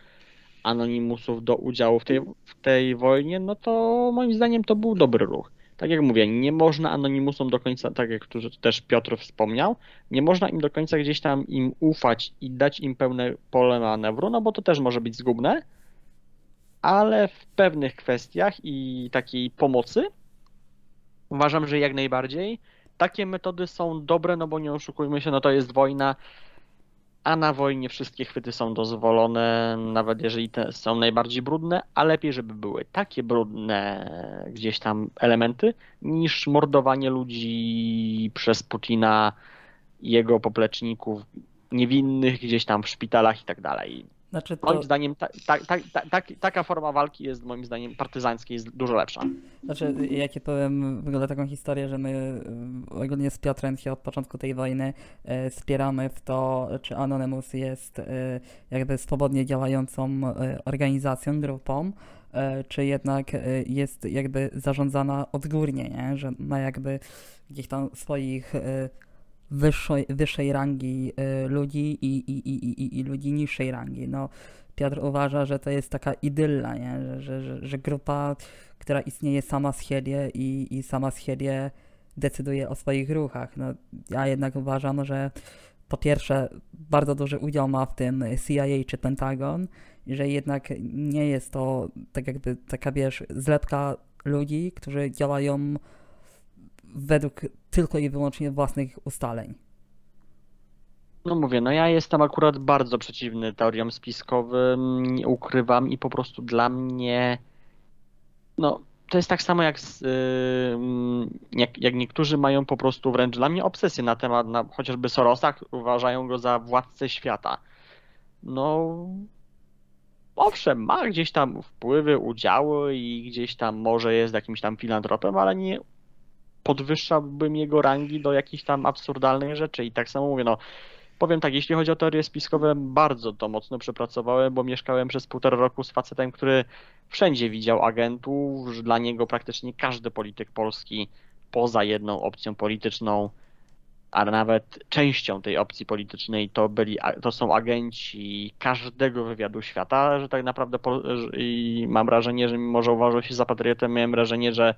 Anonymusów do udziału w tej, w tej wojnie, no to moim zdaniem to był dobry ruch. Tak jak mówię, nie można Anonymusom do końca, tak jak tu też Piotr wspomniał, nie można im do końca gdzieś tam im ufać i dać im pełne pole manewru, no bo to też może być zgubne, ale w pewnych kwestiach i takiej pomocy uważam, że jak najbardziej takie metody są dobre, no bo nie oszukujmy się, no to jest wojna, a na wojnie wszystkie chwyty są dozwolone, nawet jeżeli te są najbardziej brudne, a lepiej, żeby były takie brudne gdzieś tam elementy, niż mordowanie ludzi przez Putina jego popleczników niewinnych gdzieś tam w szpitalach i tak dalej. Znaczy to, Moim zdaniem ta, ta, ta, ta, ta, taka forma walki jest moim zdaniem partyzanckiej jest dużo lepsza. znaczy, ja ci powiem w ogóle taką historię, że my y, ogólnie z Piotrem się od początku tej wojny y, wspieramy w to, czy Anonymous jest y, jakby swobodnie działającą y, organizacją, grupą, y, czy jednak y, jest jakby zarządzana odgórnie, nie? że ma jakby gdzieś tam swoich wyższej, wyższej rangi y, ludzi i, i, i, i, i ludzi niższej rangi. No, Piotr uważa, że to jest taka idylla, nie? Że, że, że, że grupa, która istnieje sama z siebie i, i sama z siebie decyduje o swoich ruchach. No, ja jednak uważam, że po pierwsze bardzo duży udział ma w tym CIA czy Pentagon, że jednak nie jest to tak jakby taka, wiesz, zlepka ludzi, którzy działają według tylko i wyłącznie własnych ustaleń. No mówię, no ja jestem akurat bardzo przeciwny teoriom spiskowym, nie ukrywam i po prostu dla mnie, no to jest tak samo jak, z, jak, jak niektórzy mają po prostu wręcz dla mnie obsesję na temat na, chociażby Sorosa, uważają go za władcę świata. No owszem, ma gdzieś tam wpływy, udziały i gdzieś tam może jest jakimś tam filantropem, ale nie podwyższałbym jego rangi do jakichś tam absurdalnych rzeczy. I tak samo mówię, no powiem tak, jeśli chodzi o teorie spiskowe, bardzo to mocno przepracowałem, bo mieszkałem przez półtora roku z facetem, który wszędzie widział agentów, że dla niego praktycznie każdy polityk polski poza jedną opcją polityczną a nawet częścią tej opcji politycznej to byli, to są agenci każdego wywiadu świata, że tak naprawdę i mam wrażenie, że mimo, że uważał się za patriotę, miałem wrażenie, że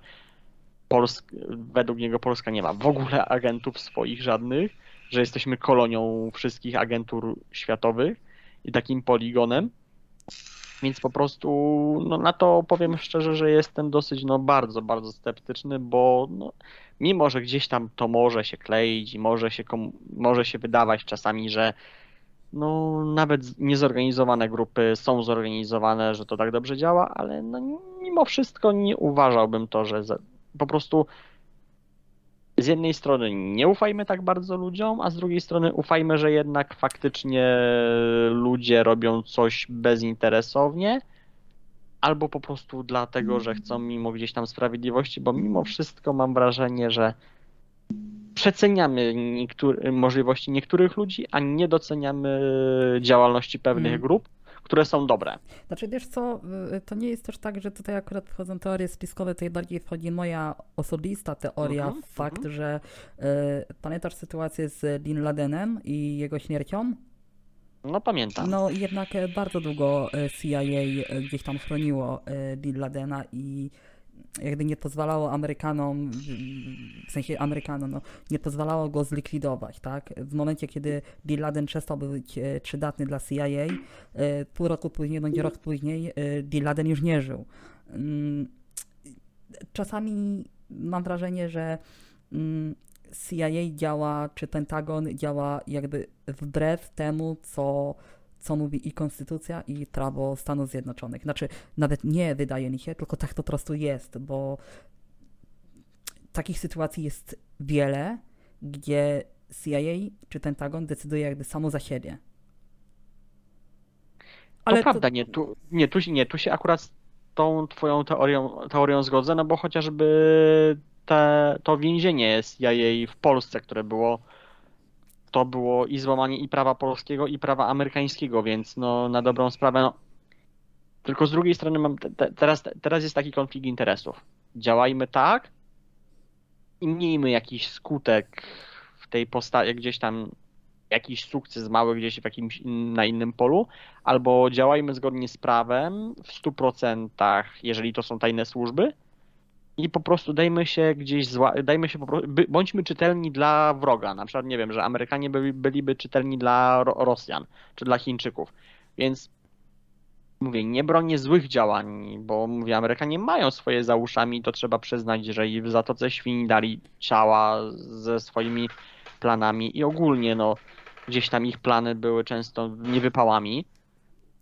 Według niego Polska nie ma w ogóle agentów swoich żadnych, że jesteśmy kolonią wszystkich agentur światowych i takim poligonem. Więc po prostu no, na to powiem szczerze, że jestem dosyć no, bardzo, bardzo sceptyczny, bo no, mimo, że gdzieś tam to może się kleić i może się, może się wydawać czasami, że no, nawet niezorganizowane grupy są zorganizowane, że to tak dobrze działa, ale no, mimo wszystko nie uważałbym to, że po prostu z jednej strony nie ufajmy tak bardzo ludziom, a z drugiej strony ufajmy, że jednak faktycznie ludzie robią coś bezinteresownie, albo po prostu dlatego, że chcą mimo gdzieś tam sprawiedliwości, bo mimo wszystko mam wrażenie, że przeceniamy niektóry, możliwości niektórych ludzi, a nie doceniamy działalności pewnych hmm. grup, które są dobre. Znaczy, wiesz co, y, to nie jest też tak, że tutaj akurat wchodzą teorie spiskowe, tutaj bardziej wchodzi moja osobista teoria, mm -hmm, fakt, mm -hmm. że y, pamiętasz sytuację z Bin Ladenem i jego śmiercią? No pamiętam. No jednak bardzo długo y, CIA gdzieś tam chroniło Bin Ladena i jakby nie pozwalało Amerykanom, w sensie Amerykanom, no, nie pozwalało go zlikwidować, tak? W momencie, kiedy Bin Laden przestał być e, przydatny dla CIA, e, pół roku później, bądź rok później, e, Bin Laden już nie żył. Mm, czasami mam wrażenie, że mm, CIA działa, czy Pentagon działa jakby wbrew temu, co co mówi i konstytucja, i prawo Stanów Zjednoczonych. Znaczy, nawet nie wydaje mi się, tylko tak to po prostu jest, bo takich sytuacji jest wiele, gdzie CIA czy Pentagon decyduje jakby samo za siebie. Ale to, to prawda, nie tu, nie, tu, nie, tu się akurat z tą twoją teorią, teorią zgodzę, no bo chociażby te, to więzienie CIA w Polsce, które było to było i złamanie i prawa polskiego, i prawa amerykańskiego, więc no na dobrą sprawę, no. Tylko z drugiej strony mam, te, teraz, teraz jest taki konflikt interesów. Działajmy tak i miejmy jakiś skutek w tej postaci, gdzieś tam jakiś sukces mały gdzieś w jakimś in, na innym polu, albo działajmy zgodnie z prawem w 100%, jeżeli to są tajne służby, i po prostu dajmy się gdzieś, zła, dajmy się po prostu, bądźmy czytelni dla wroga. Na przykład, nie wiem, że Amerykanie byli, byliby czytelni dla Rosjan czy dla Chińczyków. Więc mówię, nie bronię złych działań, bo mówię, Amerykanie mają swoje za uszami, to trzeba przyznać, że i w Zatoce Świni dali ciała ze swoimi planami i ogólnie, no, gdzieś tam ich plany były często niewypałami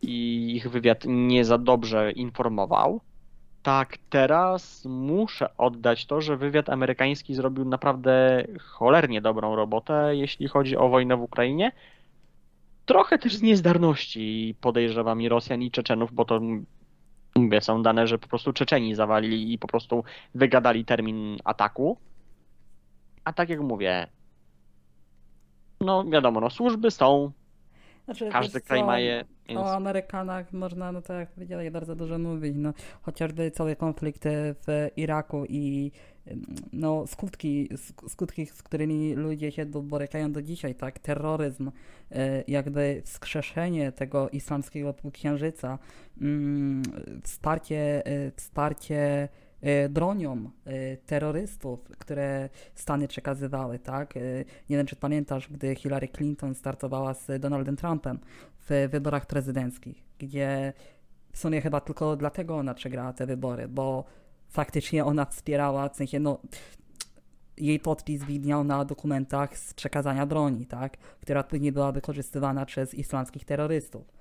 i ich wywiad nie za dobrze informował tak, teraz muszę oddać to, że wywiad amerykański zrobił naprawdę cholernie dobrą robotę, jeśli chodzi o wojnę w Ukrainie. Trochę też z niezdarności podejrzewam i Rosjan i Czeczenów, bo to mówię, są dane, że po prostu Czeczeni zawalili i po prostu wygadali termin ataku. A tak jak mówię, no wiadomo, no służby są, znaczy, Każdy kraj co, ma je. Więc... O Amerykanach można, no tak jak powiedziałem, bardzo dużo mówić. No, chociażby cały konflikt w Iraku i no, skutki, skutki, z którymi ludzie się borykają do dzisiaj, tak? Terroryzm, e, jakby wskrzeszenie tego islamskiego półksiężyca, mm, wsparcie, e, wsparcie bronią e, terrorystów, które Stany przekazywały, tak? E, Nie wiem, czy pamiętasz, gdy Hillary Clinton startowała z Donaldem Trumpem w wyborach prezydenckich, gdzie w sumie chyba tylko dlatego ona przegrała te wybory, bo faktycznie ona wspierała, w sensie, no, jej podpis widniał na dokumentach z przekazania broni, tak? Która później była wykorzystywana przez islamskich terrorystów.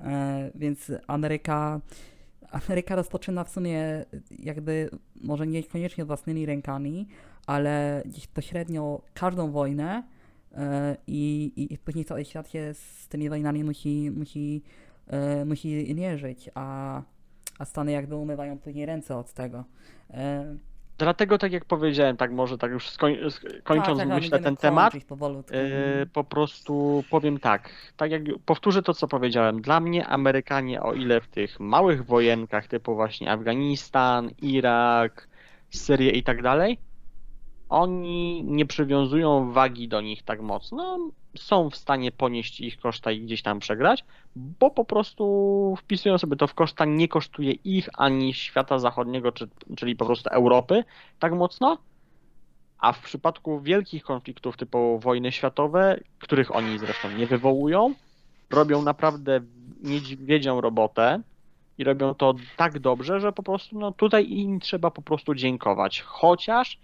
E, więc Ameryka, Ameryka rozpoczyna w sumie jakby, może niekoniecznie własnymi rękami, ale gdzieś pośrednio każdą wojnę e, i, i, i później cały świat się z tymi wojnami musi, musi, e, musi mierzyć, a, a Stany jakby umywają później ręce od tego. Dlatego, tak jak powiedziałem, tak może tak już skoń, sk- kończąc, tak, tak, myślę, ten temat, e, po prostu powiem tak, tak jak powtórzę to, co powiedziałem. Dla mnie Amerykanie, o ile w tych małych wojenkach typu właśnie Afganistan, Irak, Syrię i tak dalej, oni nie przywiązują wagi do nich tak mocno, są w stanie ponieść ich koszta i gdzieś tam przegrać, bo po prostu wpisują sobie to w koszta, nie kosztuje ich ani świata zachodniego, czy, czyli po prostu Europy tak mocno. A w przypadku wielkich konfliktów typu wojny światowe, których oni zresztą nie wywołują, robią naprawdę niedźwiedzią robotę i robią to tak dobrze, że po prostu no, tutaj im trzeba po prostu dziękować. Chociaż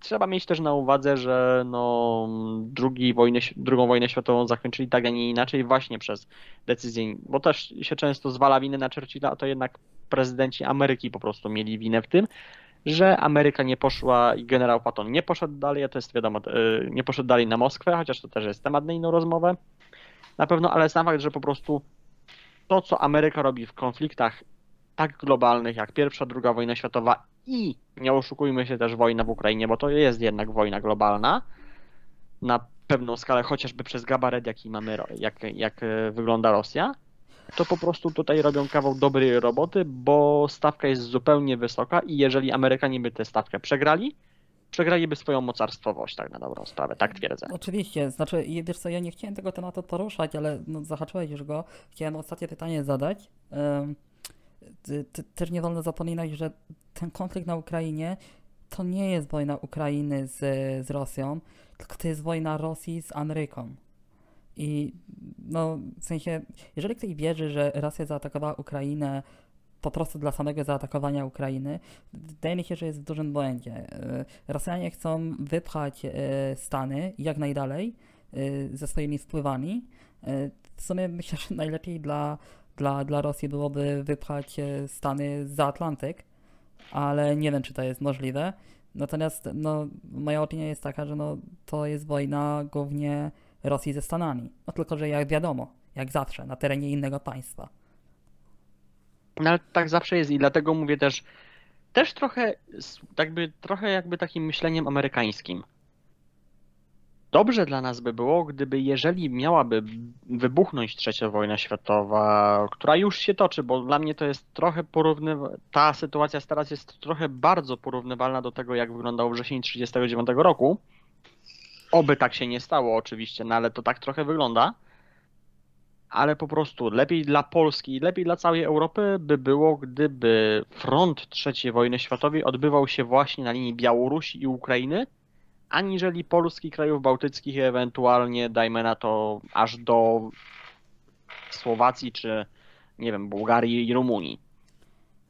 trzeba mieć też na uwadze, że no, drugi wojnę, drugą wojnę światową zakończyli tak, a nie inaczej właśnie przez decyzję, bo też się często zwala winę na Churchilla, a to jednak prezydenci Ameryki po prostu mieli winę w tym, że Ameryka nie poszła i generał Patton nie poszedł dalej, a to jest wiadomo, y, nie poszedł dalej na Moskwę, chociaż to też jest temat na inną rozmowę. Na pewno, ale sam fakt, że po prostu to, co Ameryka robi w konfliktach tak globalnych jak pierwsza, druga wojna światowa i nie oszukujmy się też wojna w Ukrainie, bo to jest jednak wojna globalna na pewną skalę, chociażby przez gabaret, jaki mamy, jak, jak e, wygląda Rosja, to po prostu tutaj robią kawał dobrej roboty, bo stawka jest zupełnie wysoka i jeżeli Amerykanie by tę stawkę przegrali, przegraliby swoją mocarstwowość, tak na dobrą sprawę, tak twierdzę. Oczywiście, znaczy, wiesz co, ja nie chciałem tego tematu poruszać, ale no, zahaczyłeś już go. Chciałem ostatnie pytanie zadać. Ty, też nie wolno zapominać, że ten konflikt na Ukrainie to nie jest wojna Ukrainy z, z Rosją, tylko to jest wojna Rosji z Ameryką. I no, w sensie, jeżeli ktoś wierzy, że Rosja zaatakowała Ukrainę po prostu dla samego zaatakowania Ukrainy, wydaje mi się, że jest w dużym błędzie. E, Rosjanie chcą wypchać e, Stany jak najdalej e, ze swoimi wpływami. W sumie myślę, że najlepiej dla, dla, dla Rosji byłoby wypchać e, Stany za Atlantyk, ale nie wiem, czy to jest możliwe. Natomiast no, moja opinia jest taka, że no, to jest wojna głównie Rosji ze Stanami. No tylko, że jak wiadomo, jak zawsze, na terenie innego państwa. No ale tak zawsze jest i dlatego mówię też, też trochę, jakby, trochę jakby takim myśleniem amerykańskim. Dobrze dla nas by było, gdyby jeżeli miałaby wybuchnąć trzecia wojna światowa, która już się toczy, bo dla mnie to jest trochę porównywa, ta sytuacja teraz jest trochę bardzo porównywalna do tego, jak wyglądał wrzesień 1939 roku. Oby tak się nie stało oczywiście, no ale to tak trochę wygląda ale po prostu lepiej dla Polski i lepiej dla całej Europy by było, gdyby front III wojny światowej odbywał się właśnie na linii Białorusi i Ukrainy, aniżeli Polski, krajów bałtyckich i ewentualnie, dajmy na to, aż do Słowacji czy, nie wiem, Bułgarii i Rumunii.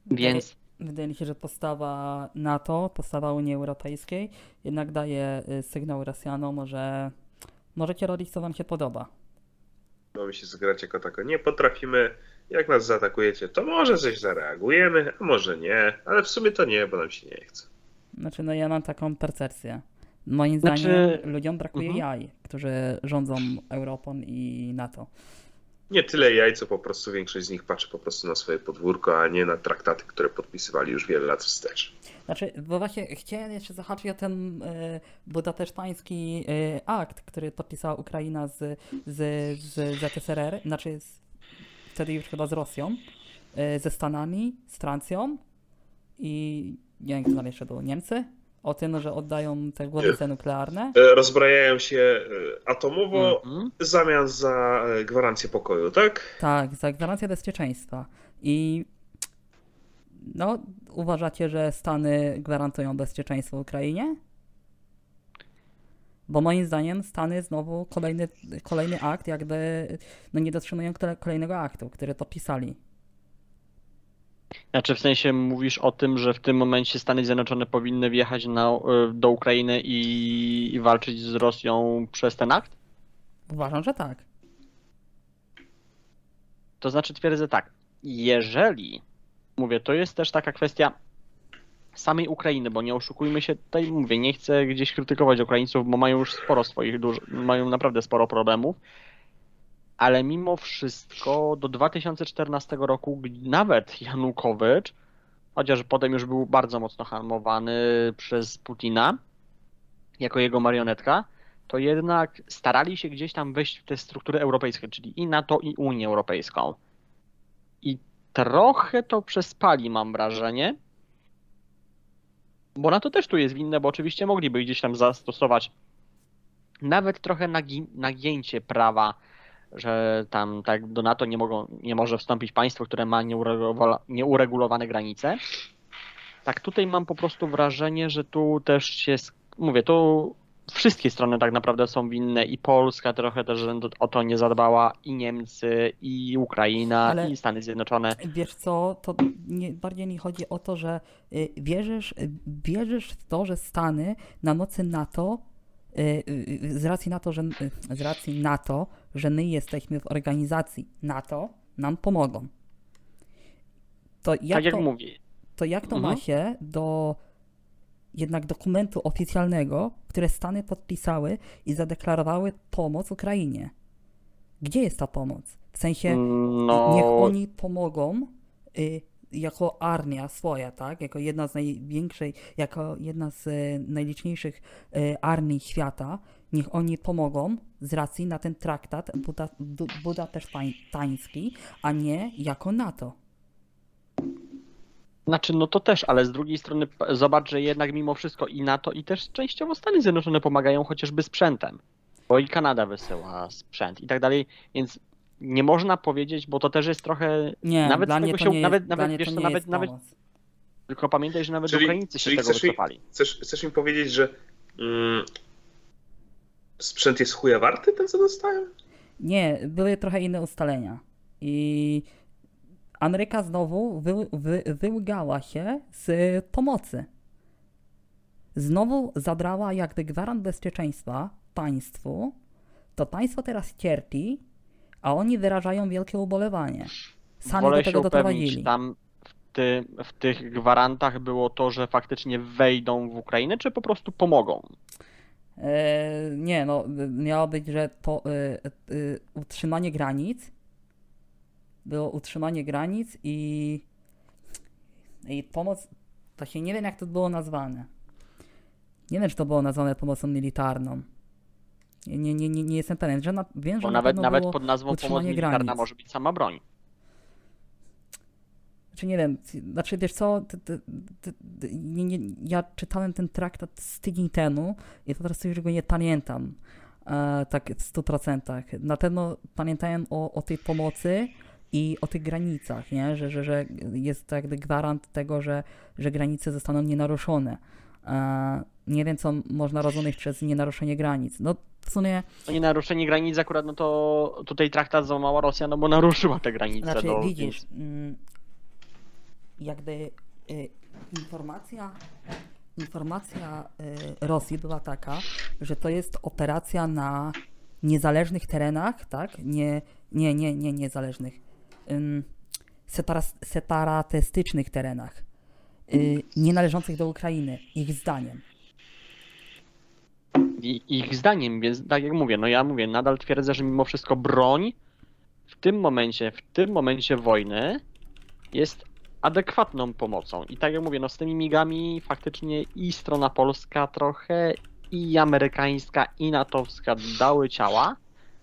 Więc Wydaje mi się, że postawa NATO, postawa Unii Europejskiej jednak daje y, sygnał Rosjanom, że możecie robić, co wam się podoba. Mamy się zgrać jako tako. Nie potrafimy. Jak nas zaatakujecie, to może coś zareagujemy, a może nie, ale w sumie to nie, bo nam się nie chce. Znaczy, no ja mam taką percepcję. Moim Znaczy- zdaniem ludziom brakuje Mhm. jaj, którzy rządzą Europą i NATO. Nie tyle jaj, co po prostu większość z nich patrzy po prostu na swoje podwórko, a nie na traktaty, które podpisywali już wiele lat wstecz. Znaczy, bo właśnie chciałem jeszcze zahaczyć o ten y, budapesztański y, akt, który podpisała Ukraina z, z, z ZSRR, znaczy z, wtedy już chyba z Rosją, y, ze Stanami, z Francją i nie wiem, kto tam jeszcze był, Niemcy? O tym, że oddają te głowice nuklearne. E, Rozbrajają się e, atomowo Mhm. w zamian za e, gwarancję pokoju, tak? Tak, za gwarancję bezpieczeństwa. I No, uważacie, że Stany gwarantują bezpieczeństwo Ukrainie? Bo moim zdaniem Stany znowu kolejny, kolejny akt, jakby no nie dotrzymują kole- kolejnego aktu, który to pisali. Znaczy w sensie mówisz o tym, że w tym momencie Stany Zjednoczone powinny wjechać na, y, do Ukrainy i, i walczyć z Rosją przez ten akt? Uważam, że tak. To znaczy twierdzę tak, jeżeli, mówię, to jest też taka kwestia samej Ukrainy, bo nie oszukujmy się, tutaj mówię, nie chcę gdzieś krytykować Ukraińców, bo mają już sporo swoich, mają naprawdę sporo problemów, ale mimo wszystko do 2014 roku nawet Janukowycz, chociaż potem już był bardzo mocno hamowany przez Putina, jako jego marionetka, to jednak starali się gdzieś tam wejść w te struktury europejskie, czyli i NATO, i Unię Europejską. I trochę to przespali, mam wrażenie. Bo NATO też tu jest winne, bo oczywiście mogliby gdzieś tam zastosować nawet trochę nagi- nagięcie prawa, że tam tak do NATO nie, mogą, nie może wstąpić państwo, które ma nieuregulowa- nieuregulowane granice. Tak tutaj mam po prostu wrażenie, że tu też się, mówię, tu wszystkie strony tak naprawdę są winne i Polska trochę też o to nie zadbała, i Niemcy, i Ukraina, Ale- i Stany Zjednoczone. Wiesz co, to nie, bardziej mi chodzi o to, że y, wierzysz, y, wierzysz w to, że Stany na mocy NATO, z racji na to, że y, z racji na to, że my jesteśmy w organizacji NATO, nam pomogą. To jak, tak jak to, mówię, to jak to Mhm. ma się do jednak dokumentu oficjalnego, które Stany podpisały i zadeklarowały pomoc Ukrainie? Gdzie jest ta pomoc? W sensie, no, niech oni pomogą y, jako armia swoja, tak? Jako jedna z największej, jako jedna z y, najliczniejszych y, armii świata, niech oni pomogą z racji na ten traktat Buda, Bu- budapesztański, a nie jako NATO. Znaczy, no to też, ale z drugiej strony zobacz, że jednak mimo wszystko i NATO, i też częściowo Stany Zjednoczone pomagają chociażby sprzętem, bo i Kanada wysyła sprzęt i tak dalej, więc nie można powiedzieć, bo to też jest trochę, Nie, Nawet dla z mnie tego to się- nie nawet- jest, nawet, dla mnie wiesz to nie nawet- jest nawet- tylko pamiętaj, że nawet Czyli- Ukraińcy się czyli tego chcesz mi- wycofali. Chcesz, chcesz mi powiedzieć, że mm, sprzęt jest chuja warty, ten co dostałem? Nie, były trochę inne ustalenia. I Ameryka znowu wy, wy, wyłgała się z pomocy. Znowu zabrała jakby gwarant bezpieczeństwa państwu. To państwo teraz cierpi, a oni wyrażają wielkie ubolewanie. Sami Wolę do tego się doprowadzili. tam w, ty, w tych gwarantach było to, że faktycznie wejdą w Ukrainę, czy po prostu pomogą? E, nie, no, miało być, że to y, y, utrzymanie granic. Było utrzymanie granic i, i pomoc. To się nie wiem, jak to było nazwane. Nie wiem, czy to było nazwane pomocą militarną. Nie, nie, nie, nie, jestem pewien. Że na, wiem, że Bo na nawet, nawet pod nazwą pomoc militarna może być sama broń. Czy nie wiem, znaczy wiesz co, ty, ty, ty, nie, nie, ja czytałem ten traktat z tydzień temu i po prostu już go nie pamiętam e, tak w 100%. Na pewno pamiętałem o, o tej pomocy i o tych granicach, nie? Że, że, że jest to jakby gwarant tego, że, że granice zostaną nienaruszone. E, nie wiem, co można rozumieć przez nienaruszenie granic. No w sumie, nie naruszenie granic akurat, no to tutaj traktat złamała Rosja, no bo naruszyła te granice. Znaczy, no, widzisz, mm, jakby y, informacja, informacja y, Rosji była taka, że to jest operacja na niezależnych terenach, tak? Nie, nie, nie, nie niezależnych. Ym, separatystycznych terenach, y, nie należących do Ukrainy, ich zdaniem. Ich zdaniem, więc tak jak mówię, no ja mówię, nadal twierdzę, że mimo wszystko broń w tym momencie, w tym momencie wojny jest adekwatną pomocą. I tak jak mówię, no z tymi migami faktycznie i strona polska trochę, i amerykańska, i natowska dały ciała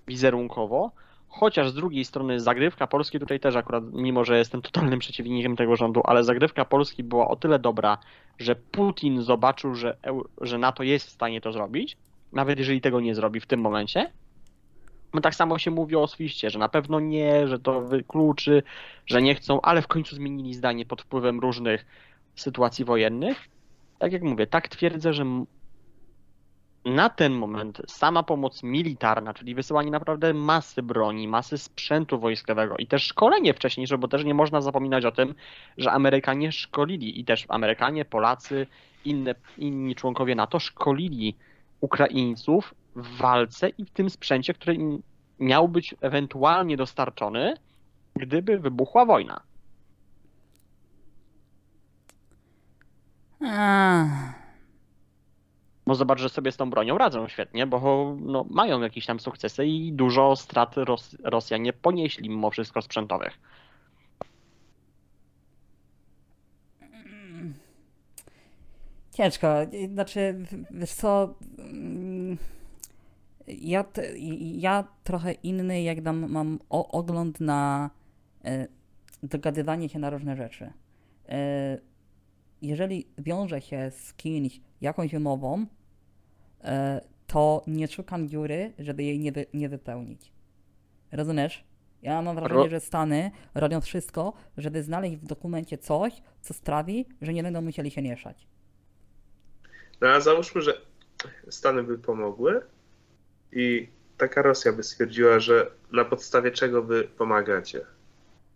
wizerunkowo, chociaż z drugiej strony zagrywka Polski tutaj też akurat, mimo że jestem totalnym przeciwnikiem tego rządu, ale zagrywka Polski była o tyle dobra, że Putin zobaczył, że, że NATO jest w stanie to zrobić, nawet jeżeli tego nie zrobi w tym momencie. No tak samo się mówi o Swiście, że na pewno nie, że to wykluczy, że nie chcą, ale w końcu zmienili zdanie pod wpływem różnych sytuacji wojennych. Tak jak mówię, tak twierdzę, że na ten moment sama pomoc militarna, czyli wysyłanie naprawdę masy broni, masy sprzętu wojskowego i też szkolenie wcześniejsze, bo też nie można zapominać o tym, że Amerykanie szkolili i też Amerykanie, Polacy, inne, inni członkowie NATO szkolili Ukraińców w walce i w tym sprzęcie, który im miał być ewentualnie dostarczony, gdyby wybuchła wojna. Ach, Bo zobacz, że sobie z tą bronią radzą świetnie, bo no, mają jakieś tam sukcesy i dużo strat Ros Rosjanie ponieśli mimo wszystko sprzętowych. Ciężko. Znaczy, wiesz co... mm, Ja, ja trochę inny, jak dam, mam ogląd na e, dogadywanie się na różne rzeczy. E, jeżeli wiąże się z kimś jakąś umową, e, to nie szukam dziury, żeby jej nie, wy, nie wypełnić. Rozumiesz? Ja mam wrażenie, że Stany robią wszystko, żeby znaleźć w dokumencie coś, co sprawi, że nie będą musieli się mieszać. No a załóżmy, że Stany by pomogły i taka Rosja by stwierdziła, że na podstawie czego wy pomagacie.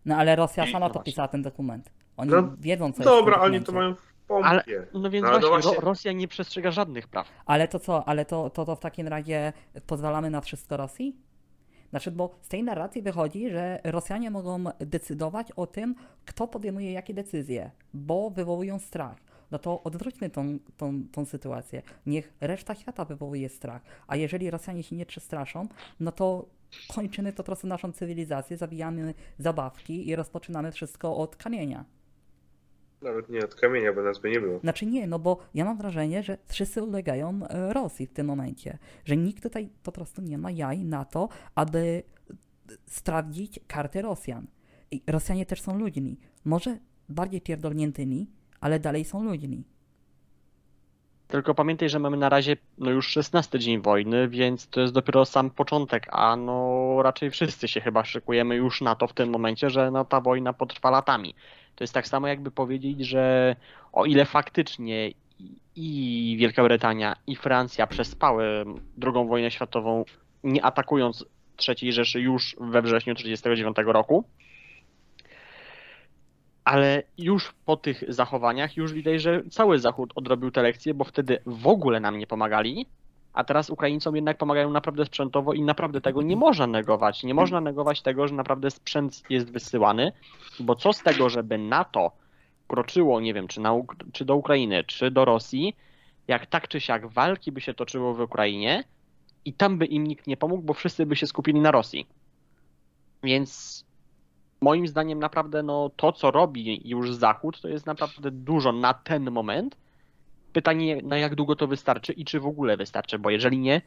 No ale Rosja sama No to właśnie. pisała ten dokument. Oni No, wiedzą, co Dobra, jest oni to mają w Ale, pompie. no więc No, no właśnie, właśnie. Ro Rosja nie przestrzega żadnych praw. Ale to co? Ale to, to, to w takim razie pozwalamy na wszystko Rosji? Znaczy, bo z tej narracji wychodzi, że Rosjanie mogą decydować o tym, kto podejmuje jakie decyzje, bo wywołują strach. No to odwróćmy tą, tą, tą sytuację. Niech reszta świata wywołuje strach. A jeżeli Rosjanie się nie przestraszą, no to kończymy po prostu naszą cywilizację, zabijamy zabawki i rozpoczynamy wszystko od kamienia. Nawet nie od kamienia, bo nas by nie było. Znaczy nie, no bo ja mam wrażenie, że wszyscy ulegają e, Rosji w tym momencie. Że nikt tutaj po prostu nie ma jaj na to, aby sprawdzić karty Rosjan. I Rosjanie też są ludźmi. Może bardziej pierdolniętymi, ale dalej są ludźmi. Tylko pamiętaj, że mamy na razie no już 16 dzień wojny, więc to jest dopiero sam początek, a no raczej wszyscy się chyba szykujemy już na to w tym momencie, że no ta wojna potrwa latami. To jest tak samo jakby powiedzieć, że o ile faktycznie i- Wielka Brytania i Francja przespały II wojnę światową, nie atakując III Rzeszy już we wrześniu 1939 roku, ale już po tych zachowaniach już widać, że cały Zachód odrobił te lekcje, bo wtedy w ogóle nam nie pomagali, a teraz Ukraińcom jednak pomagają naprawdę sprzętowo i naprawdę tego nie można negować. Nie można negować tego, że naprawdę sprzęt jest wysyłany, bo co z tego, żeby NATO kroczyło, nie wiem, czy, na, czy do Ukrainy, czy do Rosji, jak tak czy siak walki by się toczyło w Ukrainie i tam by im nikt nie pomógł, bo wszyscy by się skupili na Rosji. Więc moim zdaniem naprawdę no, to, co robi już Zachód, to jest naprawdę dużo na ten moment. Pytanie, na jak długo to wystarczy i czy w ogóle wystarczy, bo jeżeli nie,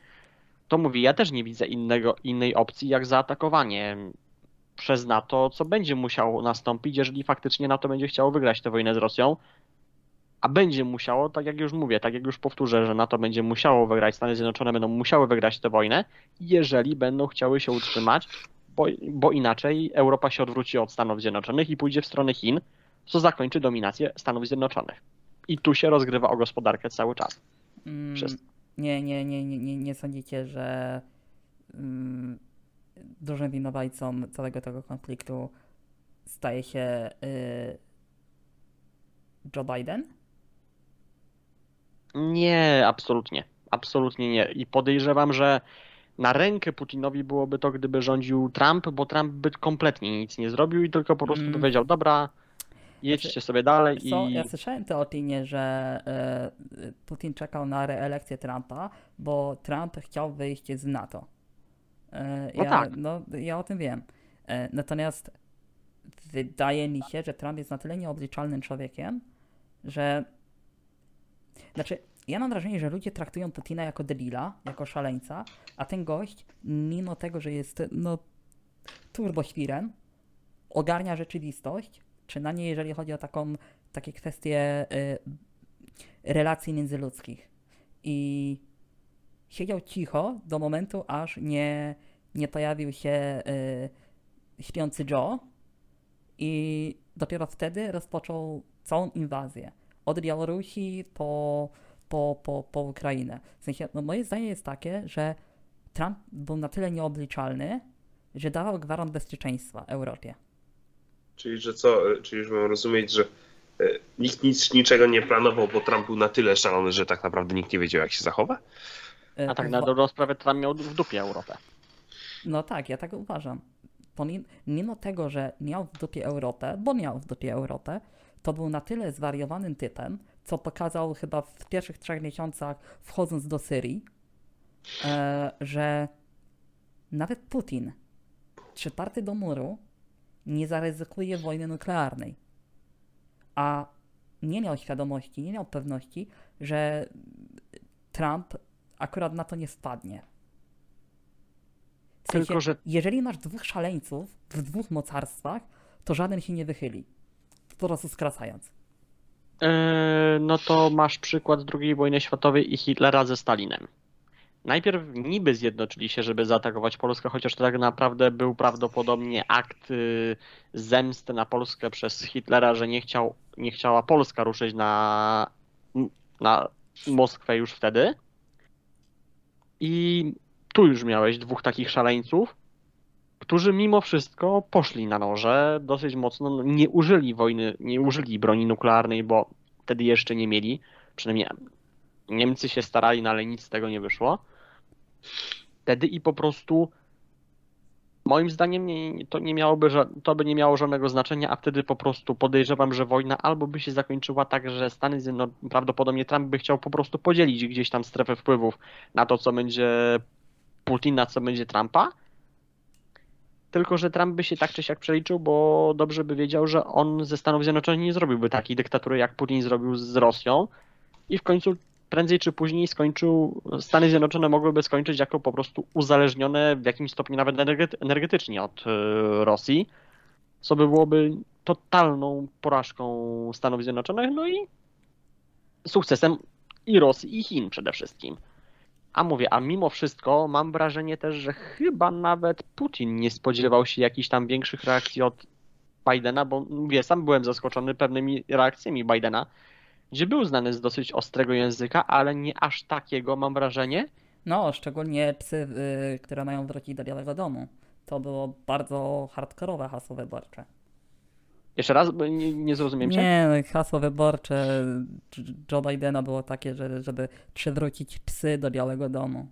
to mówię, ja też nie widzę innego, innej opcji jak zaatakowanie przez NATO, co będzie musiało nastąpić, jeżeli faktycznie NATO będzie chciało wygrać tę wojnę z Rosją. A będzie musiało, tak jak już mówię, tak jak już powtórzę, że NATO będzie musiało wygrać, Stany Zjednoczone będą musiały wygrać tę wojnę, jeżeli będą chciały się utrzymać, bo, bo inaczej Europa się odwróci od Stanów Zjednoczonych i pójdzie w stronę Chin, co zakończy dominację Stanów Zjednoczonych. I tu się rozgrywa o gospodarkę cały czas. Mm, nie, nie, nie, nie, nie sądzicie, że mm, dużym winowajcą całego tego konfliktu staje się y, Joe Biden? Nie, absolutnie. Absolutnie nie. I podejrzewam, że na rękę Putinowi byłoby to, gdyby rządził Trump, bo Trump by kompletnie nic nie zrobił i tylko po prostu Mm. powiedział, dobra, jedźcie Znaczy, sobie dalej Co, i... ja słyszałem opinię, że e, Putin czekał na reelekcję Trumpa, bo Trump chciał wyjść z NATO. E, No ja, tak. No, ja o tym wiem. E, natomiast wydaje mi się, że Trump jest na tyle nieobliczalnym człowiekiem, że... Znaczy, ja mam wrażenie, że ludzie traktują Putina jako debila, jako szaleńca, a ten gość, mimo tego, że jest no, turboświrem, ogarnia rzeczywistość, przynajmniej jeżeli chodzi o taką, takie kwestie y, relacji międzyludzkich. I siedział cicho do momentu, aż nie nie pojawił się y, śpiący Joe i dopiero wtedy rozpoczął całą inwazję. Od Białorusi po, po, po, po Ukrainę. W sensie, no moje zdanie jest takie, że Trump był na tyle nieobliczalny, że dawał gwarant bezpieczeństwa Europie. Czyli, że co, e, czyli już mam rozumieć, że e, nikt nic, niczego nie planował, bo Trump był na tyle szalony, że tak naprawdę nikt nie wiedział, jak się zachowa? Y, A tak na dobrą sprawę Trump miał w dupie Europę. No tak, ja tak uważam. Mimo tego, że miał w dupie Europę, bo miał w dupie Europę, to był na tyle zwariowanym typem, co pokazał chyba w pierwszych trzech miesiącach wchodząc do Syrii, e, że nawet Putin, przyparty do muru, nie zaryzykuje wojny nuklearnej. A nie miał świadomości, nie miał pewności, że Trump akurat na to nie spadnie. W sensie, Tylko, że jeżeli masz dwóch szaleńców w dwóch mocarstwach, to żaden się nie wychyli. Po prostu skracając. Eee, no to masz przykład II wojny światowej i Hitlera ze Stalinem. Najpierw niby zjednoczyli się, żeby zaatakować Polskę, chociaż to tak naprawdę był prawdopodobnie akt y, zemsty na Polskę przez Hitlera, że nie, chciał, nie chciała Polska ruszyć na, na Moskwę już wtedy. I tu już miałeś dwóch takich szaleńców, którzy mimo wszystko poszli na noże dosyć mocno, no, nie użyli wojny, nie użyli broni nuklearnej, bo wtedy jeszcze nie mieli. Przynajmniej Niemcy się starali, no ale nic z tego nie wyszło. Wtedy i po prostu moim zdaniem nie, to, nie miałoby, to by nie miało żadnego znaczenia, a wtedy po prostu podejrzewam, że wojna albo by się zakończyła tak, że Stany Zjednoczone, prawdopodobnie Trump by chciał po prostu podzielić gdzieś tam strefę wpływów na to, co będzie Putina, co będzie Trumpa. Tylko, że Trump by się tak czy siak przeliczył, bo dobrze by wiedział, że on ze Stanów Zjednoczonych nie zrobiłby takiej dyktatury, jak Putin zrobił z Rosją. I w końcu prędzej czy później skończył, Stany Zjednoczone mogłyby skończyć jako po prostu uzależnione w jakimś stopniu nawet energety- energetycznie od e, Rosji, co by byłoby totalną porażką Stanów Zjednoczonych, no i sukcesem i Rosji, i Chin przede wszystkim. A mówię, a mimo wszystko mam wrażenie też, że chyba nawet Putin nie spodziewał się jakichś tam większych reakcji od Bidena, bo mówię, sam byłem zaskoczony pewnymi reakcjami Bidena, gdzie był znany z dosyć ostrego języka, ale nie aż takiego, mam wrażenie. No, szczególnie psy, y, które mają wrócić do Białego Domu. To było bardzo hardkorowe hasło wyborcze. Jeszcze raz, bo nie, nie zrozumiem cię. Nie, no, hasło wyborcze Joe Bidena było takie, że, żeby przywrócić psy do Białego Domu.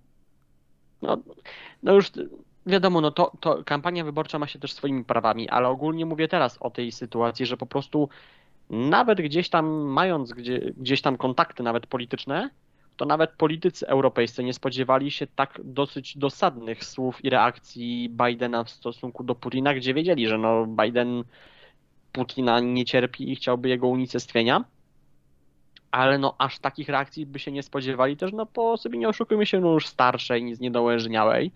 No, no już wiadomo, no to, to kampania wyborcza ma się też swoimi prawami, ale ogólnie mówię teraz o tej sytuacji, że po prostu nawet gdzieś tam mając gdzie, gdzieś tam kontakty nawet polityczne, to nawet politycy europejscy nie spodziewali się tak dosyć dosadnych słów i reakcji Bidena w stosunku do Putina, gdzie wiedzieli, że no Biden Putina nie cierpi i chciałby jego unicestwienia. Ale no aż takich reakcji by się nie spodziewali też, no po sobie nie oszukujmy się, no już starszej, nic niedołężniałej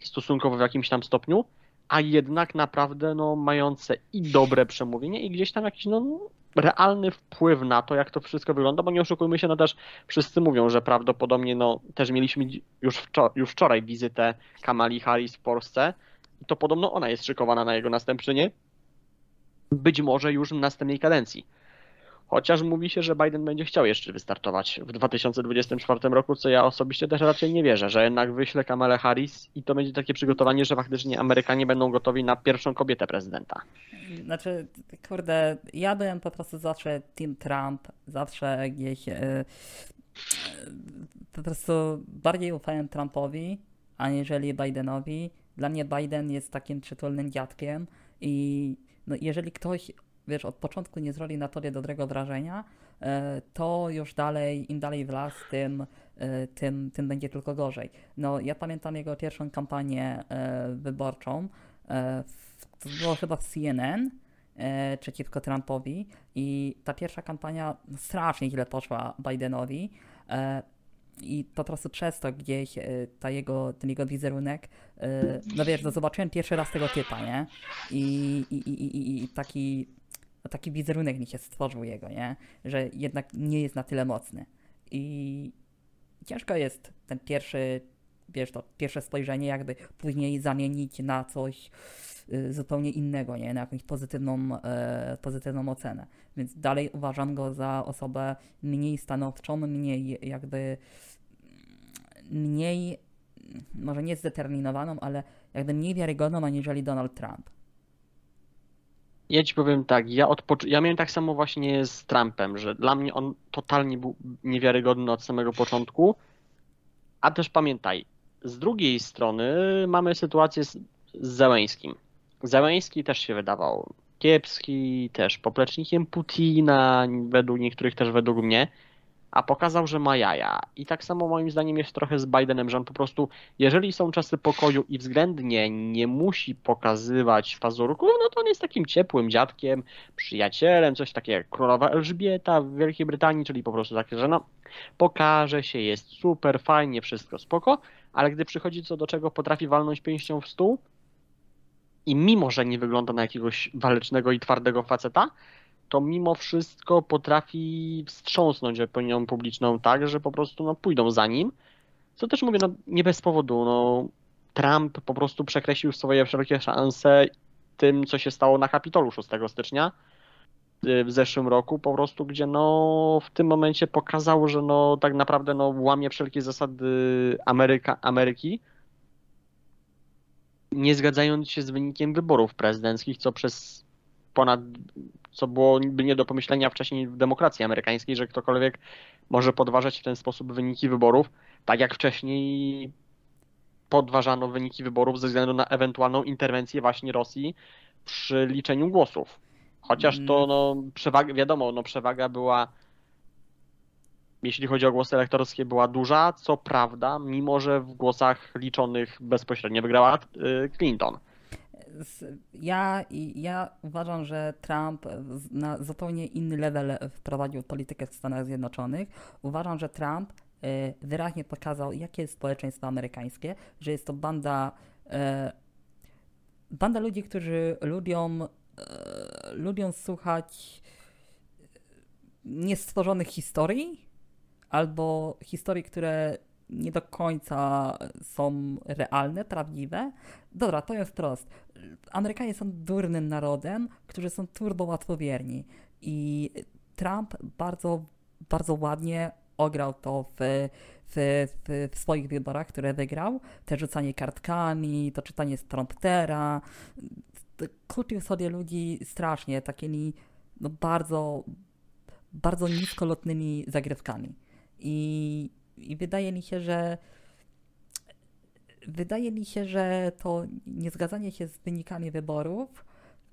stosunkowo w jakimś tam stopniu, a jednak naprawdę no mające i dobre przemówienie i gdzieś tam jakiś no realny wpływ na to, jak to wszystko wygląda, bo nie oszukujmy się, no też wszyscy mówią, że prawdopodobnie no też mieliśmy już, już wczoraj wizytę Kamali Harris w Polsce i to podobno ona jest szykowana na jego następczynię, być może już w następnej kadencji. Chociaż mówi się, że Biden będzie chciał jeszcze wystartować w 2024 roku, co ja osobiście też raczej nie wierzę, że jednak wyśle Kamalę Harris i to będzie takie przygotowanie, że faktycznie Amerykanie będą gotowi na pierwszą kobietę prezydenta. Znaczy, kurde, ja byłem po prostu zawsze Team Trump, zawsze gdzieś e, e, po prostu bardziej ufałem Trumpowi, aniżeli Bidenowi. Dla mnie Biden jest takim przytulnym dziadkiem i no, jeżeli ktoś, wiesz, od początku nie zrobi na tobie dobrego wrażenia, e, to już dalej, im dalej w las, tym, e, tym, tym będzie tylko gorzej. No, ja pamiętam jego pierwszą kampanię e, wyborczą, to było chyba w CNN, przeciwko Trumpowi i ta pierwsza kampania strasznie źle poszła Bidenowi i po prostu przez to gdzieś e, ta jego, ten jego wizerunek, e, no wiesz, no zobaczyłem pierwszy raz tego typa, nie? I, i, i, i, i taki, taki wizerunek mi się stworzył jego, nie? Że jednak nie jest na tyle mocny. I ciężko jest ten pierwszy wiesz, to pierwsze spojrzenie jakby później zamienić na coś y, zupełnie innego, nie? Na jakąś pozytywną, e, pozytywną ocenę. Więc dalej uważam go za osobę mniej stanowczą, mniej jakby mniej, może nie zdeterminowaną, ale jakby mniej wiarygodną aniżeli Donald Trump. Ja ci powiem tak, ja, od, pocz- ja miałem tak samo właśnie z Trumpem, że dla mnie on totalnie był niewiarygodny od samego początku, a też pamiętaj, z drugiej strony mamy sytuację z, z Zełęskim. Zełęski też się wydawał kiepski, też poplecznikiem Putina, według niektórych też według mnie, a pokazał, że ma jaja. I tak samo moim zdaniem jest trochę z Bidenem, że on po prostu, jeżeli są czasy pokoju i względnie nie musi pokazywać pazurków, no to on jest takim ciepłym dziadkiem, przyjacielem, coś takiego jak królowa Elżbieta w Wielkiej Brytanii, czyli po prostu takie, że no pokaże się, jest super, fajnie, wszystko spoko, ale gdy przychodzi co do czego, potrafi walnąć pięścią w stół i mimo, że nie wygląda na jakiegoś walecznego i twardego faceta, to mimo wszystko potrafi wstrząsnąć opinią publiczną tak, że po prostu no, pójdą za nim. Co też mówię, no, nie bez powodu. No, Trump po prostu przekreślił swoje wszelkie szanse tym, co się stało na Kapitolu 6 stycznia y, w zeszłym roku, po prostu, gdzie no, w tym momencie pokazał, że no, tak naprawdę no, łamie wszelkie zasady Ameryka, Ameryki, nie zgadzając się z wynikiem wyborów prezydenckich, co przez ponad, co byłoby nie do pomyślenia wcześniej w demokracji amerykańskiej, że ktokolwiek może podważać w ten sposób wyniki wyborów, tak jak wcześniej podważano wyniki wyborów ze względu na ewentualną interwencję właśnie Rosji przy liczeniu głosów. Chociaż to, no, przewaga, wiadomo, no, przewaga była, jeśli chodzi o głosy elektorskie, była duża, co prawda, mimo że w głosach liczonych bezpośrednio wygrała y, Clinton. Ja, ja uważam, że Trump na zupełnie inny level wprowadził politykę w Stanach Zjednoczonych. Uważam, że Trump e, wyraźnie pokazał, jakie jest społeczeństwo amerykańskie, że jest to banda, e, banda ludzi, którzy lubią, e, lubią słuchać niestworzonych historii albo historii, które nie do końca są realne, prawdziwe. Dobra, to jest wprost. Amerykanie są durnym narodem, którzy są turbo łatwowierni. I Trump bardzo, bardzo ładnie ograł to w, w, w, w swoich wyborach, które wygrał. Te rzucanie kartkami, to czytanie z promptera. Kupił sobie ludzi strasznie, takimi no, bardzo, bardzo niskolotnymi zagrywkami. I, I wydaje mi się, że wydaje mi się, że to niezgadzanie się z wynikami wyborów,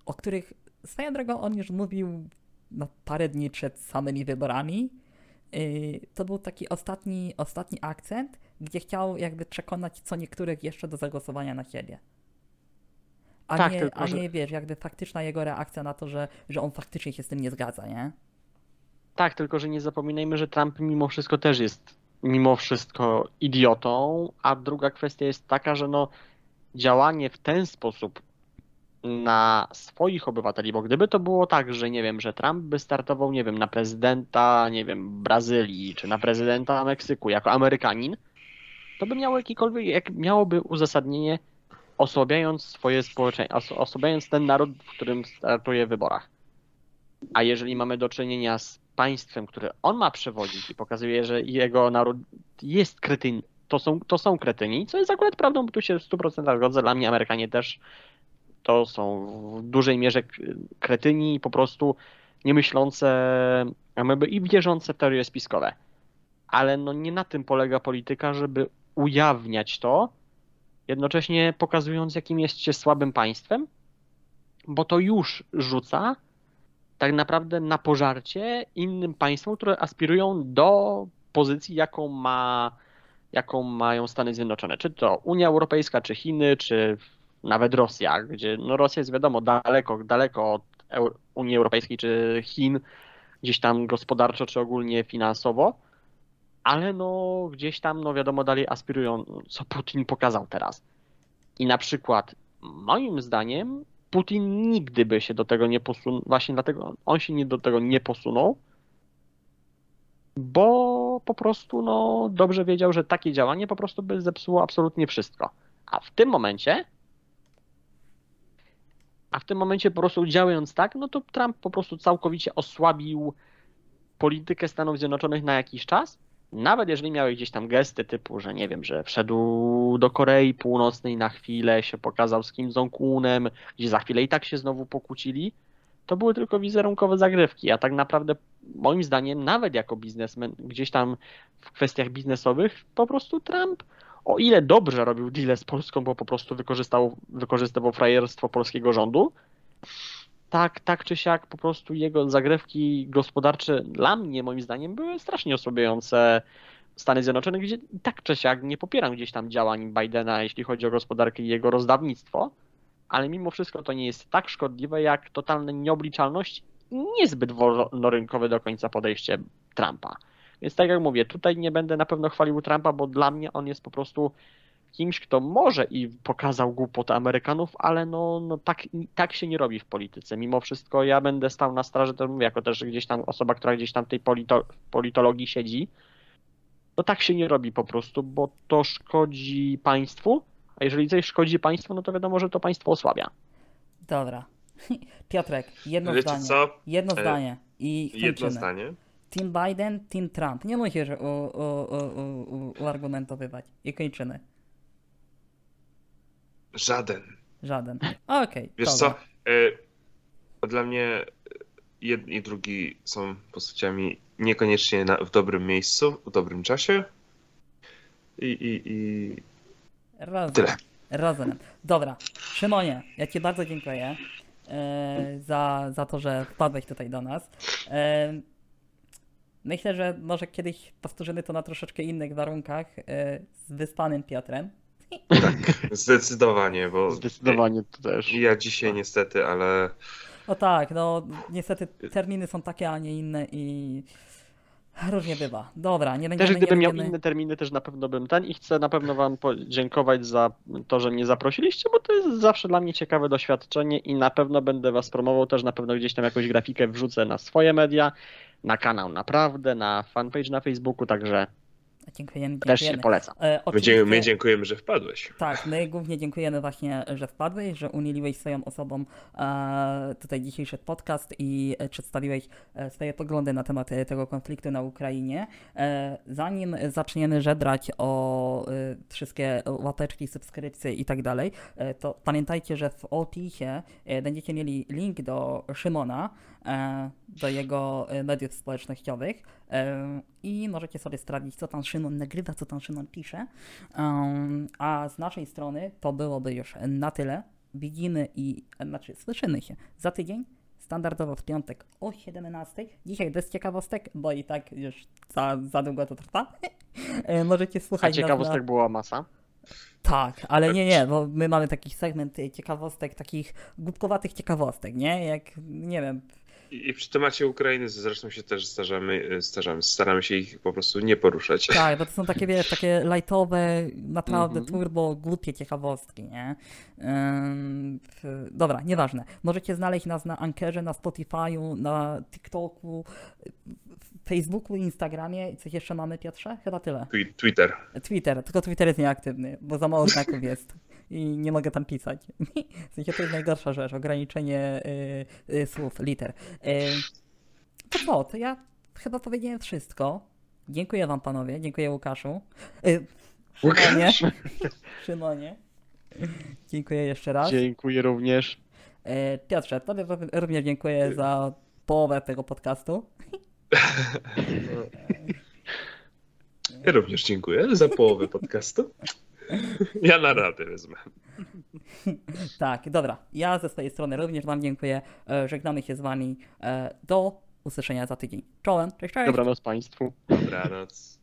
o których swoją drogą on już mówił no, parę dni przed samymi wyborami, yy, to był taki ostatni, ostatni akcent, gdzie chciał jakby przekonać co niektórych jeszcze do zagłosowania na siebie. A, Tak, nie, tylko a nie, wiesz, jakby faktyczna jego reakcja na to, że, że on faktycznie się z tym nie zgadza, nie? Tak, tylko że nie zapominajmy, że Trump mimo wszystko też jest mimo wszystko idiotą, a druga kwestia jest taka, że no działanie w ten sposób na swoich obywateli, bo gdyby to było tak, że nie wiem, że Trump by startował, nie wiem, na prezydenta, nie wiem, Brazylii, czy na prezydenta Meksyku jako Amerykanin, to by miało jakikolwiek, jak miałoby uzasadnienie osłabiając swoje społeczeństwo, os- osłabiając ten naród, w którym startuje w wyborach. A jeżeli mamy do czynienia z państwem, które on ma przewodzić i pokazuje, że jego naród jest kretyn, to są, to są kretyni, co jest akurat prawdą, bo tu się w 100% zgodzę, dla mnie Amerykanie też to są w dużej mierze kretyni, po prostu niemyślące i wierzące w teorie spiskowe. Ale no nie na tym polega polityka, żeby ujawniać to, jednocześnie pokazując, jakim jest się słabym państwem, bo to już rzuca tak naprawdę na pożarcie innym państwom, które aspirują do pozycji, jaką ma, jaką mają Stany Zjednoczone. Czy to Unia Europejska, czy Chiny, czy nawet Rosja, gdzie no Rosja jest wiadomo daleko, daleko od Unii Europejskiej czy Chin, gdzieś tam gospodarczo, czy ogólnie finansowo, ale no gdzieś tam, no wiadomo, dalej aspirują, co Putin pokazał teraz. I na przykład, moim zdaniem, Putin nigdy by się do tego nie posunął, właśnie dlatego on się nie do tego nie posunął, bo po prostu no, dobrze wiedział, że takie działanie po prostu by zepsuło absolutnie wszystko. A w tym momencie a w tym momencie po prostu działając tak, no to Trump po prostu całkowicie osłabił politykę Stanów Zjednoczonych na jakiś czas. Nawet jeżeli miały gdzieś tam gesty typu, że nie wiem, że wszedł do Korei Północnej na chwilę, się pokazał z Kim Jong-unem, gdzie za chwilę i tak się znowu pokłócili, to były tylko wizerunkowe zagrywki, a tak naprawdę moim zdaniem nawet jako biznesmen gdzieś tam w kwestiach biznesowych po prostu Trump o ile dobrze robił deal z Polską, bo po prostu wykorzystał, wykorzystywał frajerstwo polskiego rządu, tak, tak czy siak po prostu jego zagrywki gospodarcze dla mnie moim zdaniem były strasznie osłabiające Stany Zjednoczone, gdzie tak czy siak nie popieram gdzieś tam działań Bidena, jeśli chodzi o gospodarkę i jego rozdawnictwo, ale mimo wszystko to nie jest tak szkodliwe jak totalna nieobliczalność i niezbyt wolnorynkowe do końca podejście Trumpa. Więc tak jak mówię, tutaj nie będę na pewno chwalił Trumpa, bo dla mnie on jest po prostu kimś, kto może i pokazał głupotę Amerykanów, ale no, no tak, tak się nie robi w polityce. Mimo wszystko ja będę stał na straży, to mówię, jako też gdzieś tam osoba, która gdzieś tam tej polito, politologii siedzi, no tak się nie robi po prostu, bo to szkodzi państwu, a jeżeli coś szkodzi państwu, no to wiadomo, że to państwo osłabia. Dobra. Piotrek, jedno Wiecie zdanie. co? Jedno E, zdanie. I Jedno zdanie. Team Biden, Team Trump. Nie musisz u, u, u, u, uargumentowywać. I kończymy. Żaden. Żaden. Okej. Wiesz dobra. co? E, dla mnie jedni i drugi są postaciami niekoniecznie na, w dobrym miejscu, w dobrym czasie. I, i, i Rozumiem. tyle. Rozumiem. Dobra. Szymonie, ja Ci bardzo dziękuję e, za, za to, że wpadłeś tutaj do nas. E, myślę, że może kiedyś powtórzymy to na troszeczkę innych warunkach e, z wyspanym Piotrem. Zdecydowanie, bo Zdecydowanie to też. ja dzisiaj niestety, ale O tak, no niestety terminy są takie, a nie inne i różnie bywa. Dobra, nie będziemy... Też gdybym miał inne terminy, też na pewno bym ten i chcę na pewno Wam podziękować za to, że mnie zaprosiliście, bo to jest zawsze dla mnie ciekawe doświadczenie i na pewno będę Was promował, też na pewno gdzieś tam jakąś grafikę wrzucę na swoje media, na kanał naprawdę, na fanpage na Facebooku, także Dziękujemy, też się polecam. E, my, dzie- oczywiście- my dziękujemy, że wpadłeś. Tak, my głównie dziękujemy właśnie, że wpadłeś, że unieliłeś swoją osobą e, tutaj dzisiejszy podcast i przedstawiłeś e, swoje poglądy na temat e, tego konfliktu na Ukrainie. E, zanim zaczniemy żebrać o e, wszystkie łapeczki, subskrypcje i tak dalej, to pamiętajcie, że w opisie będziecie mieli link do Szymona, do jego e, mediów społecznościowych e, i możecie sobie sprawdzić, co tam Szymon nagrywa, co tam Szymon pisze. A z naszej strony to byłoby już na tyle. Widzimy i, znaczy słyszymy się za tydzień, standardowo w piątek o 17. Dzisiaj bez ciekawostek, bo i tak już za, za długo to trwa. E, Możecie A słuchać nas ciekawostek na... była masa. Tak, ale nie, nie, bo my mamy taki segment y, ciekawostek, takich głupkowatych ciekawostek, nie? Jak, nie wiem, I, przy temacie Ukrainy zresztą się też starzamy, starzamy, staramy się ich po prostu nie poruszać. Tak, bo to są takie, wiesz, takie lightowe, naprawdę Mhm. turbo, głupie ciekawostki, nie? Dobra, nieważne. Możecie znaleźć nas na Ankerze, na Spotify'u, na TikToku, w Facebooku, Instagramie. Coś jeszcze mamy, Piotrze? Chyba tyle. Twi- Twitter. Twitter, tylko Twitter jest nieaktywny, bo za mało znaków jest i nie mogę tam pisać. W sensie to jest najgorsza rzecz, ograniczenie y, y, słów, liter. Y, to co, to ja chyba powiedziałem wszystko. Dziękuję wam panowie, dziękuję Łukaszu. Y, Szymonie. Szymonie. Dziękuję jeszcze raz. Dziękuję również. Y, Piotrze, tobie również dziękuję za połowę tego podcastu. Ja również dziękuję za połowę podcastu. Ja na radę wezmę. Tak, dobra. Ja ze swojej strony również Wam dziękuję. E, Żegnamy się z Wami. E, Do usłyszenia za tydzień. Czołem, cześć, cześć. Dobranoc Państwu. Dobranoc.